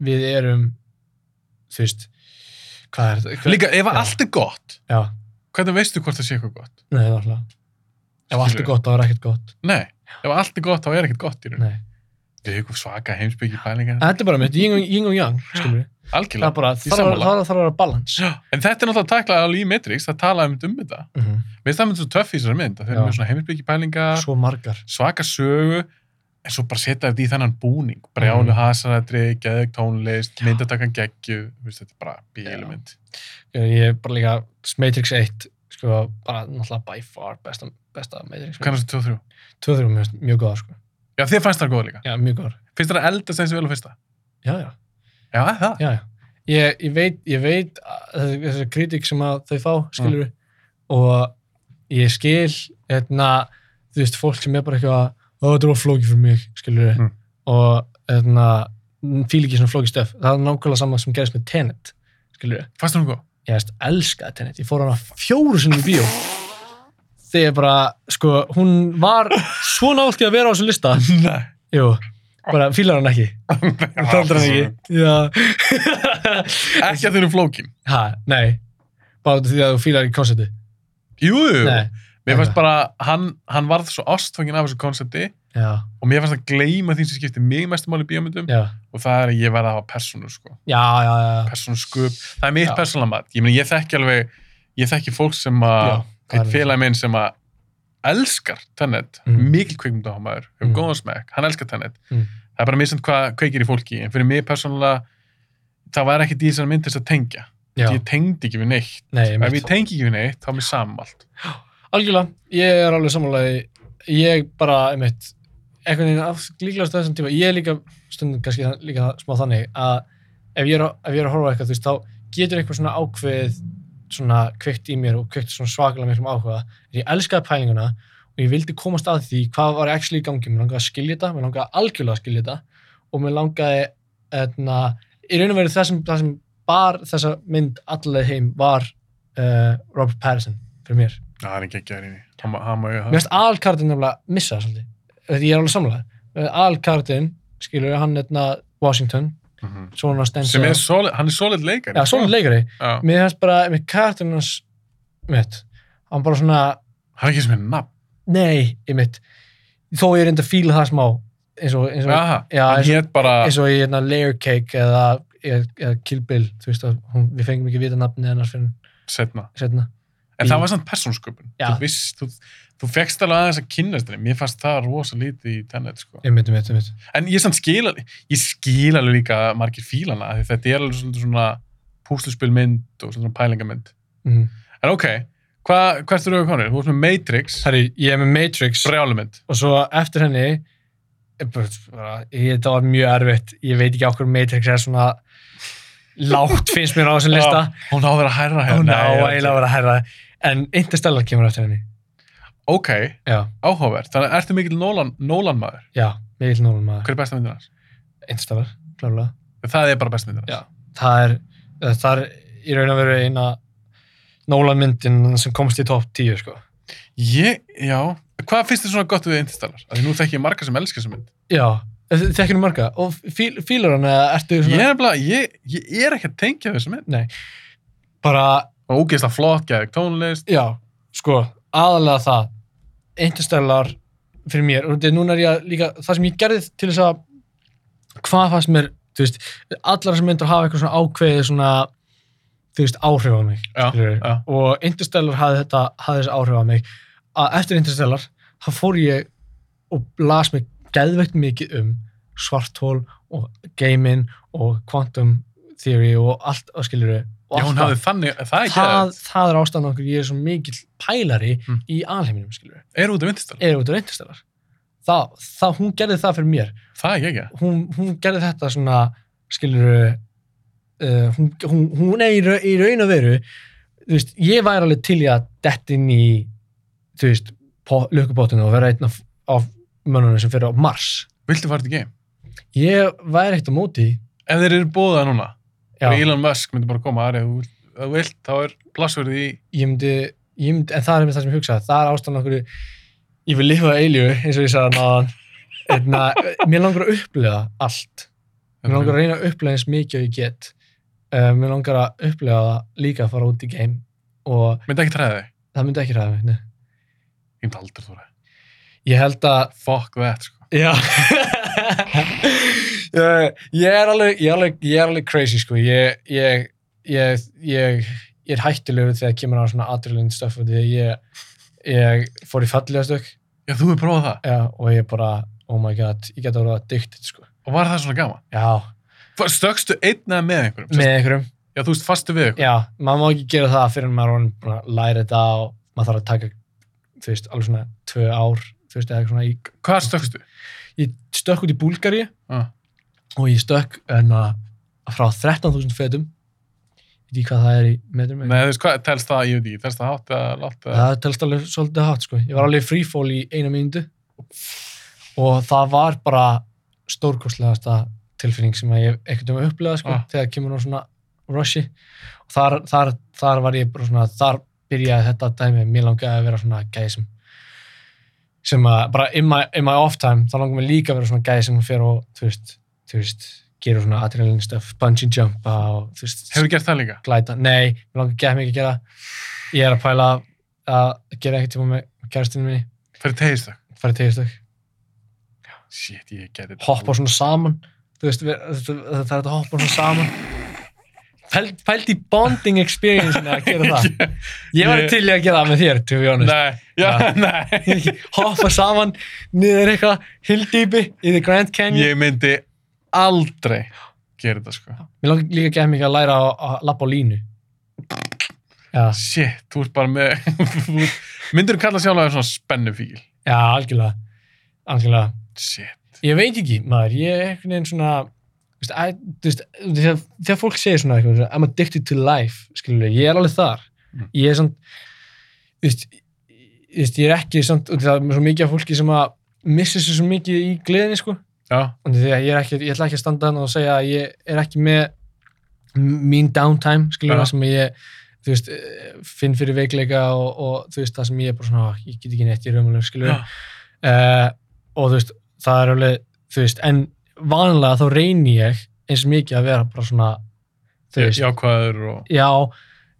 við erum þú veist hvað er þetta? Líka, ef Já. allt er gott Já, hvernig veistu hvort það sé eitthvað gott? Nei, það er alltaf. Ef allt er gott, þá er ekkert gott. Nei, ef allt er gott þá er ekkert gott í raun nei. við eitthvað svaka heimsbyggi pælingar. Þetta er bara mitt, yin og, yang við, það er algjörlega, bara það þarf að- það að vera balans en þetta er náttúrulega taklað alveg í Matrix það talaði um þetta. -hmm. Mér finnst það myndi svo töff í þessari mynd að Já. eru með svona heimilsbyggi pælingar, svo margar. svaka sögu en svo bara setja þetta í þennan búning brjálu Mhm. hasarætri, geðug tónlist Já. myndatakan geggju, þú þetta er bara bílumynd. ég er bara líka Matrix 1 sko, bara náttúrulega by far besta, besta Matrix Kannast þetta 2-3? 2-3 mjög, mjög góða sko. Já, þér fannst það góð líka. já, mjög góða Finnst það eldast eins og vel á fyrsta? já, já, Já, það. já, já. Ég, ég veit, ég veit að þessi kritik sem að þau fá skilur við og ég skil hérna, þú veist, fólk sem er bara eitthvað að þetta of flókið fyrir mig skilur við Mm. og hérna, fíl ekki svona flókið stöf það er nákvæmlega sama sem gerist með Tenet skilur við Fannst það hún góð? ég veist, elskaði Tenet, ég fór hana fjóru sinni í bíó. Þegar bara, sko, hún var svo nátt í að vera á þessu lista. Nei. jú, bara fílar hann ekki. Taldra hann ekki. já. Ekki að þau eru flókin. ha, nei, bara því að þú fílar ekki konceptu Jú, jú. nei, mér fannst bara, hann, hann varð svo ástfangin af þessu konsepti já, og mér fannst að gleyma því sem skiptir mig mestum máli í bíómyndum og það er að ég verða að hafa persónu sko. já, já, já. persónu skup, það er mitt persónulega mat. Ég ég þekki alveg, ég þekki fólk sem að, er- félag minn sem að elskar Tenet, Mm. mikil kveikmyndahámaður hefur Mm. góðan smekk, hann elskar Tenet. Mm. það er bara misend hvað kveikir í fólki en fyrir mig persónulega það var ekki því sem myndist að tengja. Ég tengdi ekki við neitt. Nei, ef ég tengi ekki við neitt, þá er mér saman allt Algjörlega, ég er alveg samanlega ég bara, einmitt einhvern veginn af líklegast þessum tíma ég er líka, stundum kannski líka smá þannig að ef ég er, ef ég er að horfa eitthvað veist, þá getur eitthvað svona ákveð svona kveikt í mér og kveikt svona svakalega mér sem áhuga, ég elskaði pælinguna og ég vildi komast að því hvað var actually í gangi, mér langaði að skilja þetta mér langaði algjörlega að skilja þetta og mér langaði etna, í raun og veru það sem, sem bar þessa mynd allaveg heim var uh, Robert Pattinson fyrir mér það er ekki ekki að reyni hann hann Mér finnst aðalkartin nefnilega missa það svolítið. Ég er alveg samlega. Aðalkartin, skilur, hann er Washington, Mhm. svona stensa. sem er solid, hann er solid leikari Já, svona leikari. Já. Mér finnst bara, með kartin hans, mitt, hann bara svona, hann er ekki sem er nafn nei, ég mitt, þó ég reyndi að fíla það smá, eins og, eins og, Aha, já, hann hétt bara eins og í hérna, Layer Cake eða, eða, Kill Bill, þú veist að hún, við fengum ekki vita nafni hennar fyrir setna setna. En það var samt persónsköpun. Þú, viss, þú, þú fegst alveg aðeins að kynnast henni. Mér fannst það rosa lítið í Tenet sko. Ég mitt, ég mitt. en ég samt skil ég skil alveg líka margir fílana því þetta er alveg svona púsluspilmynd og svona pælingamynd Mm. en ok, hva, hvert eru við konur? þú ert með Matrix, Herri, ég er með Matrix. brjálumynd og svo eftir henni bara, ég, þetta var mjög erfitt. Ég veit ekki okkur Matrix er svona lágt finnst mér á þessum lista. hún á að vera hærra hún Nei, á ég er eiginlega að herra en Interstellar kemur eftir henni. Ok, já, áhugavert, þannig ertu mikill Nolan, Nolan maður? Já, mikill Nolan maður. Hver er besta myndin hans? Interstellar, klárlega. Það er bara besta myndin hans. Það er, það er í raun og veru eina Nolan myndin sem komst í topp 10 sko. ég, já, hvað finnst þið svona gott við Interstellar? því nú þekki ég marga sem elskar þessa mynd. Já, þekkir nú marga? Og fíl, fílar hann eða ertu ég svona er, bara, ég, ég er ekki að tengja þessu mynd. Nei, bara og ógeðslega flott, geðið tónlist. Já, sko, aðalega það. Interstellar fyrir mér. Og þetta núna er ég líka það sem ég gerði til þess að hvað fannst mér, þú veist allar sem myndir hafa eitthvað svona ákveðið svona þú veist, áhrif á mig já, já, og Interstellar hafði þetta hafði þessi áhrif á mig. Að eftir Interstellar þá fór ég og las mig geðveikt mikið um svarthól og gaming og quantum theory og allt, og skilur já, hún hafði þannig, það er ekki það, það er ástæðan okkur ég er svo mikill pælari Mm. í alheiminum skilur er út af Interstellar, er út á Interstellar. Það, það, hún gerði það fyrir mér. Það er ekki ekki hún, hún gerði þetta svona skilur uh, hún, hún, hún er í, ra- í raun og veru þú veist, ég væri alveg til í að dett inn í þú veist, lukkubótinu og vera einn af, af mönnunum sem fyrir á Mars. Viltu fara til game? ég væri eitt á móti. Ef þeir eru bóðað núna, Elon Musk myndi bara koma aðrið, ef þú- vilt, þá er plassverðið í ég myndi, ég myndi en það er með það sem ég hugsa, það er ástæðan okkur ég vil lifa að eilju eins og ég sagði náðan Einna, mér langar að upplega allt. Mér langar að reyna að upplega eins mikið og ég get. Uh, mér langar að upplega það líka að fara út í game og myndi ekki træða þig, það myndi ekki ræða mig ég myndi aldrei þú ég held að fuck that, sko ég, ég er alveg ég er alveg, ég er alveg crazy sko. Ég, ég, ég, ég, ég er hættulegur þegar kemur á svona adrenaline stuff og því ég, ég fór í fallega stök. Já, þú hefur prófað það, já, og ég bara, oh my god ég get að vera addicted sko. Og var það svona gaman? Já, F- stökkstu einn eða með einhverjum? með einhverjum. Já, þú veist, fastu við einhverjum. Já, maður má ekki gera það fyrir en maður læra þetta og maður þarf að taka þú veist, alveg svona tvö ár þú veist, eða eitthvað svona í hvað stökkstu? ég stökk út í Búlgari Ah. Og ég stökk enna frá 13.000 fetum. Ég veit ekki hvað það er í metrum Nei, þú veist, hvað, telst það, ég veit ekki, telst það hátt eða látt eða? það telst alveg svolítið hátt sko. Ég var alveg freefall í eina mínútu. Og það var bara stórkostlegasta tilfinning sem ég ekkert um að upplega sko Ah. þegar kemur á svona rushi. Og þar, þar, þar var ég bara svona þar byrjaði þetta dæmi, mér langaði að vera svona gæði sem sem að bara in my, in my off time þá langar mér líka að vera svona gæði sem fyrir og þú veist, þú veist, gerur svona adrenaline stuff, bungee jumpa og þú veist, Hefur gert það líka? glæta, nei, mér langar ekki mikið að gera ég er að pæla að gera tíma með kærastinu minni, Fyrir tegist það. farið tegistök, Shit, ég geti þetta. hoppa svona saman, þú veist, það er að hoppa svona saman. Pælt, pælt í bonding experience að gera það. Ég var Ég- til í að gera það með þér, to be honest. Nei, já, nei. hoppa saman niður eitthvað hildýpi í The Grand Canyon. Ég myndi aldrei gera þetta, sko. Mér langar líka ekki mikið að læra að, að lappa á línu. Já, Shit, þú ert bara með... þú ert- Myndirðu kalla sjálf svona spennufíl? já, algjörlega. Algjörlega. Shit. Ég veit ekki, maður, ég er einhvern veginn svona, þú veist, að, þú þegar, fólk segir svona eitthvað, I'm addicted to life, skilur ég, er alveg þar. Mm. Ég er svona, þú veist, þú ég er ekki svona, það er svo mikið af fólki sem að missa sér svo mikið í gleðinni, sko. Ég er ekki, ég ætla ekki að standa hann og segja að ég er ekki með mín downtime, skilur það sem ég, veist, eh, finn fyrir veikleika og, og veist, það sem ég er bara svona, "Ah, ég get ekki neitt í raunverulega, skilur uh, og þú veist, það er alveg þú veist, en vanlega þá reyni ég eins mikið að vera bara svona þú veist, Jákvæður og... já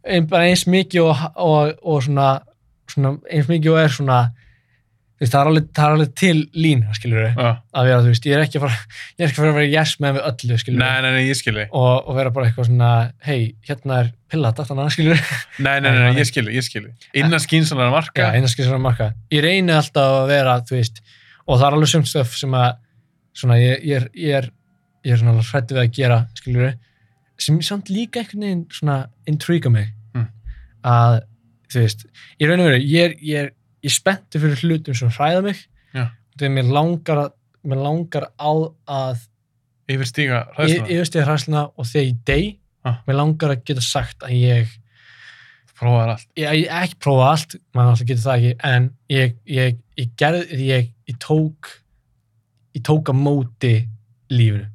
ein, bara eins mikið og, og, og svona, svona eins mikið og er svona veist, það er alveg, það er alveg til lína, skilur við, Já. að vera, þú veist, ég er ekki að fara að vera yes með við öllu, skilur Nei, nei, nei, ég skilji. og, og vera bara eitthvað svona, hei, hérna er pilla, dættan að, skilur við Nei, nei, nei, ég skilji, ég skilji. Innan skínsanar Já, marka. skil sem að marka. Ég reyni alltaf að vera, þú veist, og það er alveg sumt stöf sem að, svona, ég, ég er, ég er, ég er svona alveg hrættu við að gera, skiljur við, sem samt líka einhvern veginn svona intriga mig. Mm. Að, þú veist, ég ég spenntur fyrir hlutum sem hræða mig. Já. Þegar mér langar mér langar á að Yfir stíga ræðsluna. yfirstíða hræðsluna og þegar ég dey, Ah. mér langar að geta sagt að ég Prófaðar allt. ég, ég ekki prófa allt, maður alltaf getur það ekki en ég, ég, ég gerði ég, ég tók ég tók á móti lífinu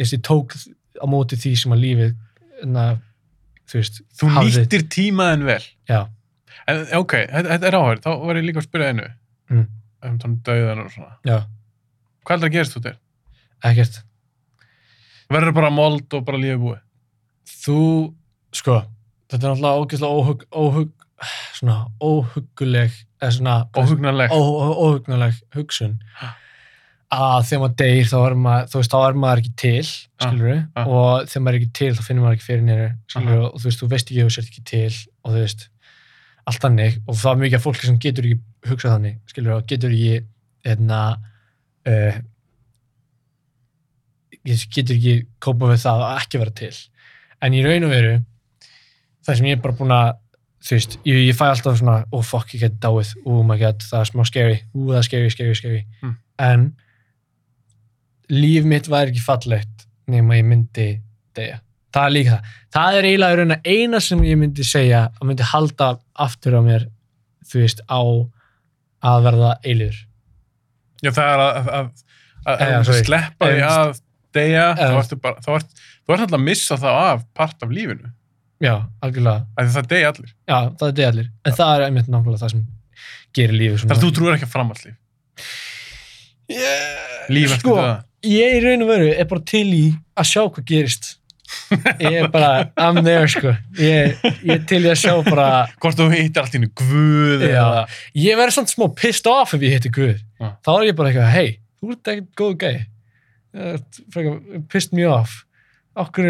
ég, tók á móti því sem að lífið na, þú veist Þú nýttir tímaðin vel. já, En, ok, þetta, þetta er áhverð. Þá var ég líka að spyrja einu. Mm. Um tónum döðan og svona. já, Hvað er það að gerast þú þér? ekkert Verður bara mold og bara lífið búið? þú, sko þetta er náttúrulega ógeðslega óhug, óhug svona óhuguleg eða svona Óhugnanlegt. ó, ó, óhugnuleg hugsun að þegar maður deyr þá er maður, þú veist, þá er maður ekki til skilur við, ah. og þegar maður er ekki til þá finnur maður ekki fyrir nýru, skilur við, og þú veist, þú veist ekki ef þú sért ekki til, og þú veist allt þannig, og það er mikið af fólki sem getur ekki hugsað þannig, skilur og getur ekki hérna uh, getur ekki kópa við það að ekki vera til. En í raun og veru það sem ég er bara búin að þú veist, ég, ég fæ alltaf svona oh fuck, ég geti dáið, oh my god, það er smá scary. Oh, það er scary, scary, scary. Mm. en líf mitt væri ekki fallegt nema ég myndi deyja. Það er líka það, það er eiginlega eina sem ég myndi segja að myndi halda aftur á mér þú veist, á að verða eilur Já, það er að, að, að, að, sorry. sleppa því að deyja, þá ertu bara, þá ert, þú ert alltaf að missa það af part af lífinu. já, algjörlega, það deyja allir. já, það deyja allir en það er einmitt nákvæmlega það sem gerir lífið Þannig að þú trúir ekki að framhaldslíf. yeah. Líf eftir sko, það. ég í raun og veru er bara til í að sjá hvað gerist ég er bara, there sko. Ég, ég til í að sjá bara Hvort þú hittir allt í hennu guð eða... ég verður samt smá pissed off ef ég hitti Guð. Já. þá er ég bara eitthvað, hei, þú ert ekkert góð frekar pissed me off. Okkur,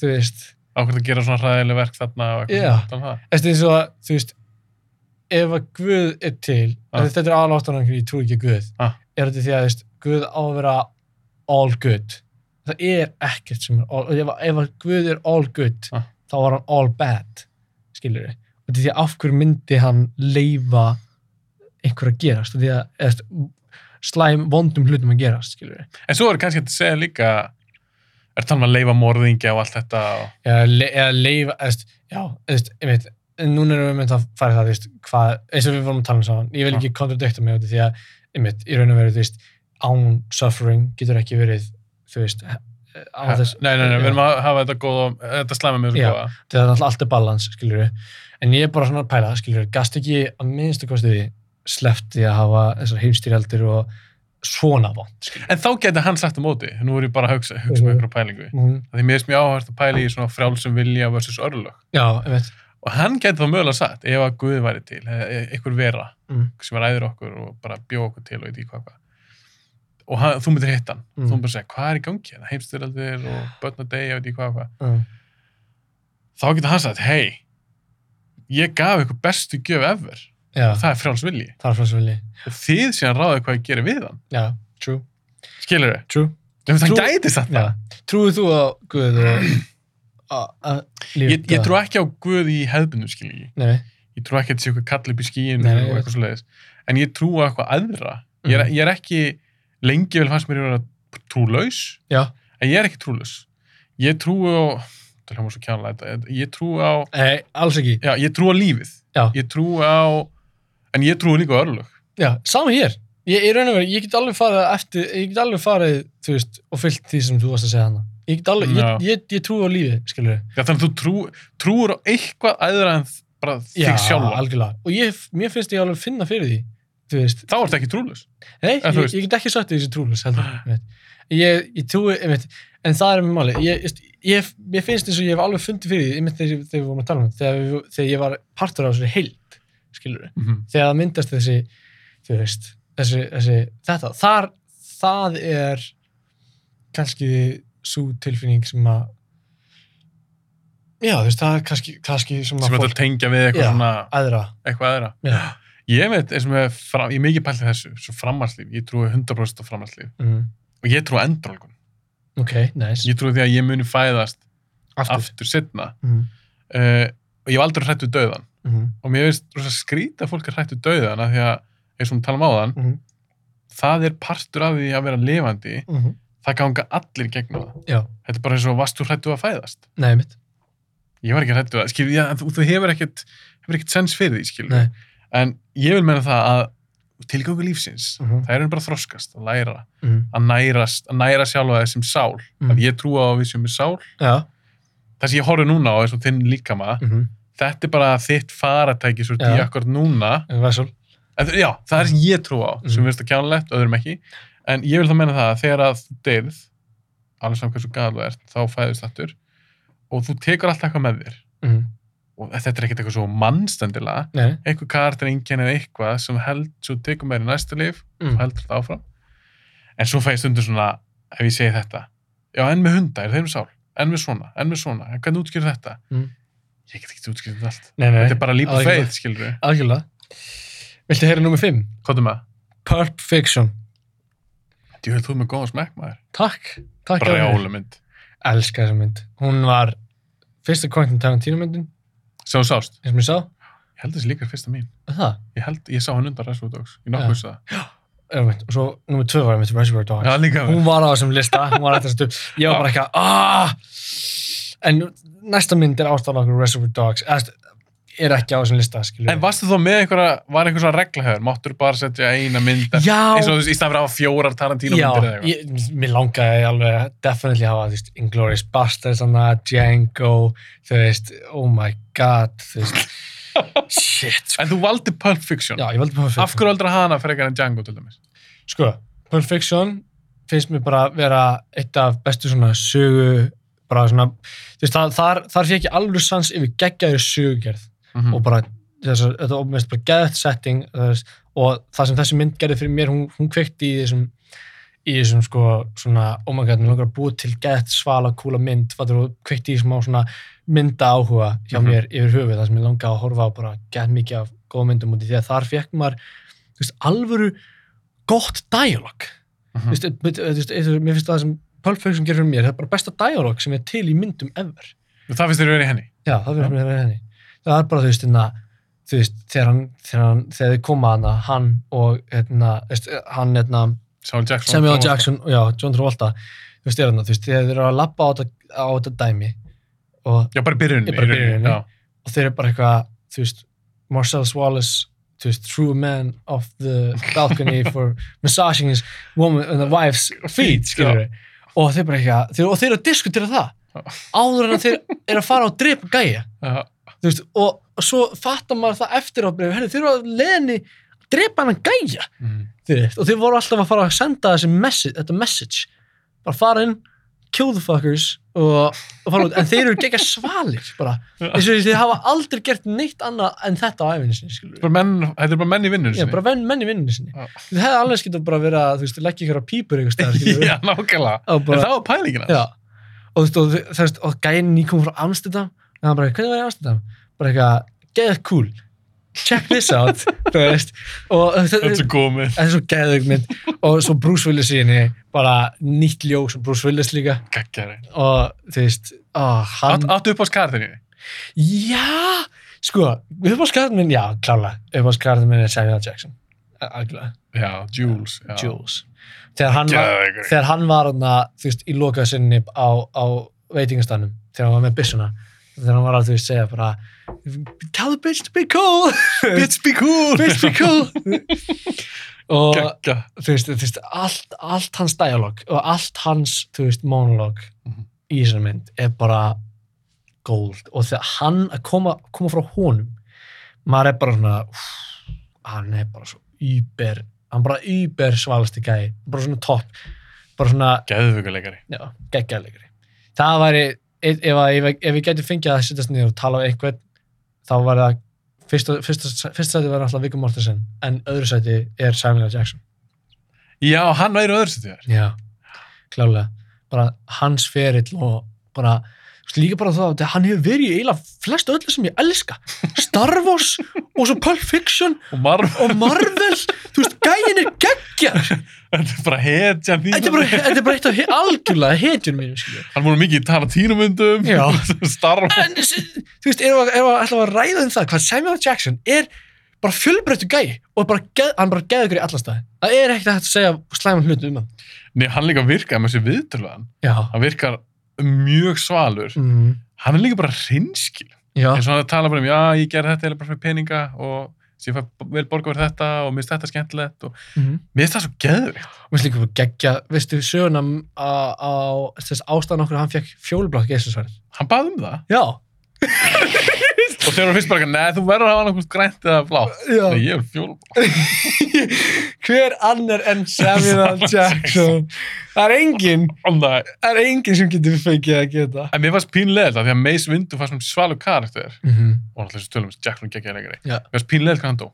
þú veist Ákveð að gera svona hræðileg verk þarna svona eftir eins og að, þú veist ef að Guð er til Ah. þetta er alveg áttan ég trú ekki á Guð Ah. er þetta því að veist, Guð á að vera all good það er ekkert sem er all, ef, ef Guð er all good Ah. þá var hann all bad skilur við, og þetta því að af hverju myndi hann leifa einhver að gerast því að eða, slæm vondum hlutum að gerast skilur við, En svo er kannski að segja líka er talað um að leifa morðingja og allt þetta og... eða, le, eða leifa eða, veist, já, eða, veist, ég veit núna erum við mynd að fara það, veist, hvað eins og við vorum að tala um saman, ég vil Já. ekki kontradikta mig út af því að, ég veit, í raun og veru, þú veist án suffering getur ekki verið þú veist, á þess Nei, nei, nei, við erum að hafa þetta góð og þetta slæma Já. góða. það er alltaf allt er balans, skiljur en ég er bara svona að pæla, skiljur gast ekki að minnstu kosti því sleppt því að hafa þessar heimstýrjaldir og svona vond, En þá geti hann sagt á móti, nú er ég bara að hugsa, hugsa með Mhm. einhverja pælingu. mm. Því mér er mjög áhægt að pæla í svona frjálsum vilja versus örlög. já, og hann gæti þá mögulega sagt ef að Guð væri til, e- einhver vera mm. sem var æður okkur og bara bjó okkur til og veit ekki hvað hvað og hann, þú myndir hitta hann, Mm. þú myndir bara segja hvað er í gangi hérna, heimstyraldir og börn að deyja, veit ekki hvað hvað Mm. þá getur hann sagt, hei ég gaf ykkur bestu gjöf ever. Já, og það er frjáls vilji. Það er frá svo vilji. Og þið síðan ráðið hvað ég gerir við hann. Já, true, skilur þau? true það Trú- gæti sagt já. það. Trúið þú á Guð og að- að líf ég, ég trú ekki á Guð í hefðbundum skilji nei, ég trú ekki að þetta sé eitthvað kall upp í skíinu og eitthvað svo leiðis en ég trú á eitthvað aðra. Ég er, Mhm. ég er ekki lengi vel fannst mér að vera trúlaus já, en ég er ekki trúlaus. Ég trú á kjánlega ég trú á, nei, alls ekki. Já, ég trú á lífið. Já. ég trú á en ég trú líka á örlög. Já, saman hér. Ég, ég, veru, ég get alveg farið eftir ég get alveg farið, veist, og fyllt því sem þú varst að segja hana ég ég, ég, ég trú á lífi, skilur við Já, þannig að þú trú, trúur á eitthvað aðra en bara já, þig algjörlega, og ég, mér finnst ég alveg finna fyrir því, veist. Þá ertu ekki trúlaus. Nei, ég, veist- ég get ekki sagt því þessi trúlus heldur, einmitt. ég, ég trúi, einmitt, en það er með máli ég, ég, ég, finnst eins og ég hef alveg fundið fyrir því þegar, þegar við vorum að tala um þegar, við, þegar ég var partur á þessari heild skilur mm -hmm. þegar það myndast þessi þú veist, þessi, þessi þetta, þar, það er kannski svo tilfinning sem að já, þú veist, það er kannski, kannski sem sem að fólk tengja við eitthvað Já. svona aðra, eitthvað aðra. Já, ég veit, eins og með, fram, ég er mikið pælt í þessu svo framhalslíf, ég trúi 100% á framhalslíf mm, og ég trúi endrólgun ok, nice. Ég trúi því að ég muni fæðast aftur, aftur setna Mm, uh, og ég hef aldrei hrættu döðan mm, og mér rosa skrýta að fólk er hrættu döðan af því að, eins og við talum á þann mm, það er partur af því að vera lifandi. Mm, það ganga allir í gegnum það. Já, þetta er bara eins og varst þú hrættu að fæðast? Nei, mitt ég var ekki hrættu að, skil, já, þú, þú hefur ekkert hefur ekkert sens fyrir því, skil Nei. En ég vil meina það að tilgangu lífsins, Mhm. það er bara að þroskast að læra, mm, að nærast að næra sjálfa þessum sál, Mm. að ég trúa á að við með sál, já, það sem ég horfði núna á og þinn líkama, mhm, þetta er bara þitt faratæki svo því akkur núna. En, já, það er sem ég trú á, sem Mhm. verðist að kjánlegt öðrum ekki, en ég vil þá meina það að þegar að þú deyrð alveg saman hversu gæðal þú ert, þá fæðist þattur og þú tekur alltaf eitthvað með þér. Og þetta er ekkert eitthvað svo mannstendilega. Nei, einhver karakter einkenni eða eitthvað sem held, svo tekur mér í næsta líf mm. og heldur þetta áfram. En svo fæ ég stundum svona, ef ég segi þetta já, en með hunda, er þeim sál? En með svona, en með svona, en hvernig útskýr þetta? Mm. ég get ekki útskýrt þetta allt. Nei, nei, þetta er bara lípa feið, skilur við Algjörlega. Viltu heyra nummer 5? hvað er með? Pulp Fiction. Þú hefur þú með góðan smekk maður. Takk, takk bara hjá þér. jálu mynd. Elska þessa mynd. Hún var fyrsta Quentin Tarantino myndin sem þú sást, og mér sá? Ég held þessi líka er fyrsta mín. Er Það, ég held, ég sá hann undan Reservoir Dogs. Ég Já. nokkuð það. Einmitt. og svo nummer 2 var einmitt Reservoir Dogs. Já, líka Hún var á þessum lista, hún var eftir þessu Ég var bara eitthvað aah! En næsta mynd er ástæðan okkur Reservoir Dogs. Eða, veist, er ekki á þessum lista skilur en varstu þá með einhverja, var einhver svona regla hefur máttur bara setja eina mynd eftir- Já, eins og þú veist, í staðan fyrir að hafa fjórar Tarantino Já, myndir eða eitthvað? ég, mér langaði alveg að definitely hafa, þú veist, Inglourious Basterds, að Django, þú veist, oh my god, þú veist, shit, sko. en þú valdi Pulp Fiction. Já, ég veldi Pulp Fiction. af hverju aldrei hana frekar en Django til dæmis? Sko, Pulp Fiction finnst mér bara vera eitt af bestu svona sögu, bara svona, þú veist, það, þar, þar fekk ég alveg sans yfir geggjaður sögugerð mm og bara þess að þetta ómest bara geðt setting þess, og það sem þessi mynd gerði fyrir mér hún, hún kveikti í þessum í þessum sko svona oh my god, mér langar að búa til geðt svala kúla mynd og kveikti í smá svona mynda áhuga hjá Mhm. mér yfir höfuð það sem ég langaði að horfa á bara geðt mikið af góða myndum út í því að þar fekk maður veist, alvöru gott dialog þú veist, mér finnst það sem Pulp Fiction gerir fyrir mér, það er bara besta dialog sem er til í myndum ever. Það finnst þér verið henni? Já, það mér að vera henni. Það er bara, þú veist, hérna, þú veist, þegar hann, þegar hann, þegar þið koma hana, hann og, hérna, hann, hérna, Jackson Samuel. Jackson, já, John Travolta, þú veist, þegar þeir eru að labba á þetta, á dæmi og, já, bara byrjunni, bara byrjunni. já. og þeir eru bara eitthvað, þú veist, Marcellus Wallace, true man of the balcony for massaging his woman and the wife's feet. Og þeir bara eitthvað, þeir, og þeir eru að diskutera það, áður en að þeir eru að fara og drepa gæja veist, og, og svo fattar maður það eftir á breyfi, herri, þeir eru að leðinni drepa hann að gæja, þú veist, og þeir voru alltaf að fara að senda message, þetta message, bara fara inn kill the fuckers og, og fara út, en þeir eru gegga svalir bara, eins og þeir hafa aldrei gert neitt annað en þetta á æfinni sinni, Bara menn, þetta er bara menn í vinnunum Já, bara menn, í vinnunni sinni. Já. Þið hefði alveg getað bara verið að, þú veist, leggja ykkur á skilur Já, nákvæmlega. Og bara- En það var pælingin hans. Já. Og þú veist, og, veist, og gæinn nýkom frá Amsterdam, og hann bara, hvernig var í Amsterdam? Bara eitthvað, geðið cool. Check this out. Og Þetta er svo góð mynd. Og svo Bruce Willis í henni bara nýtt ljós og Bruce Willis líka Gaggjari. og þú veist hann, Átt, áttu upp á skarðinni? já sko, upp á skarðin minn, já, klálega upp á skarðin minn er Samuel Jackson algjörlega, Já, Jules. Já. Jules þegar hann var, þegar hann var þú veist, í lokað sinni á, á veitingastannum, þegar hann var með byssuna þegar hann var að þú veist segja bara tell the bitch to be cool. Bitch be cool. bitch be cool. Og þú veist, þú veist allt, allt hans dialog og allt hans, þú veist, monolog Mhm. í þessari mynd er bara gold. Og þegar hann að koma, koma frá honum maður er bara svona úff, hann er bara svo yber hann bara yber svalasti gæi. Bara svona topp. Bara svona, geggjaðleikari það væri, ef, ef, ef, við gætum fengið að sittast niður og tala um einhvern þá var það fyrsta, fyrsta, fyrsta sæti var alltaf Viggo Mortensen en öðru sæti er Samuel L. Jackson Já, hann væri öðru þér. Já, klálega. Bara hans ferill og bara, líka bara það að hann hefur verið í eiginlega flest öllu sem ég elska. Star Wars og svo Pulp Fiction Og Marv, og Marvel. Þú veist, gæin er geggjar. þetta er bara hetjan þín. Þetta er bara, þetta bara eitt af algjörlega mínum, skilju. Hann múið mikið í Tarantínumundum. Já. Starf. En, þú veist, erum við ætla að ræða um það hvað Samuel. Jackson er bara fjölbreyttu gæi og bara geð, hann bara geður ykkur í alla staði. Það er ekkert að segja slæman hlut um hann. Nei, hann líka virkaði með þessi viðtöluðan. Já. Hann virkar mjög svalur. Mm. Hann er líka bara hrinskil. Eins og hann tala bara um, já, ég ger þetta bara fyrir peninga og ég vel borga fyrir þetta og mér finnst þetta skemmtilegt og Mm. mér finnst það svo geðvikt. Mér finnst líka bara geggja, veistu, söguna á, á þess ástæðan okkur hann fekk fjólublátt geislasverð. Hann baði um það Já. og þegar hann finnst bara, neð, þú verður að hafa annað grænt eða blátt. Nei, ég er fjólblá. Hver annar en Samuel L. Jackson? Það er enginn, Það er enginn sem getur fengið að geta. En mér fannst pínlega þetta, því að Mace Windu fannst svalur karakter Mm -hmm. og náttúrulega þessu tölum, Jackson geggjaði leikari. Já. Mér fannst pínlega hvað hann dó.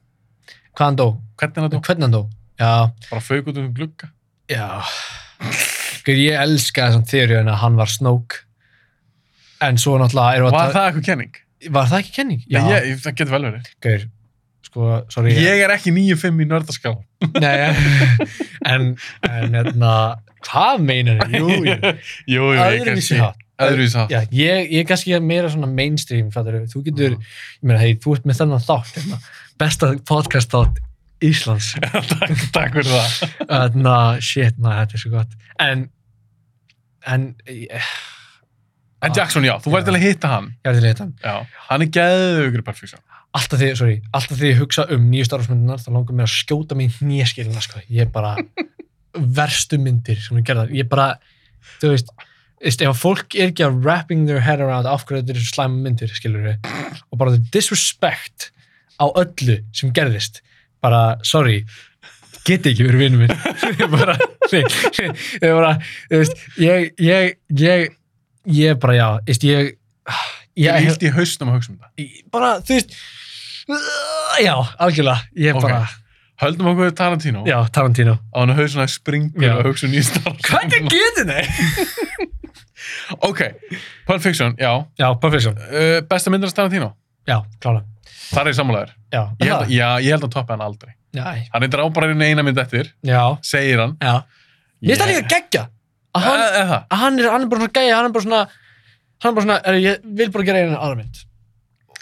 Hvað hann dó? Hvernig hann dó? Hvernig hann dó? Já. Bara fauk út um glugga. Já. Ég elska þessum þeoríun að hann var Snoke. En svo náttúrulega Var að það eitthvað kenning? Var það ekki kenning? Já. Nei, ég, það getur vel verið. Sko, sorry. Ég er ekki 9-5 í nördaskál. Nei, en, en, hérna, hvað meinar þið? Jú, jú. Öðruvísi. Já, ég, ég er kannski meira svona mainstream, fattar þú getur, ég meina, hei, þú ert með þennan þátt, hérna, besta podcast þátt Íslands. takk, takk fyrir það. Þannig að, shit, maður, þetta er svo gott. En, en, ég, En Jackson, já, þú væri til að hitta hann. ég er til að heita hann. Já, hann er geðugur í Perfection. Alltaf því, sorry, alltaf því ég hugsa um nýju starfsmyndunar, þá langar mér að skjóta mig í hnéskilina, sko. Ég er bara verstu myndir sem ég gerða. Ég er bara, þú veist, veist, ef að fólk er ekki að wrapping their head around af hverju þetta eru slæma myndir, skilur við, og bara the disrespect á öllu sem gerðist, bara, sorry, geti ekki verið vinnum minn. ég bara, ég bara, þú veist, ég, ég, ég, ég bara, já, veist, ég, Ég er ég, hilt í hausnum að hugsa um það. ég- bara, þú veist, já, algjörlega, ég Ok. bara, Höldum okkur Tarantino. já, Tarantino. Á hann að hausuna springur Já. að hugsa um nýstar. Hvað getur þið? Ok, Pulp Fiction, já. Já, Perfection. Uh, besta myndir af Tarantino. Já, klála. Það er sammálaður. Já, Ég held, já, ég held að toppa hann aldrei. Já, Hann er drábarinn eina mynd eftir, já, segir hann. já. Mér finnst það líka geggja. Að hann, Eh, eh, það. að hann, er, hann er bara svona gæja, hann er bara svona, hann er bara svona, er, ég vil bara gera einu aðra mynd.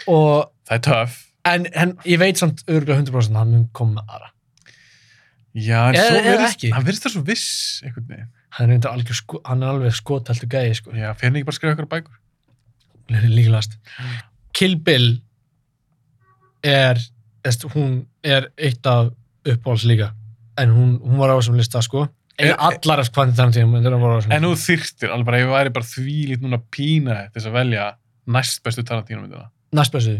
Og, Það er töff. En, en ég veit samt örgulega 100% að hann mun koma með aðra. Já, en svo ekki. hann virðist það svo viss einhvern veginn. Hann er, algjör sko, hann er alveg skotæltu gæji, sko. Já, fyrir hann ekki bara að skrifa ykkur bækur. líklegast Kill Bill er eðst, hún er eitt af uppáhalds líka en hún, hún var á þessum lista sko Er- eða allar myndin var á þessum En þú þyrftir, alveg bara, ég væri bara þvílít núna pína þess að velja næst bestu Tarantino myndina. næst bestu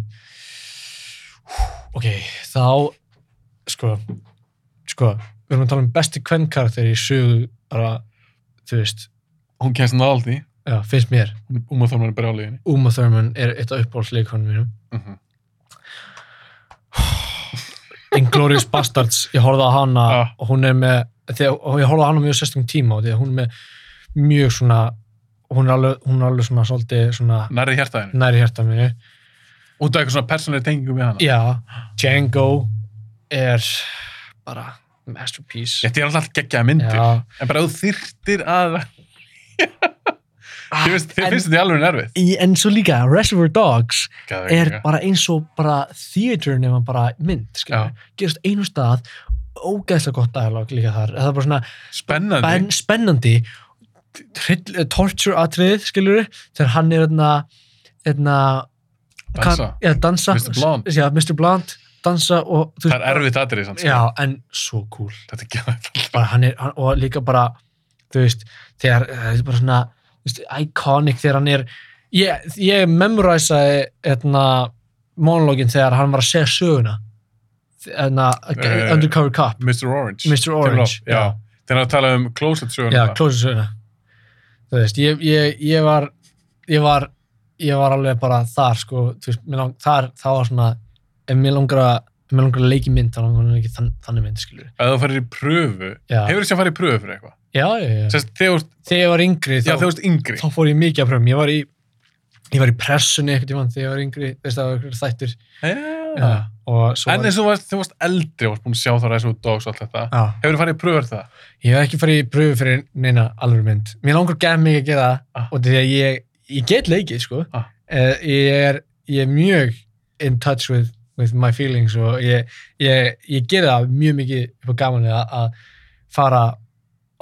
ok, þá sko sko, við erum að tala um besti Quentin karakter í sögu bara, þú veist hún kemst því Já, finnst mér. Uma Thurman er brjáliðinni Uma Thurman er eitt af uppáhaldsleikonum mínum. mm -hmm. Inglourious Bastards, ég horfði á hana Ah. og hún er með, þegar, og ég horfði á hana á mjög sérstökum tíma og því að hún er með mjög svona, hún er alveg, hún er alveg svona svolítið svona nærið hjartaðinu næri hjarta mínu. Út af eitthvað svona persónuleg tengingu við hana Já, Django er bara masterpiece. Þetta er alltaf geggjaða myndir Já. en bara þú þyrtir að Ah, þið finnst, þetta í alveg nervið En svo líka, Reservoir Dogs Geðveik er líka. bara eins og bara theater nema bara mynd, skilur. Gerist einu stað, ógeðslega gott dialog líka þar. Það er bara svona spennandi ben, spennandi torture atriðið, skilur þegar hann er þarna Dansa. ja, dansa Mr. Blonde. já, Mr. Blonde, dansa og þú það er erfitt aðrið sko. já, en svo cool bara hann er, hann, og líka bara þú veist, þegar það er bara svona veist, iconic þegar hann er ég, ég memorisaði hérna, monologin þegar hann var að segja söguna hérna, Eh, Undercover Cop Mr. Orange Mr. Orange, upp, já. þegar hann tala um closet söguna Já, það. close söguna. Þú veist, ég, ég, ég var, ég var, ég var alveg bara þar, sko, veist, lang, þar, það var svona, ef mér langar að, að leiki mynd, þá langar mér ekki þann, þannig mynd, skilur. ef þú farir í pröfu Já. hefur þú sér að fara í pröfu fyrir eitthvað Já, já. Sest, þegar Þegar ég var yngri, já, þá, yngri þá fór ég mikið að pröfum. Ég var í, ég var í pressunni eitthvað tímann þegar ég var yngri, þú veist, það var. Og svo en eins og þú varst, þú varst eldri og varst búin að sjá þá ræsa út og allt þetta hefur þú farið í pröfu fyrir það ég hef ekki farið í pröfu fyrir neina alveg mynd. Mér langar gæð mikið að gera það, Ah. og því að ég, ég get leikið, sko. Ah. uh, ég, er, ég er mjög in touch with, with my feelings og ég, ég, ég ger það mjög mikið upp á gamanið að, að fara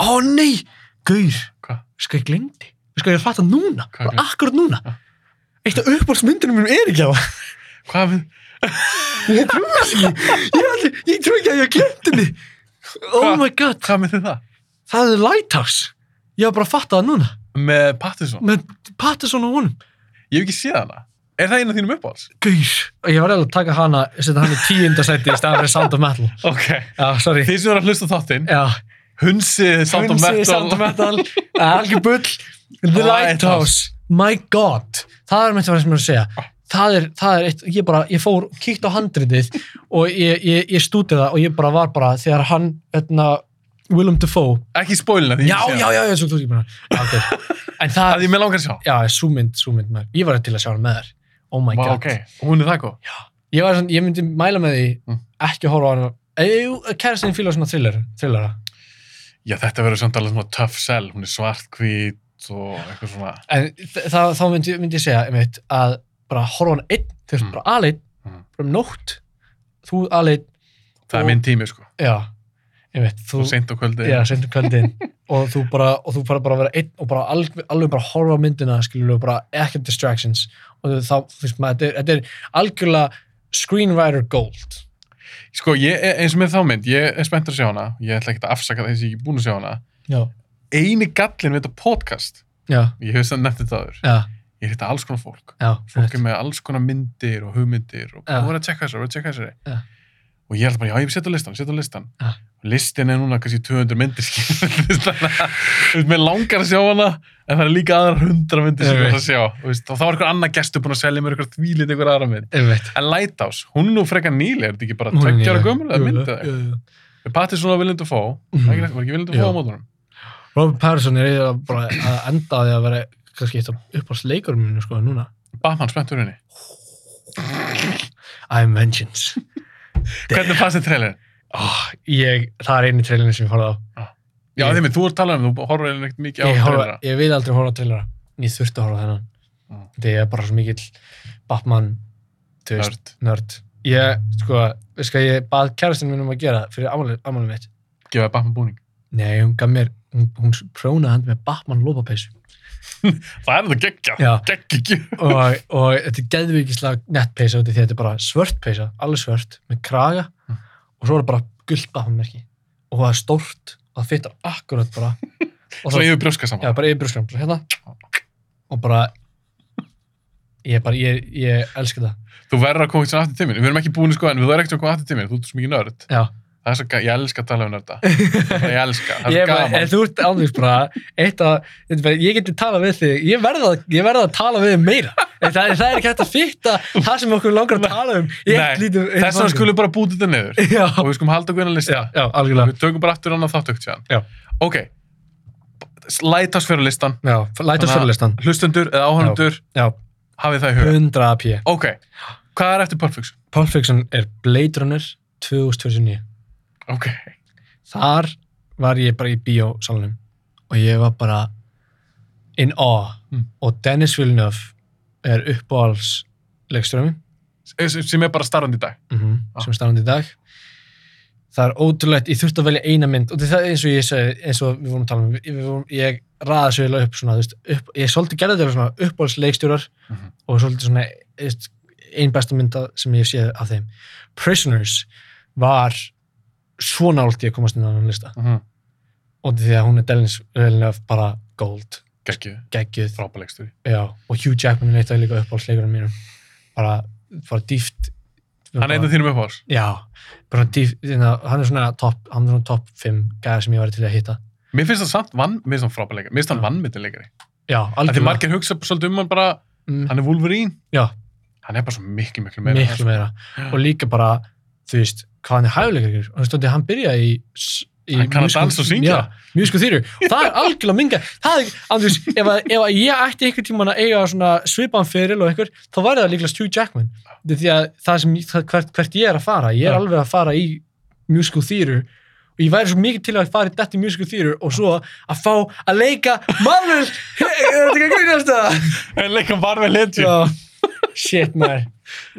ó nei, gaur. Hvað? sko ég glemdi, sko ég er að fatta núna? Bara akkurat núna? Ah. eitt af uppáhaldsmyndunum mínum er ekki á. Hvað við ég þess ekki. Ég, trúi ekki að ég glemdi henni oh Hvað? my god, hvað með þið það? Það er Lighthouse. Ég var bara að fatta það núna með Pattinson? Með Patterson og honum? Ég hef ekki séð hana. Er það eina af þínum uppáhalds? Gaur, og ég var eiginlega að taka hana setja hann í tíundasætti í staðan fyrir Sound of Metal. Ok. Já, sorry. Þið sem eru að hlusta þáttinn Já, hunsið Sound of Metal. Sound of Metal. Algjör bull The Lighthouse. My God. Það er með það sem ég er að segja. Það er, það er eitt, ég bara, ég fór, kíkt á handritið og ég, ég, ég stútið það og ég bara var bara, þegar hann, hérna, Willem Dafoe. Ekki spóilina því Já, já, já, já, svo þú ekki bara Já, ok. En það, það er mér langar að sjá já, súmynd, súmynd maður. Ég var til að sjá hann með þér. Oh my Vá, God. ok, og hún er það góð. Ég, var, ég myndi mæla með því Mm. ekki að horfa á hann kærastinn fíla svona thriller, thrillera. Já, þetta verður samt alveg svona tough sell. Hún er svartkvít og eitthvað svona. En það, þá myndi, myndi ég segja einmitt, að bara horfa á hann einn þegar Mm. bara aðleitt, Mm. bara um nótt þú aðleitt það er minn tími sko. Já, einmitt, þú, seint á kvöldi já, sendum kvöldin. Og þú bara, og þú bara, bara vera einn og bara alveg, alveg bara horfa á myndina skilur bara ekkert distractions. Og þá, þú veist maður, þetta er, algjörlega screenwriter gold. Sko, ég, eins og með þá mynd, ég er spenntur að sjá hana. Ég ætla ekki að afsaka það eins og ég er búin að sjá hana. Já, eini gallin við þetta podcast. Já, ég hef það nefnt þetta aður ég hitta alls konar fólk. Já fólk er með alls konar myndir og hugmyndir og verður að tjekka þessari, verður að tjekka þessari. Og ég held bara, já, ég setja á listan, setja á listan Já. listin er núna kannski 200 myndir að mér langar að sjá hana en það er líka aðra 100 myndir sem Ég er að sjá og þá er einhver annar gestur búin að selja mér einhver þvílit einhver aðra mynd. En Lighthouse, hún nú frekar nýlega er þetta ekki bara tveggjara gömul eða Jú, mynd jú, eða jú, jú. við patið svona viljandi að fá? Mhm. var ekki viljandi að fá á mótunum Robert Patterson er eiginlega bara að enda á því að vera kannski eitt af uppáhaldsleikurum mínu sko núna. Batman spenntur henni. I'm Vengeance hvernig fannst þið trailerin? oh, ég, það er einu trailinu sem ég horfði á. Já, Ég- þeim, þú ert talað um, þú horfður eiginlega ekkert mikið á trailera. ég vil aldrei horfa á trailera ég þurfti að horfa á þennan. Mm. þetta er bara svo mikill Batman þú veist, Nörd. ég, sko, veist hvað ég bað kærastinn minn um að gera fyrir ammálið mitt? Gefa þér Batman búning? Nei, hún gaf mér, hún, hún prjónaði hann með Batman lópapeysu það er þetta geggja, Já. geggja og, og þetta er geðvikislega nett peysa út í því þetta er bara svört peysa, alveg svört með kraga. Mm. og svo er það bara gullt Batman-merki og það er stórt og það fyttar akkurat bara. Og svo það, yfir brjóska saman. Já, bara yfir brjóskram bara hérna. Og bara ég bara, ég, ég elska það. Þú verður að koma eitthvað aftur tíminn, við erum ekki búin sko en við verðum ekkert að koma aftur tíminn, þú ert svo mikið nörd. Já, það er svo gaman, ég elska að tala um þetta ég elska, það er er bara, en gaman þú ert ánveg bara, eitt að, er ég geti talað við þig, ég verða, ég verða að tala við þig meira. Það, það er ekki hægt að fitta það sem okkur langar að tala um. þess vegna podcast. skulum við bara búta þetta niður Já, og við skulum halda okkur inn að lista já, já, algjörlega. við tökum bara aftur annað þáttökt Já. ok, lætast fyrir listan Já, læta oss fyrir listan. hlustendur eða áhörnundur Já, hafið það í huga 100 p. ok, hvað er eftir Pulp Fiction? Pulp Fiction er Blade Runner 2029. ok, Þar var ég bara í bíósalunum og ég var bara in awe. Mm. Og Dennis Villeneuve er uppáhalds leikstjóra sem er bara starfandi í dag mm Já. sem er starfandi í dag það er ótrúlegt, ég þurfti að velja eina mynd og það er eins og ég segi, eins og við vorum að tala um vorum, ég raða svo eiginlega upp svona, veist, upp, ég svolítið gerði þetta svona uppáhaldsleikstjórar Mhm. og svolítið svona þú veist, ein besta mynda sem ég séð af þeim Prisoners var svo nált ég að komast inn á hann lista. Mm -hmm. og því að hún er Villeneuve bara gold, já, og Hugh Jackman er eitt af líka uppáhaldsleikurum mínum. Bara, bara dýft. Hann er einn af þínum uppáhals Já, bara dýf, þarna, hann er svona topp, hann er svona topp 5 gæðar sem ég var til að hitta. mér finnst það samt vann, mér finnst hann frábæleikari mér finnst Já, af því margir hugsa svolítið um hann bara Mm, hann er Wolverine, já, hann er bara svo miklu miklu meira. Miklu meira. Og líka bara, þú veist, hvað hann er hæguleikar. Og þú veist, hann byrjaði í... í Hann kann að dansa og syngja. Já, mjúsku þýru. Og það er algjörlega minga. Það er, andrús, ef, að, ef að ég ætti einhvern tímann að eiga svona svipan fyrir og einhver, þá væri það líklega Hugh Jackman. Því að það sem, það, hvert, hvert ég er að fara, ég er Já. alveg að fara í musical theater og ég væri svo mikið til að fara í þetta musical theater og svo að fá að leika Marvel, er þetta ekki að grínast það? en leika Marvel Legend shit maður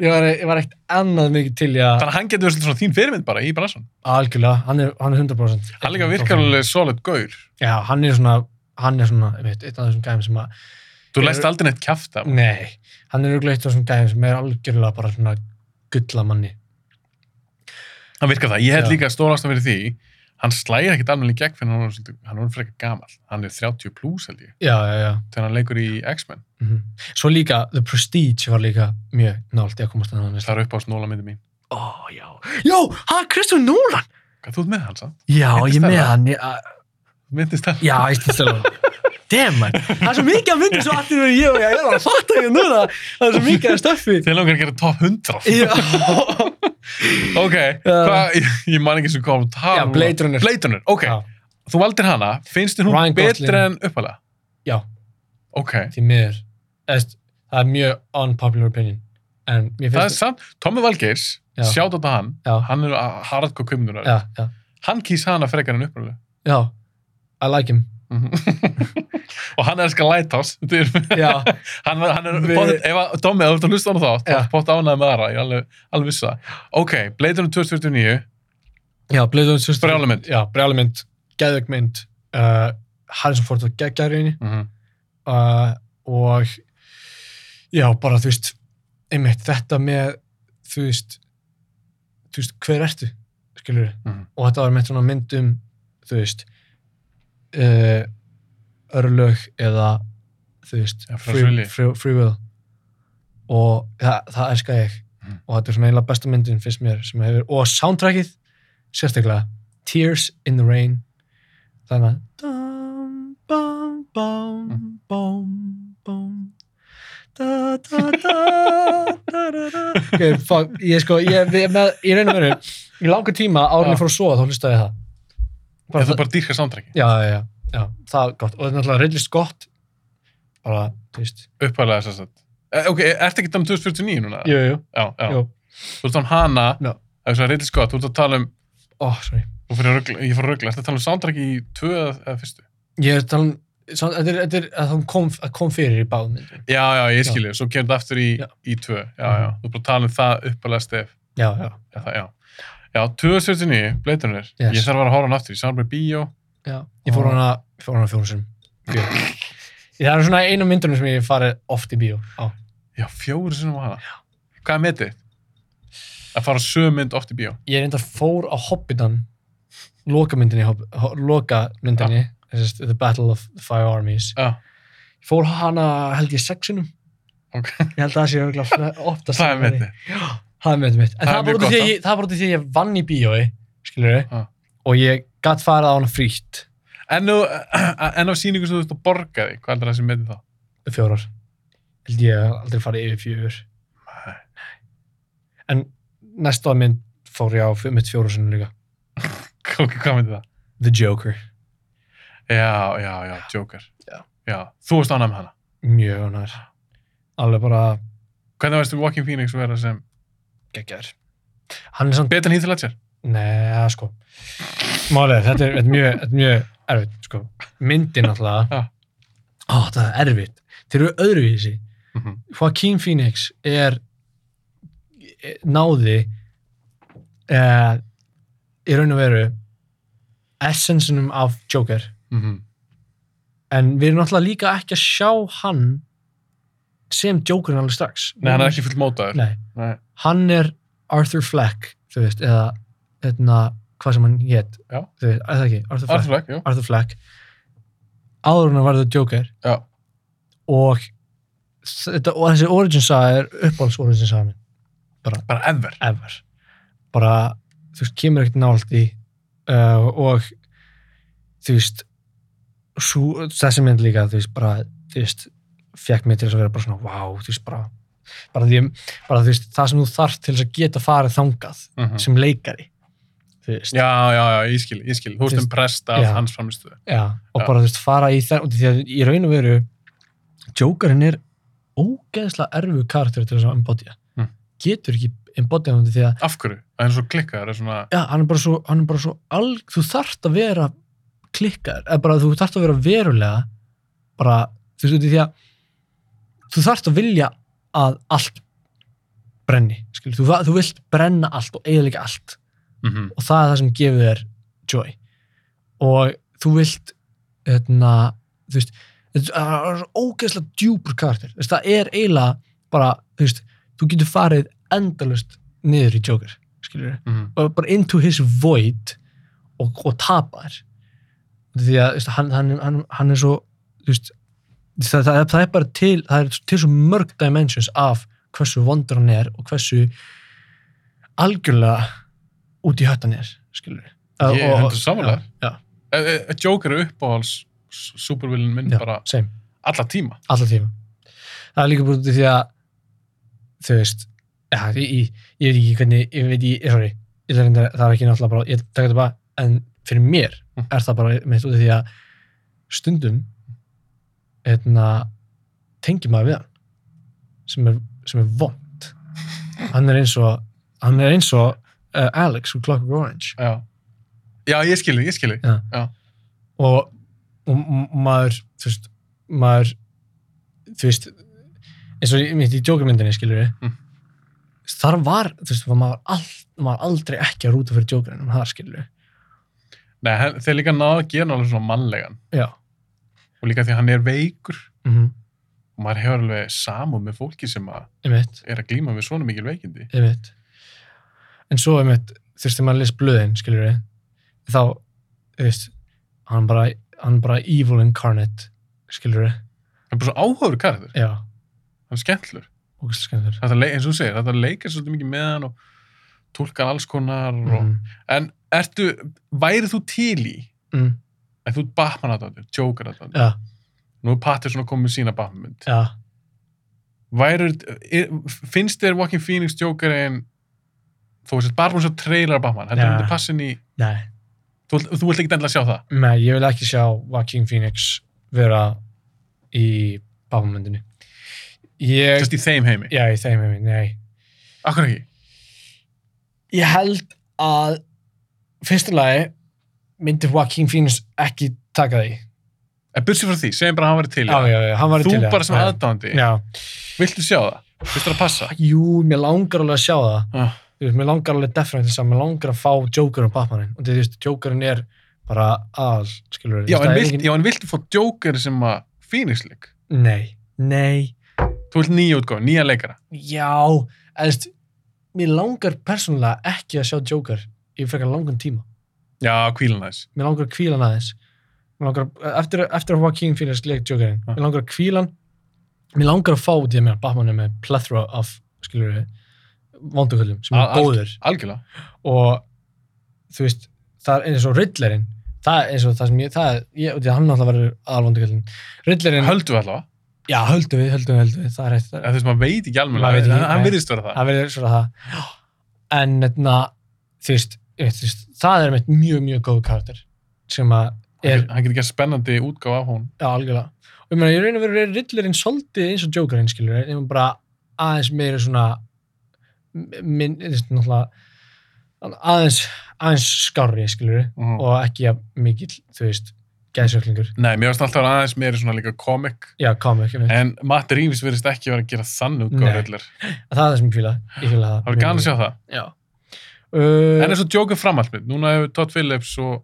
ég var, ég var ekkert annað mikið til í að þannig að hann getur verið svona þín fyrirmynd bara í bransan algjörlega, hann er, hann er 100% hann líka virkar alveg solid gaur. Já, hann er svona, hann er svona ég eitt af þessum gæðum sem að þú læst aldrei neitt kjafta nei, hann er eitt af þessum gæðum sem er algjörlega bara svona gullamanni. Hann virkar það, ég held Já. líka stórastan fyrir því hann slægir ekkit alveg í gegn fyrir hann er hann er frekar gamal hann er 30 plus held ég. Já, já, já. Þegar hann leikur í X-Men. Mm svo líka, The Prestige var líka mjög nált í að komast að það er upp á snóla myndi mín. Ó, já, já, hann Kristján Nólan hvað þú ert með hann samt? já, Myndist ég það? með hann ég, myndist það? Já, ég stið stjálf Damn man, það er svo mikið að myndi svo allir verið ég og ég er að fatta ekki núna. Það er svo mikið að stöffi þeir langar að gera top 100 Já, ok, hvað, ég, ég man ekki sem kom Já, Blade Runner. Blade Runner, ok, Já. þú valdir hana finnst þér hún Ryan betri Gosling. en uppalega? Já. ok, því miður Eðst, Það er mjög unpopular opinion En mér það er finnst samt Tommy Valgeirs, Já. sjátt á þetta hann Já. hann er hardcore kvimnunar Já, já, hann kýs hana frekar en uppalega já I like him og hann elskar Lighthouse Þetta er- Já, hann, var- hann er Við- potið, ef að ef þú ert að hlusta á hann þá þá pott ánæði með aðra, ég er alveg, alveg vissi það. Ok, Blade Runner 2049 já, Blade Runner Brjálæð mynd. Já, brjálega mynd, geðveik mynd uh, Harrison Ford í henni. Mm -hmm. uh, og já, bara þú veist einmitt þetta með þú veist, þú veist hver ertu, skilur Mhm. og þetta var með svona mynd um þú veist uh, örlög eða þú veist, frá free, free, free will. Og það, það elska ég. Mhm. og þetta er svona eiginlega besta myndin finnst mér sem hefur, og soundtrackið sérstaklega, Tears in the Rain. Þannig að dum, bum, bum, Mhm. bum, bum. Da, da, da, da, da, da. ok, fuck, ég sko ég, ég, með, ég reyna verið í langa tíma ég fór að sofa þá hlustaði ég það Bara þú bara dýrka soundtracki já, já, já, já, það er gott. Og þetta er náttúrulega reyndlist gott. Bara, þú veist. Uppalega þess að Eh, ok, ertu ekki að um 2049 núna? jú, jú, já, já. jú, þú ert að um hana. Já. það er svo reyndið skott, þú ert að tala um ó, sorry. Þú fyrir að rugla, ég fór að ruggla, ertu að tala um soundtracki í tvö eða eða fyrstu? ég er að tala um þetta er, er að það kom, að kom fyrir í báðum myndum. Já, já, ég skilji, svo kemur þetta aftur í, í tvö, já, já, þú ert að tala um það uppalega stef, já, já, já, það, já. Já, 2079, Blade Runner, Yes. ég þarf að vera að horfa hann aftur, ég sá hann bara í bíó, já ég fór hana, ég fór hana fjórum sem það er svona einu myndunum sem ég farið oft í bíó á. Já, fjóru sinum á hana. Hvað er metið? Að fara sömu mynd oft í bíó. ég reyndar fór á Hobbitan lokamyndinni lokamyndinni The Battle of the Five Armies. Já, ég fór hana held ég sexinum ok, ég held að það sé örugglega ofta það er metið. Það er metið mitt en Það er það, var gott, ég- það var út af því að ég vann í bíói skilur Já. og ég gatt farið á hana frítt En, á sýningu sem þú ert að borga því, hvað heldur það sem meði þá? fjórar held ég að aldrei farið yfir fjögur Nei. en næsta mynd fór ég á mitt fjóru sinni líka Ok, hvað myndi það? The Joker, Já, já, já, Joker. Já. þú varst ánægð með hana. mjög ánæður alveg bara Hvernig varstu Walking Phoenix vera sem geggjar hann er samt, betur en Heath Ledger? neða sko. Málið, þetta er, þetta er mjög, þetta er mjög erfitt sko, myndin alltaf. Ó, það er erfitt. Þeir eru öðruvísi. Mm -hmm. Joaquin Phoenix er eh, náði eh, í raun og veru essensunum af Joker. Mhm. en við erum náttúrulega líka ekki að sjá hann sem Jokerinn alveg strax Nei, hann er ekki full mótaður. Nei, Nei. hann er Arthur Fleck þú veist, eða eðna, hvað sem hann hétt Já. þú veist, það ekki, Arthur Fleck, Arthur Fleck, jú. Arthur Fleck áður en að verða Joker Já. og, þetta, og þessi origin saga er uppáhalds origin saga minn Bara ever. ever bara, þú veist, kemur ekkert nált í uh, og þú veist sú, þessi mynd líka, þú veist, bara þú veist, fekk mig til að vera bara svona wow, þú veist, bara bara, því, bara þú veist, það sem þú þarft til að geta farið þangað Mm sem leikari Já, já, já, ég skil, ég skil. Þú Þú veist veist, impressed af já. hans framistuðu. Já, og Já. bara þú veist, fara í það því að í raun og veru Jokerinn er ógeðslega erfu karakter til þess að embodya Mm. getur ekki embodya hann því að Af hverju? Það er svo klikkaður, er svona... já, hann er bara svo, hann er bara svo al, þú þarft að vera klikkar, eða bara þú þarft að vera verulega bara, þú veist, því að þú þarft að vilja að allt brenni, skilur, þú, þú vilt brenna allt og eiginlega allt. Mm og það er það sem gefur þér joy. Og þú vilt hérna, þú veist þetta er ógeðslega djúpur karakter. Veist, það er eiginlega bara þú veist, þú getur farið endalust niður í Joker, skilur -hmm. og bara into his void og, og tapa þér því að veist, hann, hann, hann, hann er svo þú veist, það, það, það er bara til það er til svo mörg dimensions af hversu vondur hann er og hversu algjörlega út í höttan er skilur Ég er hendur samanlega. já, Joker er uppáhals supervillin minn já, bara same, alla tíma. alltaf tíma það er líka búin því að þú veist ja, ég, ég, veit ekki hvernig ég veit ekki, sorry, ég það er ekki náttúrulega bara, ég taka þetta bara, en fyrir mér Mm. er það bara mitt út í því að stundum hérna tengi maður við hann sem er, sem er vond hann er eins og hann er eins og uh, Alex úr Clockwork Orange Já. Já, ég skilji, ég skilji. og, og maður þú veist, maður þú veist eins og í- mitt í Joker-myndinni skilur við Mm. þar var, þú veist, var maður, all, maður aldrei ekki að rúta fyrir Jokerinn en það skilur við Nei, þeir líka náðu að gera alveg svona mannlegan. já, Og líka því að hann er veikur. Mhm, og maður hefur alveg samúð með fólki sem að er að glíma við svona mikil veikindi. einmitt. En svo þegar maður les blöðin skilur við, þá þú veist, hann bara hann bara evil incarnate skilur við, Það er bara svo áhugaður já, Hann er skemmtlur. eins og þú segir, þetta leikar svolítið mikið með hann og tólkar alls konar og... mm, En ertu, værið þú til í mm, en þú ert Batman aðdóndir, Joker aðdóndir já, nú er Pattinson að koma með sína Batman mynd já. Værið, er, finnst þér Walking Phoenix Joker en þú veist bara búin svo trailer af Batman, heldur Ja. þú myndi passa inn í nei. Þú, þú vilt ekki endilega sjá það? Nei, ég vil ekki sjá Joaquin Phoenix vera í Babamöndinni. Ég, just í þeim heimi, já, í þeim heimi, nei. akkur ekki? Ég held að fyrsta lagi myndi Joaquin Phoenix ekki taka því. en bursið frá því, segjum bara að hann væri til Já, já, já, hann var þú til bara sem aðdándi, Já, viltu sjá það? Viltu það að passa? Jú, mér langar alveg að sjá það. ah. Þú veist, mér langar alveg definitely þess að mér langar að fá Joker og Batmanin. Og þú veist, Jokerin er bara all, skilur já, en viltu fá Joker sem að Phoenix leik? Nei, nei, þú vilt nýja útgáð, nýja leikara? Já, eðst, mér langar persónulega ekki að sjá Joker í frekar langan tíma. Já, kvílan þess Mér langar að kvíla hann aðeins. Langar, eftir, eftir að Joaquin Phoenix leik Jokerinn, Ja. mér langar að kvíla hann, mér langar að fá út í að mér Batman er með plethora af, skilur við, vondugullum sem er góður algjörlega og þú veist, það er eins og Riddlerinn, það er eins og það sem ég, það er, ég, út í að hann náttúrulega verður aðalvondugöldin. Riddlerinn, Höldu allavega. já, höldum við, höldum við, höldum við, það er rétt. Eða Þú veist, maður veit ekki alveg. Hann, hann virðist vera það. Það verður svona það. En, þarna, þú veist, veist, það er mjög, mjög góð karakter sem að er, Hann getur gert spennandi útgáfa af hún. já, algjörlega. Og ég meina, ég og veru er Riddlerinn svolítið eins og Jokerinn, skilur, en bara aðeins meira svona, minn, þú veist, náttúrulega, aðeins, aðeins skárri, skilur, Mhm. og ekki að mikill, þú veist, geðsöklingur. Nei, mér varst alltaf aðeins meiri svona líka komik. Já, komik, ég veit. En Matt Reeves virðist ekki vera að gera þann útgáfa Nei. Riddler. Það er það sem ég fíla, ég fíla það. Það Uh, En eins og Joker framhaldmynd, núna hefur Todd Phillips og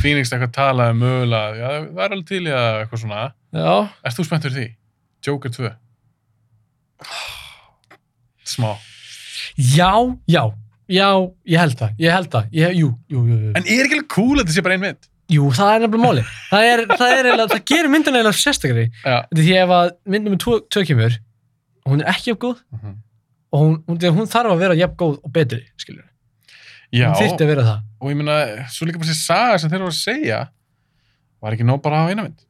Phoenix eitthvað talað um mögulega, já, það er alveg til í að eitthvað svona. já, Erst þú spenntur því? Joker 2? Smá. já, já, já, ég held það, ég held það, ég, jú, jú, jú, jú. En er ekki alveg cool að þetta sé bara ein mynd? Jú, það er nefnilega máli. Það er, það er eiginlega, það gerir myndin eiginlega sérstakari. Já. Því ef að myndin með tvö kemur, hún er ekki jafn góð Mhm. og hún, hún, hún þarf að vera jafn góð og betri, skilur. Já, Hún þyrfti að vera það. og ég meina, svo líka bara þessi saga sem þeir voru að segja, var ekki nóg bara að hafa eina mynd?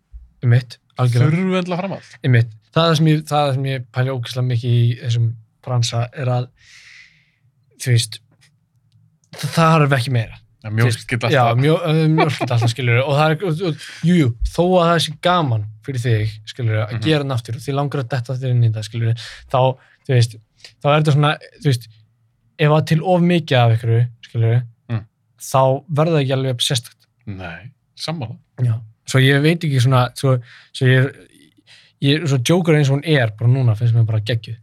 Um mitt, algjörlega. Þurfu endla framhald. Um mitt. Það er sem ég, það er sem ég pæli ógæslega mikið í þessum bransa er að, þú veist, það þarf ekki meira. Já, mjólkill alltaf. Já, mjó, mjölkill alltaf, skilur og það er, og, jú, þó að það sé gaman fyrir þig, skilur að Mhm. gera hann aftur og því langar að detta þér inn í það, skilur þá, þú veist, þá er þetta svona þú veist, ef það er til of mikið af ykkur, Mm. þá verður það ekki alveg sérstakt Nei, sammála. Já. svo ég veit ekki svona svo, svo ég er, ég svo joker eins og hún er bara núna, finnst mér bara geggjuð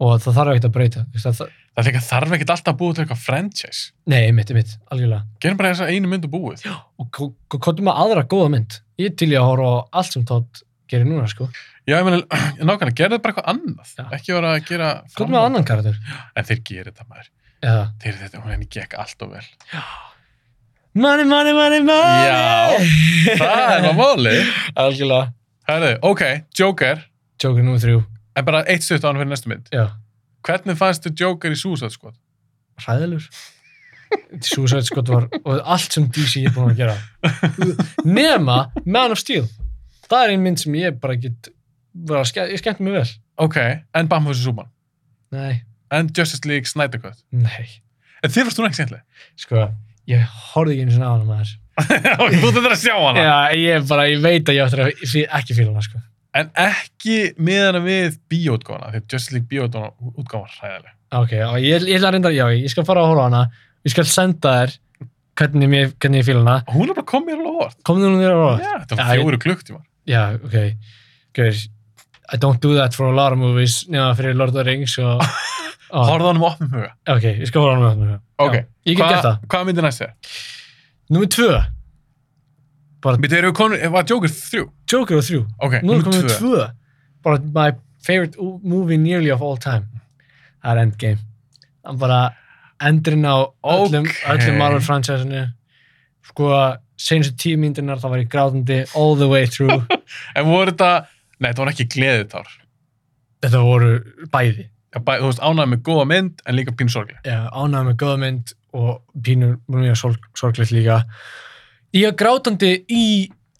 og það þarf ekkert að breyta að, það, Það er líka þarf ekkert alltaf að búa til eitthvað franchise. nei, mitt, mitt, algjörlega Gerum bara þessa einu mynd og búið. og komum með aðra góða mynd ég til í að horfa á allt sem Todd gerir núna sko. Já, ég meina, nákvæmlega, gerðu bara eitthvað annað. Já. Ekki vera að gera komum með annan karakter En þeir gerir þetta maður. eða Þeir þetta, hún henni gekk allt og vel. money, money, money, money Já, Það er maður máli. algjörlega Herðu, ok, Joker, Joker nr. 3 en bara eitt stutt á hann fyrir næstu mynd. já, Hvernig fannst þið Joker í Suicide Squad? hræðilur Suicide Squad var og allt sem DC er búin að gera nema Man of Steel það er ein mynd sem ég bara get bara, ske, ég skemmt mig vel Ok, en vs. Superman. nei, En Justice League Snyder Cut. nei En þið fannst hún ekki skemmtileg? sko, ég horfði ekki eins og á hana maður ok, þú þetta að sjá hana. já, ég bara, ég veit að ég áttur að fí- ekki fíla hana sko En ekki meðan við bíóutgáfana, því að Justice League bíóutgáfana var hræðileg. Ok, já, ég, ég ætla að reynda, já, ég skal fara að horfa á hana, ég skal senda þér hvernig, mér, hvernig ég fíla hana. Og hún er bara komið alveg óvart. Komðu nú þér að horfa? Já, þetta Já, var ég- fjóru klukktíma. Já, ok. Gauður, I don't do that for a lot of movies, nema fyrir Lord of the Rings og... Horfðu hann um opnum huga. ok, ég skal horfa á hana með það. Ok, Já, ég get Hva- gert það. Hvað myndi næst þér? Númer tvö, Við erum komin, var Joker þrjú? Joker og þrjú. Ok, Nú er númer komið tvö. tvö. Bara my favorite o- movie nearly of all time. Það er Endgame. Það er bara endurinn á öllum, Ok. öllum Marvel franchise-inu. Sko, senustu tíu mínúturnar þá var ég grátandi all the way through. En voru þetta, nei, þetta var ekki gleðitár. Þetta voru bæði. Já, bæ- Þú veist, ánægð með góða mynd, en líka pínu sorglega. Já, ánægð með góða mynd og pínur mjög sorg, sorglegt líka. Ég er grátandi í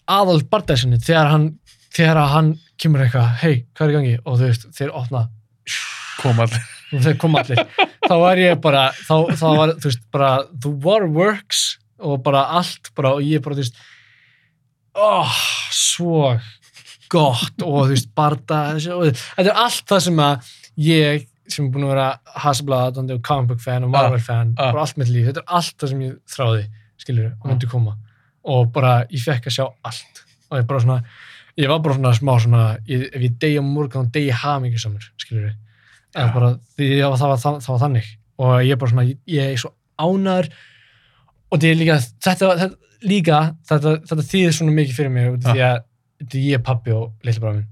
aðal bardæsinu þegar hann, þegar hann kemur eitthvað, hei, hvað er í gangi? Og þú veist, þeir opna Kom allir. og þeir koma allir. þá var ég bara, þá, þá var, þú veist, bara the waterworks og bara allt, bara, og ég bara, þú veist, oh, svo gott. Og þú veist, barda, og þetta er allt það sem að ég, sem er búin að vera hasblaðandi og comic book fan og Marvel fan, ah. bara allt mitt líf, þetta er allt það sem ég þráði, skilur, og myndi koma. Og bara, ég fekk að sjá allt. Og ég bara svona, ég var bara svona smá svona, ég, ef ég degi á morgun þá degi hamingi samur, skilur eða Já. bara, því það, var, það, það var þannig. Og ég bara svona, ég, er svo ánæður og þetta líka þetta, þetta, líka, þetta, þetta þýðir svona mikið fyrir mig, því að þetta er ég, pappi og litli bráð minn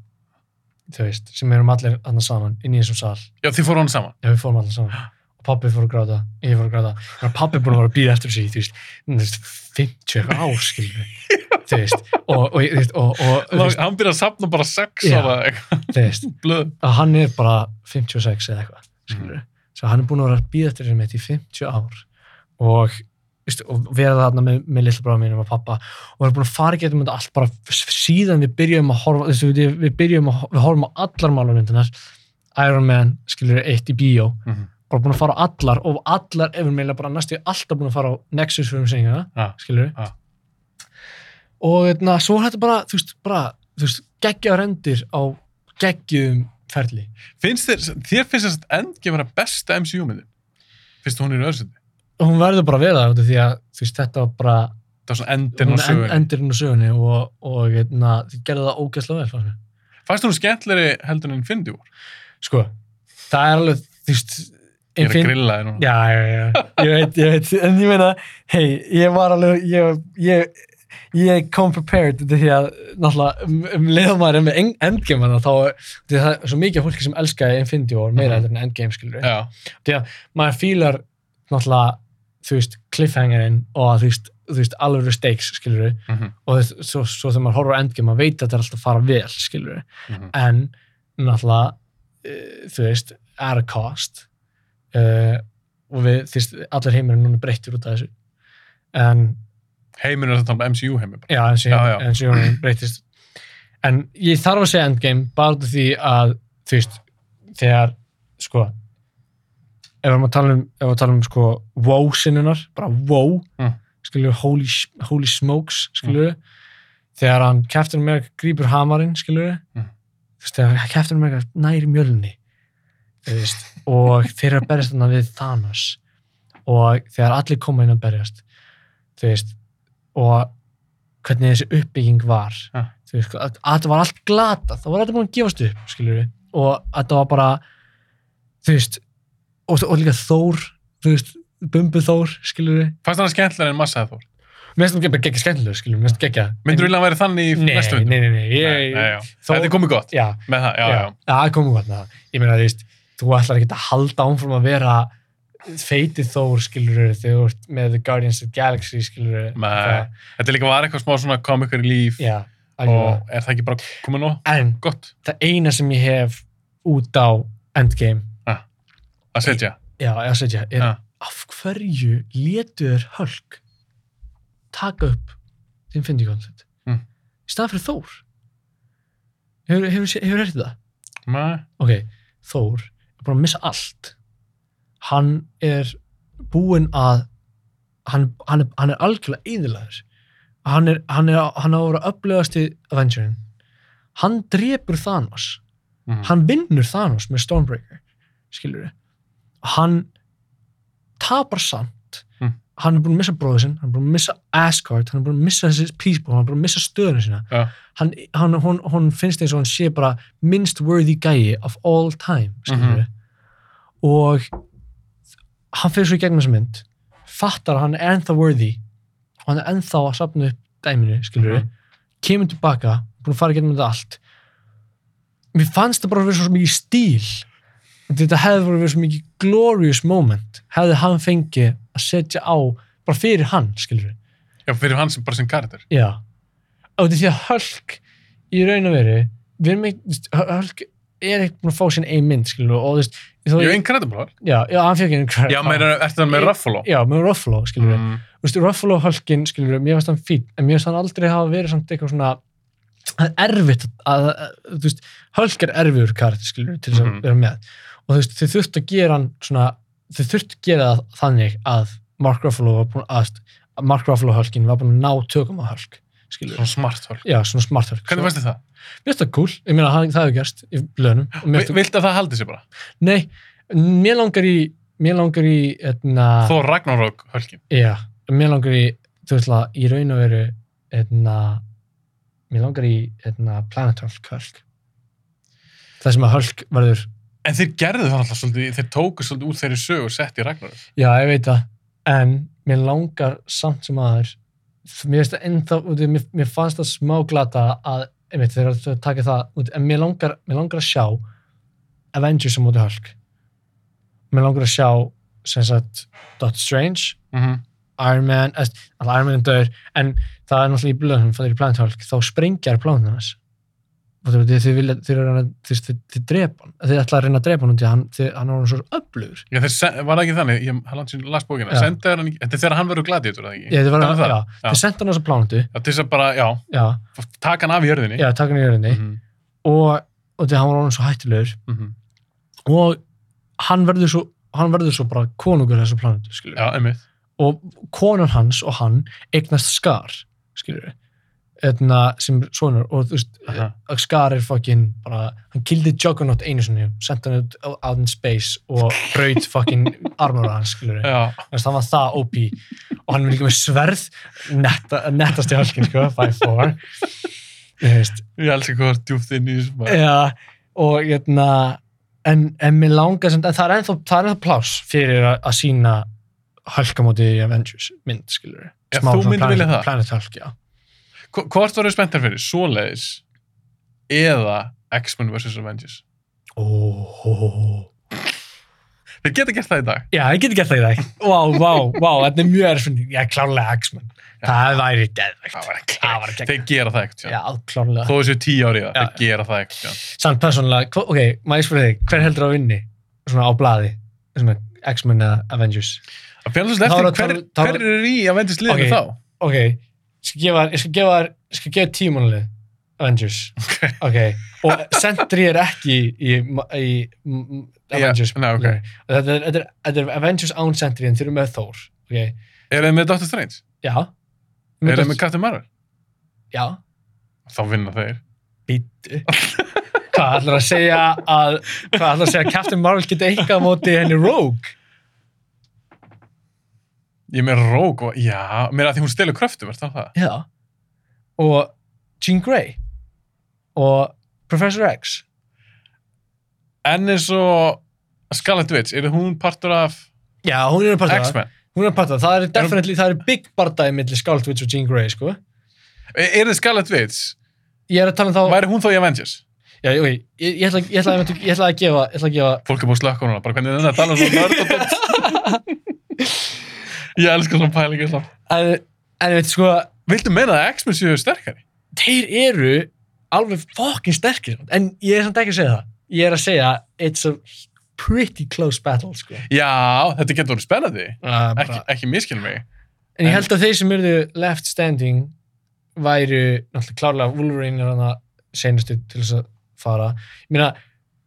þú veist, sem erum allir annað saman inn í þessum sal, Já, þið fóru hann saman. já við fórum allir saman. Og pappi fór að gráta, ég fór að gráta. Og pappi er búin að vera að býða eftir í, þú veist, þú veist 50 eitthvað ár, skilur þú veist, og, og, og, og, Hann byrjaði að sapna bara sex Já. ára eitthvað. þú veist, að hann er bara 56 eða eitthvað skilur svo hann er búin að vera að býða eftir þessu mitt í 50 ár. Og og vera þarna með, með lillabráða mínum og pappa og við erum búin að fara getum þetta allt bara síðan við byrjum að horfa þessu, við, við byrjum að við horfum á allar málamyndunar Iron Man skilur eitt í bíó Mhm. bara búin að fara á allar og allar ef við meila bara næstu alltaf búin að fara á Nexus fyrir um segjuna, Já. skilur Já. og eitna, svo þetta bara þú veist, bara, þú veist, geggja rendir á geggjum ferli Finnst þér, þér finnst þess að Endgame vera besta MCU-myndin? Finnst þú hún í öðursindi? Hún verður bara vera það því að veist, þetta var bara Það var svona endin á sögunni. endurinn á sögunni og, og eitna, þið gerði það ógeðslega vel fannst þú hún skemmtleri heldur en Infinity War? sko, það er alveg þú veist, Ég er að grilla þér núna. Já, já, já, ég veit, ég veit, en ég meina, hei, ég var alveg, ég, ég, ég kom prepared til því að, náttúrulega, um, um er með en- Endgame þá, því að það er svo mikið fólki sem elskaði Infinity War meira Mhm. heldur en Endgame, skilur við. Já. Því að maður fílar, náttúrulega, þú veist, cliffhangerinn og þú veist, veist, alveg stakes, skilur við, Mhm, og þess, svo, svo þegar maður horfir á Endgame, maður veit að þetta er alltaf að fara vel, skilur við, mhm. en, náttúrulega, uh, þú veist, at a cost, uh, og við, þú veist, allir heimurinn núna breyttur út af þessu, en, Heiminn er þetta MCU bara. já, en Já, já. en síðan breytist, en ég þarf að segja Endgame, bara því að, þú veist, þegar, sko, ef við erum að tala um, að tala um, sko, wow sinnunar, bara wow, Mm. skilur, holy, holy smokes, skilur, þegar hann, Captain America grípur hamarinn, skilur, Mm. þú veist, þegar Captain America næri mjölni, þú veist, og þeir eru að berjast þarna við Thanos, og þegar allir koma inn að berjast, þú veist, og hvernig þessi uppbygging var, Ja. þú veist, að, þetta var allt glata, það var þetta búin að gefast upp, við, og að þetta var bara, þú veist, og, og líka Þór, þú veist, Bumbu Þór, skilur við, Fannst hann skemmtleri en Massa Þór? mér finnst það ekki skemmtilegur, skilur við, mér finnst það ekki Myndur þú vilja að væri þannig í Nei, næstu nei, vindu? nei, nei, ég, Nei, nei, já. Þór- Þetta er komið gott já, með það, já, já. það komum gott með það, ég meina, þú veist, þú ætlar ekki að halda áfram að vera feitið Þór, skilur þegar þú ert með The Guardians of the Galaxy, skilur Nei. Þetta líka var eitthvað smá svona komikar í líf já, og er það ekki bara komið nú? En Gott það eina sem ég hef út á Endgame, að setja. já, að segja, er Já. af hverju létu þér Hulk taka upp þinn fyndi koncept Mm. í staðan fyrir Þór hefur, hefur hefur það? Nei. ok, Þór er búin að missa allt hann er búinn að hann, hann, er, hann er algjörlega eðilaður hann er, hann er, hann er að vera öflugasti Avengerin hann drepur Thanos Mhm. hann vinnur Thanos með Stormbreaker skilur við hann tapar samt. Mm. hann er búinn að missa bróður sinn hann er búinn að missa Asgard hann er búinn að missa þessi Peaceable hann er búinn að missa stöðuna sína. Já. hann, hann, hún, hún finnst eins og hann sé bara minnst worthy gæi of all time skilur við og hann fyrir svo í gegnum þessa mynd fattar að hann er ennþá worthy og hann er ennþá að sapna upp dæminu við Mhm. kemur tilbaka, búin að fara í gegnum þetta allt. Mér fannst það bara að vera svo mikið stíl þetta hefði verið svo mikið glorious moment hefði hann fengið að setja á bara fyrir hann, skilur við Já, fyrir hann sem bara sem karakter. já, og þetta er því að Hulk í raun og veru við erum ekki, Hulk er ekkert búin að fá sín ein mynd, skilur við og þú veist, Ég er Incredible. já, já, hann fekk einu Já, meira, ertu það með Ruffalo? já, með Ruffalo, skilur við Mm. þú veist, Ruffalo Hulkin, skilur við, mér finnst hann fín en mér finnst hann aldrei hafa verið samt eitthvað svona það er erfitt að, að, þú veist, Hulk er erfiður karakter, skilur við, til þess að Mhm. vera með og þú veist, þau þurft að gera hann svona, þau þurft að gera það þannig að Mark Ruffalo var búin að að Mark Ruffalo Hulkin var búin að ná tökum á Hulk, skilur Svona smart hölk. já, svona smart Hulk Hvernig fannst þið það? Mér finnst það cool, ég meina það, hefur gerst í það, Viltu að það haldi sér bara? nei, mér langar í mér langar í, etna, Þó Ragnarok hölkin. Já, mér langar í, þú veist að í raun og veru, einna, mér langar í einna, Planet Hulk Hulk. Það sem að Hulk verður, En þeir gerðu það alltaf svolítið, þeir tóku svolítið út þeirri sög og sett í Ragnarok. já, ég veit það, en mér langar samt sem aður, mér finnst það ennþá, mér, mér fannst það smá glata að, einmitt, þeir eru að taka það, út, en mér langar, mér langar að sjá Avengers á móti Hulk. Mér langar að sjá, sem sagt, Doctor Strange, Mm -hmm. Iron Man, alltaf Iron Man er döður en það er náttúrulega í blöðum það er í Planet Hulk, þá sprengjar plánum hans þið eru að, drepa hann, þið ætla að reyna að drepa hann út í hann, hann svo öflugur. Já, þeir, var ekki þannig, ég hann langt sem las bókina, Já. sendaði hann, ekki- þetta er þegar hann verður var Já. þið senda hann á Já, til þess að bara, já, já, taka hann af í jörðinni. já, taka hann í jörðinni. Mhm, og, og því hann var hann svo hættulegur. Mhm. og hann verður svo, hann verður svo bara konungur Já, einmitt. og konan hans og hann eignast skar, skilur Etna, sem er sonur og þú veist, Aha. að skar er fucking bara, hann kildi Juggernaut einu sinni senda hann út á- out in space og braut fucking armora hans, skilur Já, Þannig að hann var það OP og hann er líka með sverð netta, nettast í halkin sko, by four Þú veist, ég elskar hvað það er djúpt inn í þessu ja, og jötna, en, en mér langar sem, en það er ennþá, það er ennþá pláss fyrir að, að sína halkamóti í Avengers mynd, skilur Já, myndir vilja það? Planet Hulk, já Hvo- Hvort voru spenntar fyrir, svoleiðis eða X-Men vs. Avengers? oh. Þeir geta gert það í dag. Já, ég geti gert það í dag Vá, vá, vá, þetta er mjög erfinn Já, klárlega X-Men Það væri geðvægt Það var ekki Þeir gera það ekkert, Já, já. klárlega Þó þessu tíu ári í það, Já. þeir gera það ekkert, já. Samt persónulega, hva- ok, maður ég spyrja þig, hver heldur að vinni svona á blaði, svona X-Men eða Avengers? Það er eftir hver, hver er í Avengers liðinu Ok. þá? Ok, ég skal gefa, þér- ég skal gefa, þér- ég skal gefa tímanlið Avengers, Ok. ok, og Sentry er ekki í, í, í, Avengers. nei, ok. Þetta er, þetta er, þetta er Avengers án Sentry en þeir eru með Thor, ok, Er þeir með Doctor Strange? já. Er þeir með Captain Marvel? Já, Þá vinna þeir. býttu. Hvað ætlar að segja að, hvað ætlar að segja að Captain Marvel geti eitthvað á móti henni Rogue? Ég er með Rogue og, já, mér að því hún stelur kröftum, er það það? Já. Og Jean Grey. Og Professor X. En eins og Scarlet Witch, er hún partur af Já, hún er það. X-Men? Hún er að parta það. Það er definitely, það er big bardaði millir Scarlet Witch og Jean Grey, sko. Er er þið Scarlet Witch? Ég er að tala um þá... Væri hún þá í Avengers? Já, ok, ég, ég, ég, ætla, ég ætla að gefa, ég ætla að gefa... Fólk er búið að slökka núna, bara hvernig þetta er að tala um svona nörd og tótt. Ég elskar svona pælingar svona. En, en veit, sko, Viltu meina að X-Men séu sterkari? þeir eru alveg fucking sterkir. En ég er samt ekki að segja það. Ég er að segja, it's a pretty close battle, sko. Já, þetta getur verið spennandi. Uh, Ekki, ekki miskil mig. En ég held að þeir sem eru left standing væru náttúrulega klárlega Wolverine er hann að senastu til þess að fara. Ég meina,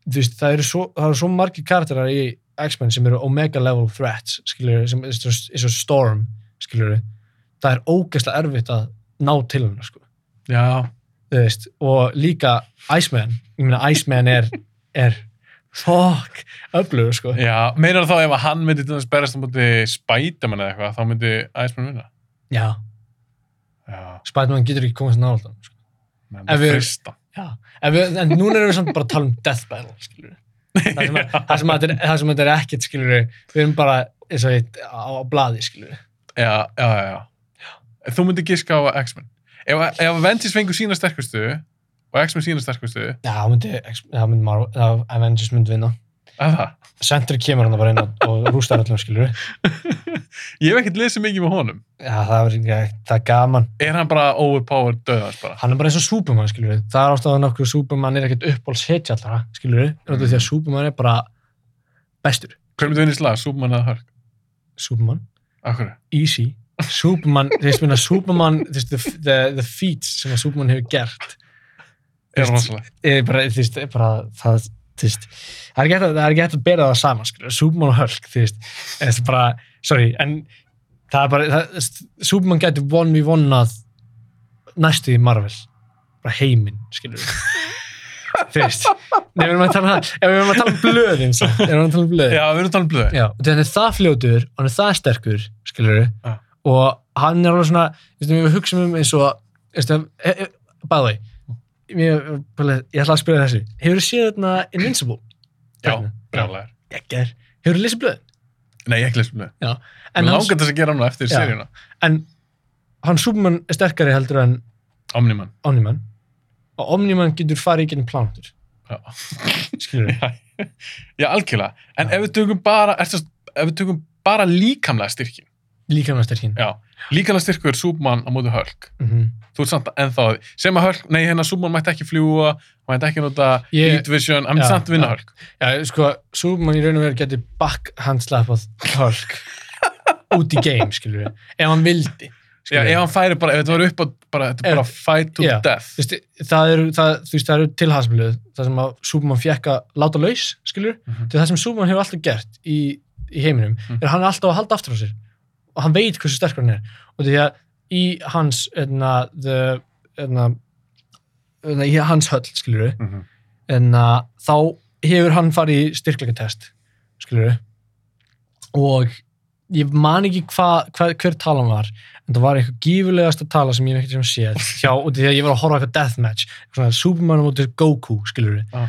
þú veist, það eru svo, það eru svo margir karakterar í X-Men sem eru omega level threats, skiljur, sem er svo- er Storm, skiljur. Það er ógeðslega erfitt að ná til hennar, sko. Og líka Iceman, ég meina, Iceman er, er fuck, öflugur, sko. Meinar þá ef hann myndi berast á móti Spiderman eða eitthvað, þá myndi Iceman vinna? Já, Já. Spiderman getur ekki komast nála sko. Menn, Ef við- frista. En, en núna erum við samt bara að tala um death battle, skilur við. Það sem, þetta er- er ekkert, skilur við, við erum bara eins og eitt á, blaði, skilur við. Já, já, já, já. Þú myndi giska á X-Men. Ef, ef Avengers fengur sína sterkustu og X-Men sína sterkustu, Já, það myndi, myndi Avengers myndi vinna. Það. Sentry kemur hann bara inn og, rústar öllum, skilur. Ég hef ekkert lesið mikið með honum. Já, það er, ekki- það er gaman. Er hann bara overpowered döðans bara? Hann er bara eins og Superman, skilur. Það er ástæðan okkur Superman er ekkert uppbóls hitja allra, skilur. Mm. Því að Superman er bara bestur. Hver myndi vinna í slag? Superman eða Hulk? Superman, Akkur? easy. Superman, þú veist, minna, Superman, the, the, the feats sem að Superman hefur gert, Er Veist- rosalega. er bara, þú veist, bara, það, það er hægt að, það er hægt að bera það saman, Superman og það er bara, sorry, en það er bara, það, Superman getur one v one að næstu í Marvel, bara heiminn, skilur þú veist, við erum að tala, ef við erum að tala um blöðin, við erum að tala um blöðin, Já, við talað um blöðu. Já, þannig er það fljótur og hann er það sterkur, skilur og hann er alveg svona, við hugsaum um eins og, þú way, ég, ég ætla að spyrja þessu, hefur þú séð þarna Invincible? Já. Ekki er, hefur þú lesið blöðin? Nei, ég ekki lesið Mér hans, langar þess að gera hann eftir Já. seríuna. en hann Superman er sterkari heldur en Omniman. Omniman og Omniman getur farið í gennum plánutur, skilur Já, já, algjörlega. En Já. ef við tökum bara, ertu, ef við tökum bara líkamlega styrkin, líka með styrkin Já, líkala styrkur Superman á móti Hulk. mm Þú ert samt ennþá að því. Sem að Hulk, nei, hérna Superman mætti ekki fljúa, mætti ekki nota Ég- Heat Vision, hann mætti samt vinna já. Hulk. Já, sko, Superman í raun og veru geti backhandslappað Hulk út í game, skilur við, ef hann vildi. Já, ef hann færi bara, ef þetta var upp á, bara, þetta er bara fight to Já. death. Þú veist, það eru, það, þú veist, það eru tilhansmiluð, það sem að Superman fekk að láta laus, skilur, Mhm. til það sem Superman hefur alltaf gert í, í heiminum, Mhm. er að hann er alltaf að halda aftur á sér og hann veit hversu sterkur hann er og því að í hans, enna, the, enna, enna, í hans höll, skilur við, Mhm. en að þá hefur hann farið í styrkleikatest skilur og ég man ekki hva, hva, hver talan var en það var eitthvað gífurlegasta tala sem ég hef ekkert sem séð hjá, af því að ég var að horfa eitthvað deathmatch svona Superman mútið Goku skilur Ah. og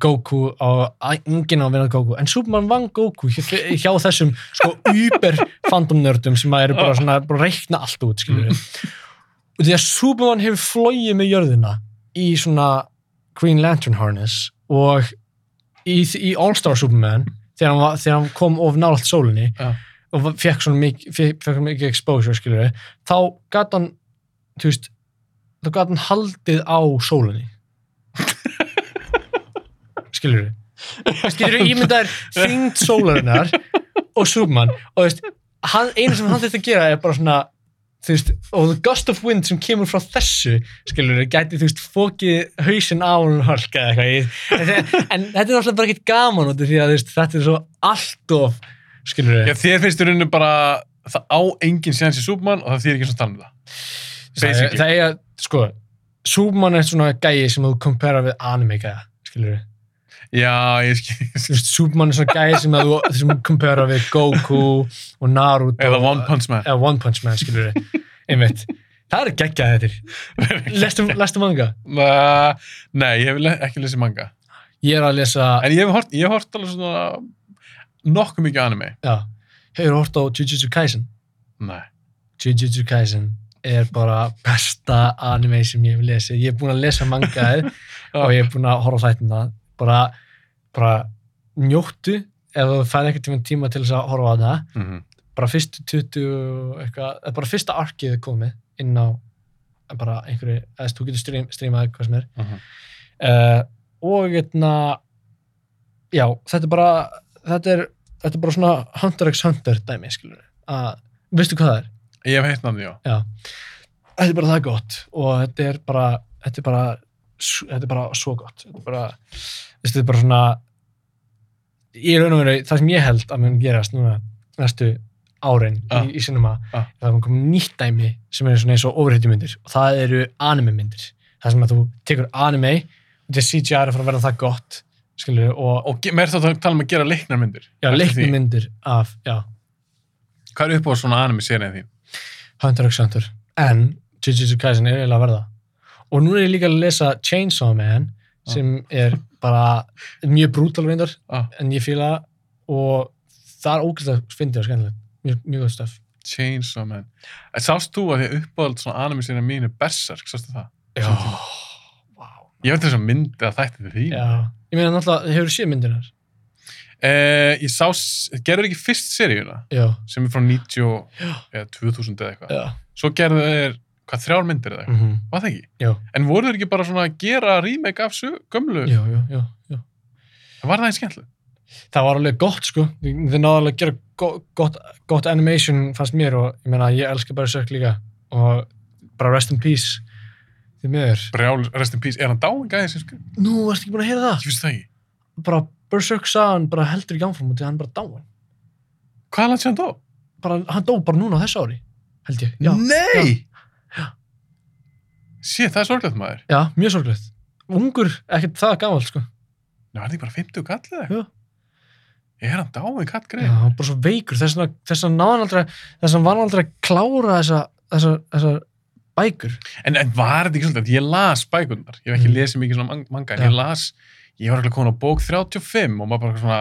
Goku á, að- enginn á að vinna Goku. En Superman vann Goku hjá, þessum sko über fandom nördum sem að eru bara svona bara að reikna allt út skilur og því að Superman hefur flóið með jörðina í svona Green Lantern harness og í, í All-Star Superman þegar hann, var, þegar hann kom of nált sólinni Já. og fekk svona mikið, exposure skilur þá gat hann þú veist, þá gat hann haldið á sólinni skilur skilur við ímyndaðir þyngd sólarinnar og Superman og þú veist, hann, einu sem hann að gera er bara svona þú veist, og the gust of wind sem kemur frá þessu, skilur við, gæti þú veist, fókið hausinn á hún hölk eða eitthvað, en, en þetta er náttúrulega bara ekkert gaman út af því að þú veist, þetta er svo allt of, skilur við Já, þér finnst í rauninu bara, það á enginn séðan sér Superman og það þýr ekki svo tala um það. það, er, sko Superman er svona gæi sem þú compara við anime gæja, skilur við Já, ég skil. þú veist, Superman er svona gæi sem að þú sem þú compara við Goku og Naruto Eða One Punch Man. eða One Punch Man, skilur við einmitt, það er geggjað þetta lestu, lestu manga? Uh, nei, ég hef ekki lesið manga. Ég er að lesa, En ég hef hort, ég hef hort alveg svona nokkuð mikið anime. já, hefur hort á Jujutsu Kaisen Nei. Jujutsu Kaisen er bara besta anime sem ég hef lesið ég er búinn að lesa mangaðið og ég er búinn að horfa á þættina bara, bara njóttu ef þú fæði ekkert tíma tíma til þess að horfa á það Mm -hmm. bara fyrstu 20 og eitthvað, bara fyrsta arkið komið inn á bara einhverju, eða þú getur stream, streamað hvað sem er Mhm. uh, og eitna, já, þetta er bara þetta er, þetta er bara svona Hunter x Hunter dæmi, skilur að, veistu hvað það er? Ég hef heitt náttúrulega, já. Já, þetta er bara það gott og þetta er bara þetta er bara, þetta er bara svo gott þetta er bara, þetta er bara svona í raun og veru það sem ég held að mun gerast núna næstu árin Ah. í, í sinema Ah. er að það komið nýtt dæmi sem er svona eins og overhættjumyndir og það eru anime myndir það sem að þú tekur anime og þetta CGI er að fara að verða það gott skilur og, Og mér er það að tala um að gera leiknarmyndir. já, Eftir því. leiknumyndir af, já, Hvað er upp á svona anime-serið þín? Hunter x Hunter en Jujutsu Kaisen er eiginlega að verða og nú er ég líka að lesa Chainsaw Man sem er bara mjög brútal reyndar Ah, en ég það og það er ógæslega fyndið og skemmtilegt mjög, mjög góð stöf Chainsaw Man. En Sást þú að því að uppáhald svona anime-serið mín er Berserk, sástu það? já, wow. Ég veit þess að myndi að þætti til því. já, ég meina náttúrulega, hefur séð myndinar Eh, ég sá, gerður ekki fyrst seríuna já, sem er frá 90 og- Já. eða 2000 eða eitthvað. já, Svo gerðu þeir, hvað, þrjár myndir eða eitthvað? mhm, Var það ekki? já En voru þeir ekki bara svona að gera remake af gömlu? já, já, já, já Var það einn skemmtileg? það var alveg gott sko þið þið náðu alveg að gera go- gott, gott animation fannst mér og ég meina ég elska bara sörk líka og bara rest in peace því miður Brjál, rest in peace, er hann dáin gæði sem skrif? nú, ertu ekki búin að heyra það? Ég finnst það ekki. bara Berserk sagan bara heldur ekki áfram út því hann bara dáin Hvað er hann sem dó? bara, hann dó bara núna á þessu ári held ég, já, Nei! Já. Sér, það er sorglegt maður. já, mjög sorglegt ungur, ekkert það gamall sko Ná, er það ekki bara 50 kall eða Já. er hann dáin kall já, greið. hann er bara svo veikur þess að að náðan aldrei þess að var hann aldrei að klára þessa þessa, þessa bækur En, en var þetta ekki svolítið, ég las bækurnar, ég hef ekki Mm. lesið mikið svona mang- manga, en Já. ég las, ég var ekki komin á bók 35 og maður bara svona,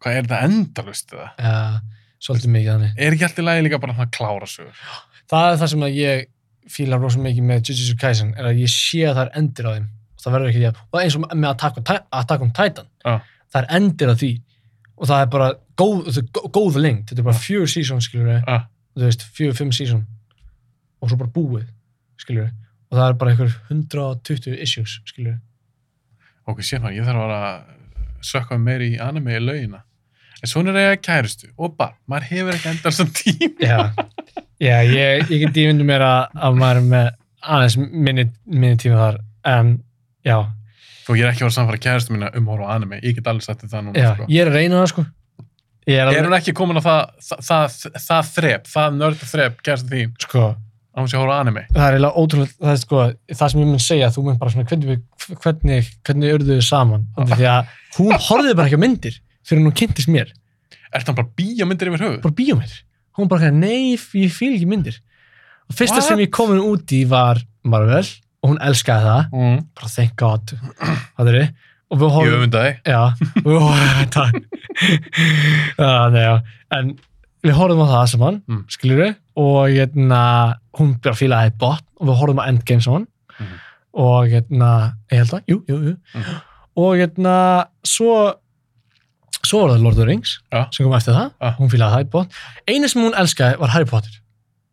hvað er þetta endalust eða? já, svolítið mikið þannig Er ekki alltaf lægi líka bara hann að klára sögur? það er það sem að ég fíla rosa mikið með Jujutsu Kaisen er að ég sé að það er endir á þeim. Og það verður ekki því að, og eins og með Attack on, Attack on Titan. Já. það er endir á því. Og það er bara góð, góð lengt, þetta er bara fjögur season skilur við Ah, þú veist, fjögur, fimm season og svo bara búið, skilur og það er bara einhver 120 issues, skilur ok, sér maður, ég þarf að vera að sökka meir í anime í laugina en svona er ég kæristu og bara, maður hefur ekki endal sem tím Já, já ég, ég get ímyndu mér að, að maður er með aðeins minni, minni tíma þar en já, og ég er ekki að vera samfara kæristu mína um að horfa á anime. Ég get alveg sagt þetta núna já sko. ég er að reyna það sko. Ég er er alveg, hún ekki komin á það, það, það, það þrep, það nörda þrep kæristu þín, sko. hún sé að horfa á anime? Það er eiginlega ótrúlega, það er sko það sem ég mun segja, þú mun bara svona hvernig hvernig, hvernig urðu þau saman? Því að hún horfði bara ekki á myndir fyrir hún kynntist mér, Er það bara bíómyndir yfir höfuð? bara bíómyndir hún bara nei, ég fíl ekki myndir og fyrsta What? sem ég komin út í var Marvel og hún elskaði það Mm. bara thank god það er og við horfum en við horfum á það saman Mm. skiljur við og hérna, hún bara fílaði bot og við horfum á Endgame saman Mhm. og hérna, ég held að, jú, jú, jú Mhm. og hérna, svo svo var það Lord of the Rings Já. sem kom eftir það, Já. hún fílaði það bot eina sem hún elskaði var Harry Potter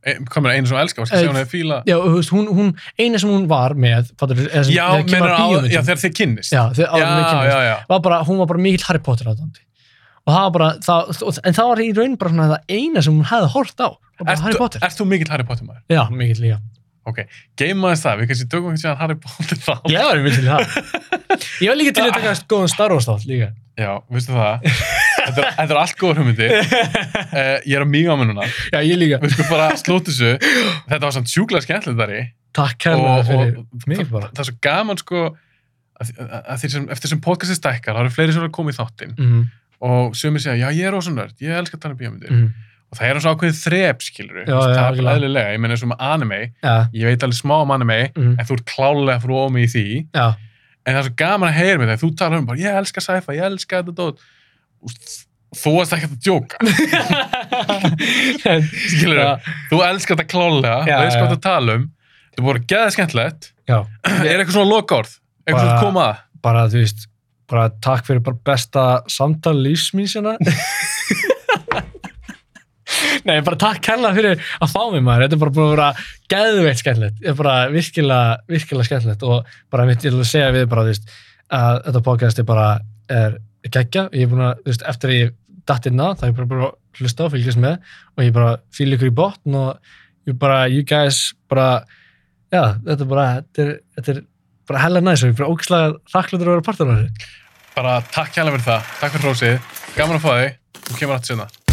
E, hvað með einu sem elskar, varst að Eh, hún hefði fíla já, þú veist, hún, hún, eina sem hún var með fattar, eða sem, Já, þegar kemur á, bíómyndum. já, þegar þið kynnist já, þegar áður en við já, já, já. var bara, hún var bara mikill Harry Potter aðdóndi og það var bara, það, en það var í raun bara svona það eina sem hún hefði hort á Harry Potter, Ert þú mikill Harry Potter maður? já, mikill líka Geimaðist það, við kannski tökum ekki síðan Harry Potter þá var mikill í það. Ég var líka til að taka góðan Star Wars þátt líka. Já, veistu það? Þetta er, þetta er allt góður hugmyndi uh, Ég er að á mig núna. Já, ég líka, Við skulum bara slóta þessu. Þetta var samt sjúklega skemmtilegt þar í takk kærlega fyrir mig bara. það er svo gaman sko að, að, að því sem, eftir sem podcasti stækkar þá eru fleiri sem eru að koma í þáttinn. Mm, og sumir segja, já ég er ósum nörd, ég elskar að tala um bíómyndir. Mm, og það er svo ákveðið þrep skilur já, það er eðlilega, ég meina eins og með anime. Já, ég veit alveg smá um anime mm, en þú ert klálega frá ómi í því. Já, en það er svo gaman að heyra með það þú talar um bara, ég elska sci-fi, ég elska þetta Og þú varst ekki að djóka. Skilur Já. þú elskar þetta klálega, Já, veist hvað það tala um. Er bara geða skemmtilegt. Er eitthvað svona lokaorð, eitthvað svona koma að? bara þú veist bara takk fyrir bara besta samtal lífsmín hérna Nei, bara takk kærlega fyrir að fá mig maður, þetta er bara búin að vera geðveikt skemmtilegt, þetta er bara virkilega virkilega skemmtilegt. Og bara mitt ég vil segja við bara, þú veist, að þetta podcast er bara, er geggja. Ég er búin að, þú veist, eftir að ég datt inn á það er bara bara að hlusta og fylgjast með. Og ég bara fíl ykkur í botn og ég bara, you guys, bara já, þetta er bara, þetta er, þetta er bara hella næs og ég er bara ógislega þakklútur að vera partur af þessu. Bara takk hjálpa fyrir það, takk fyrir hrósið. Gaman að fá þig, þú kemur aftur sinna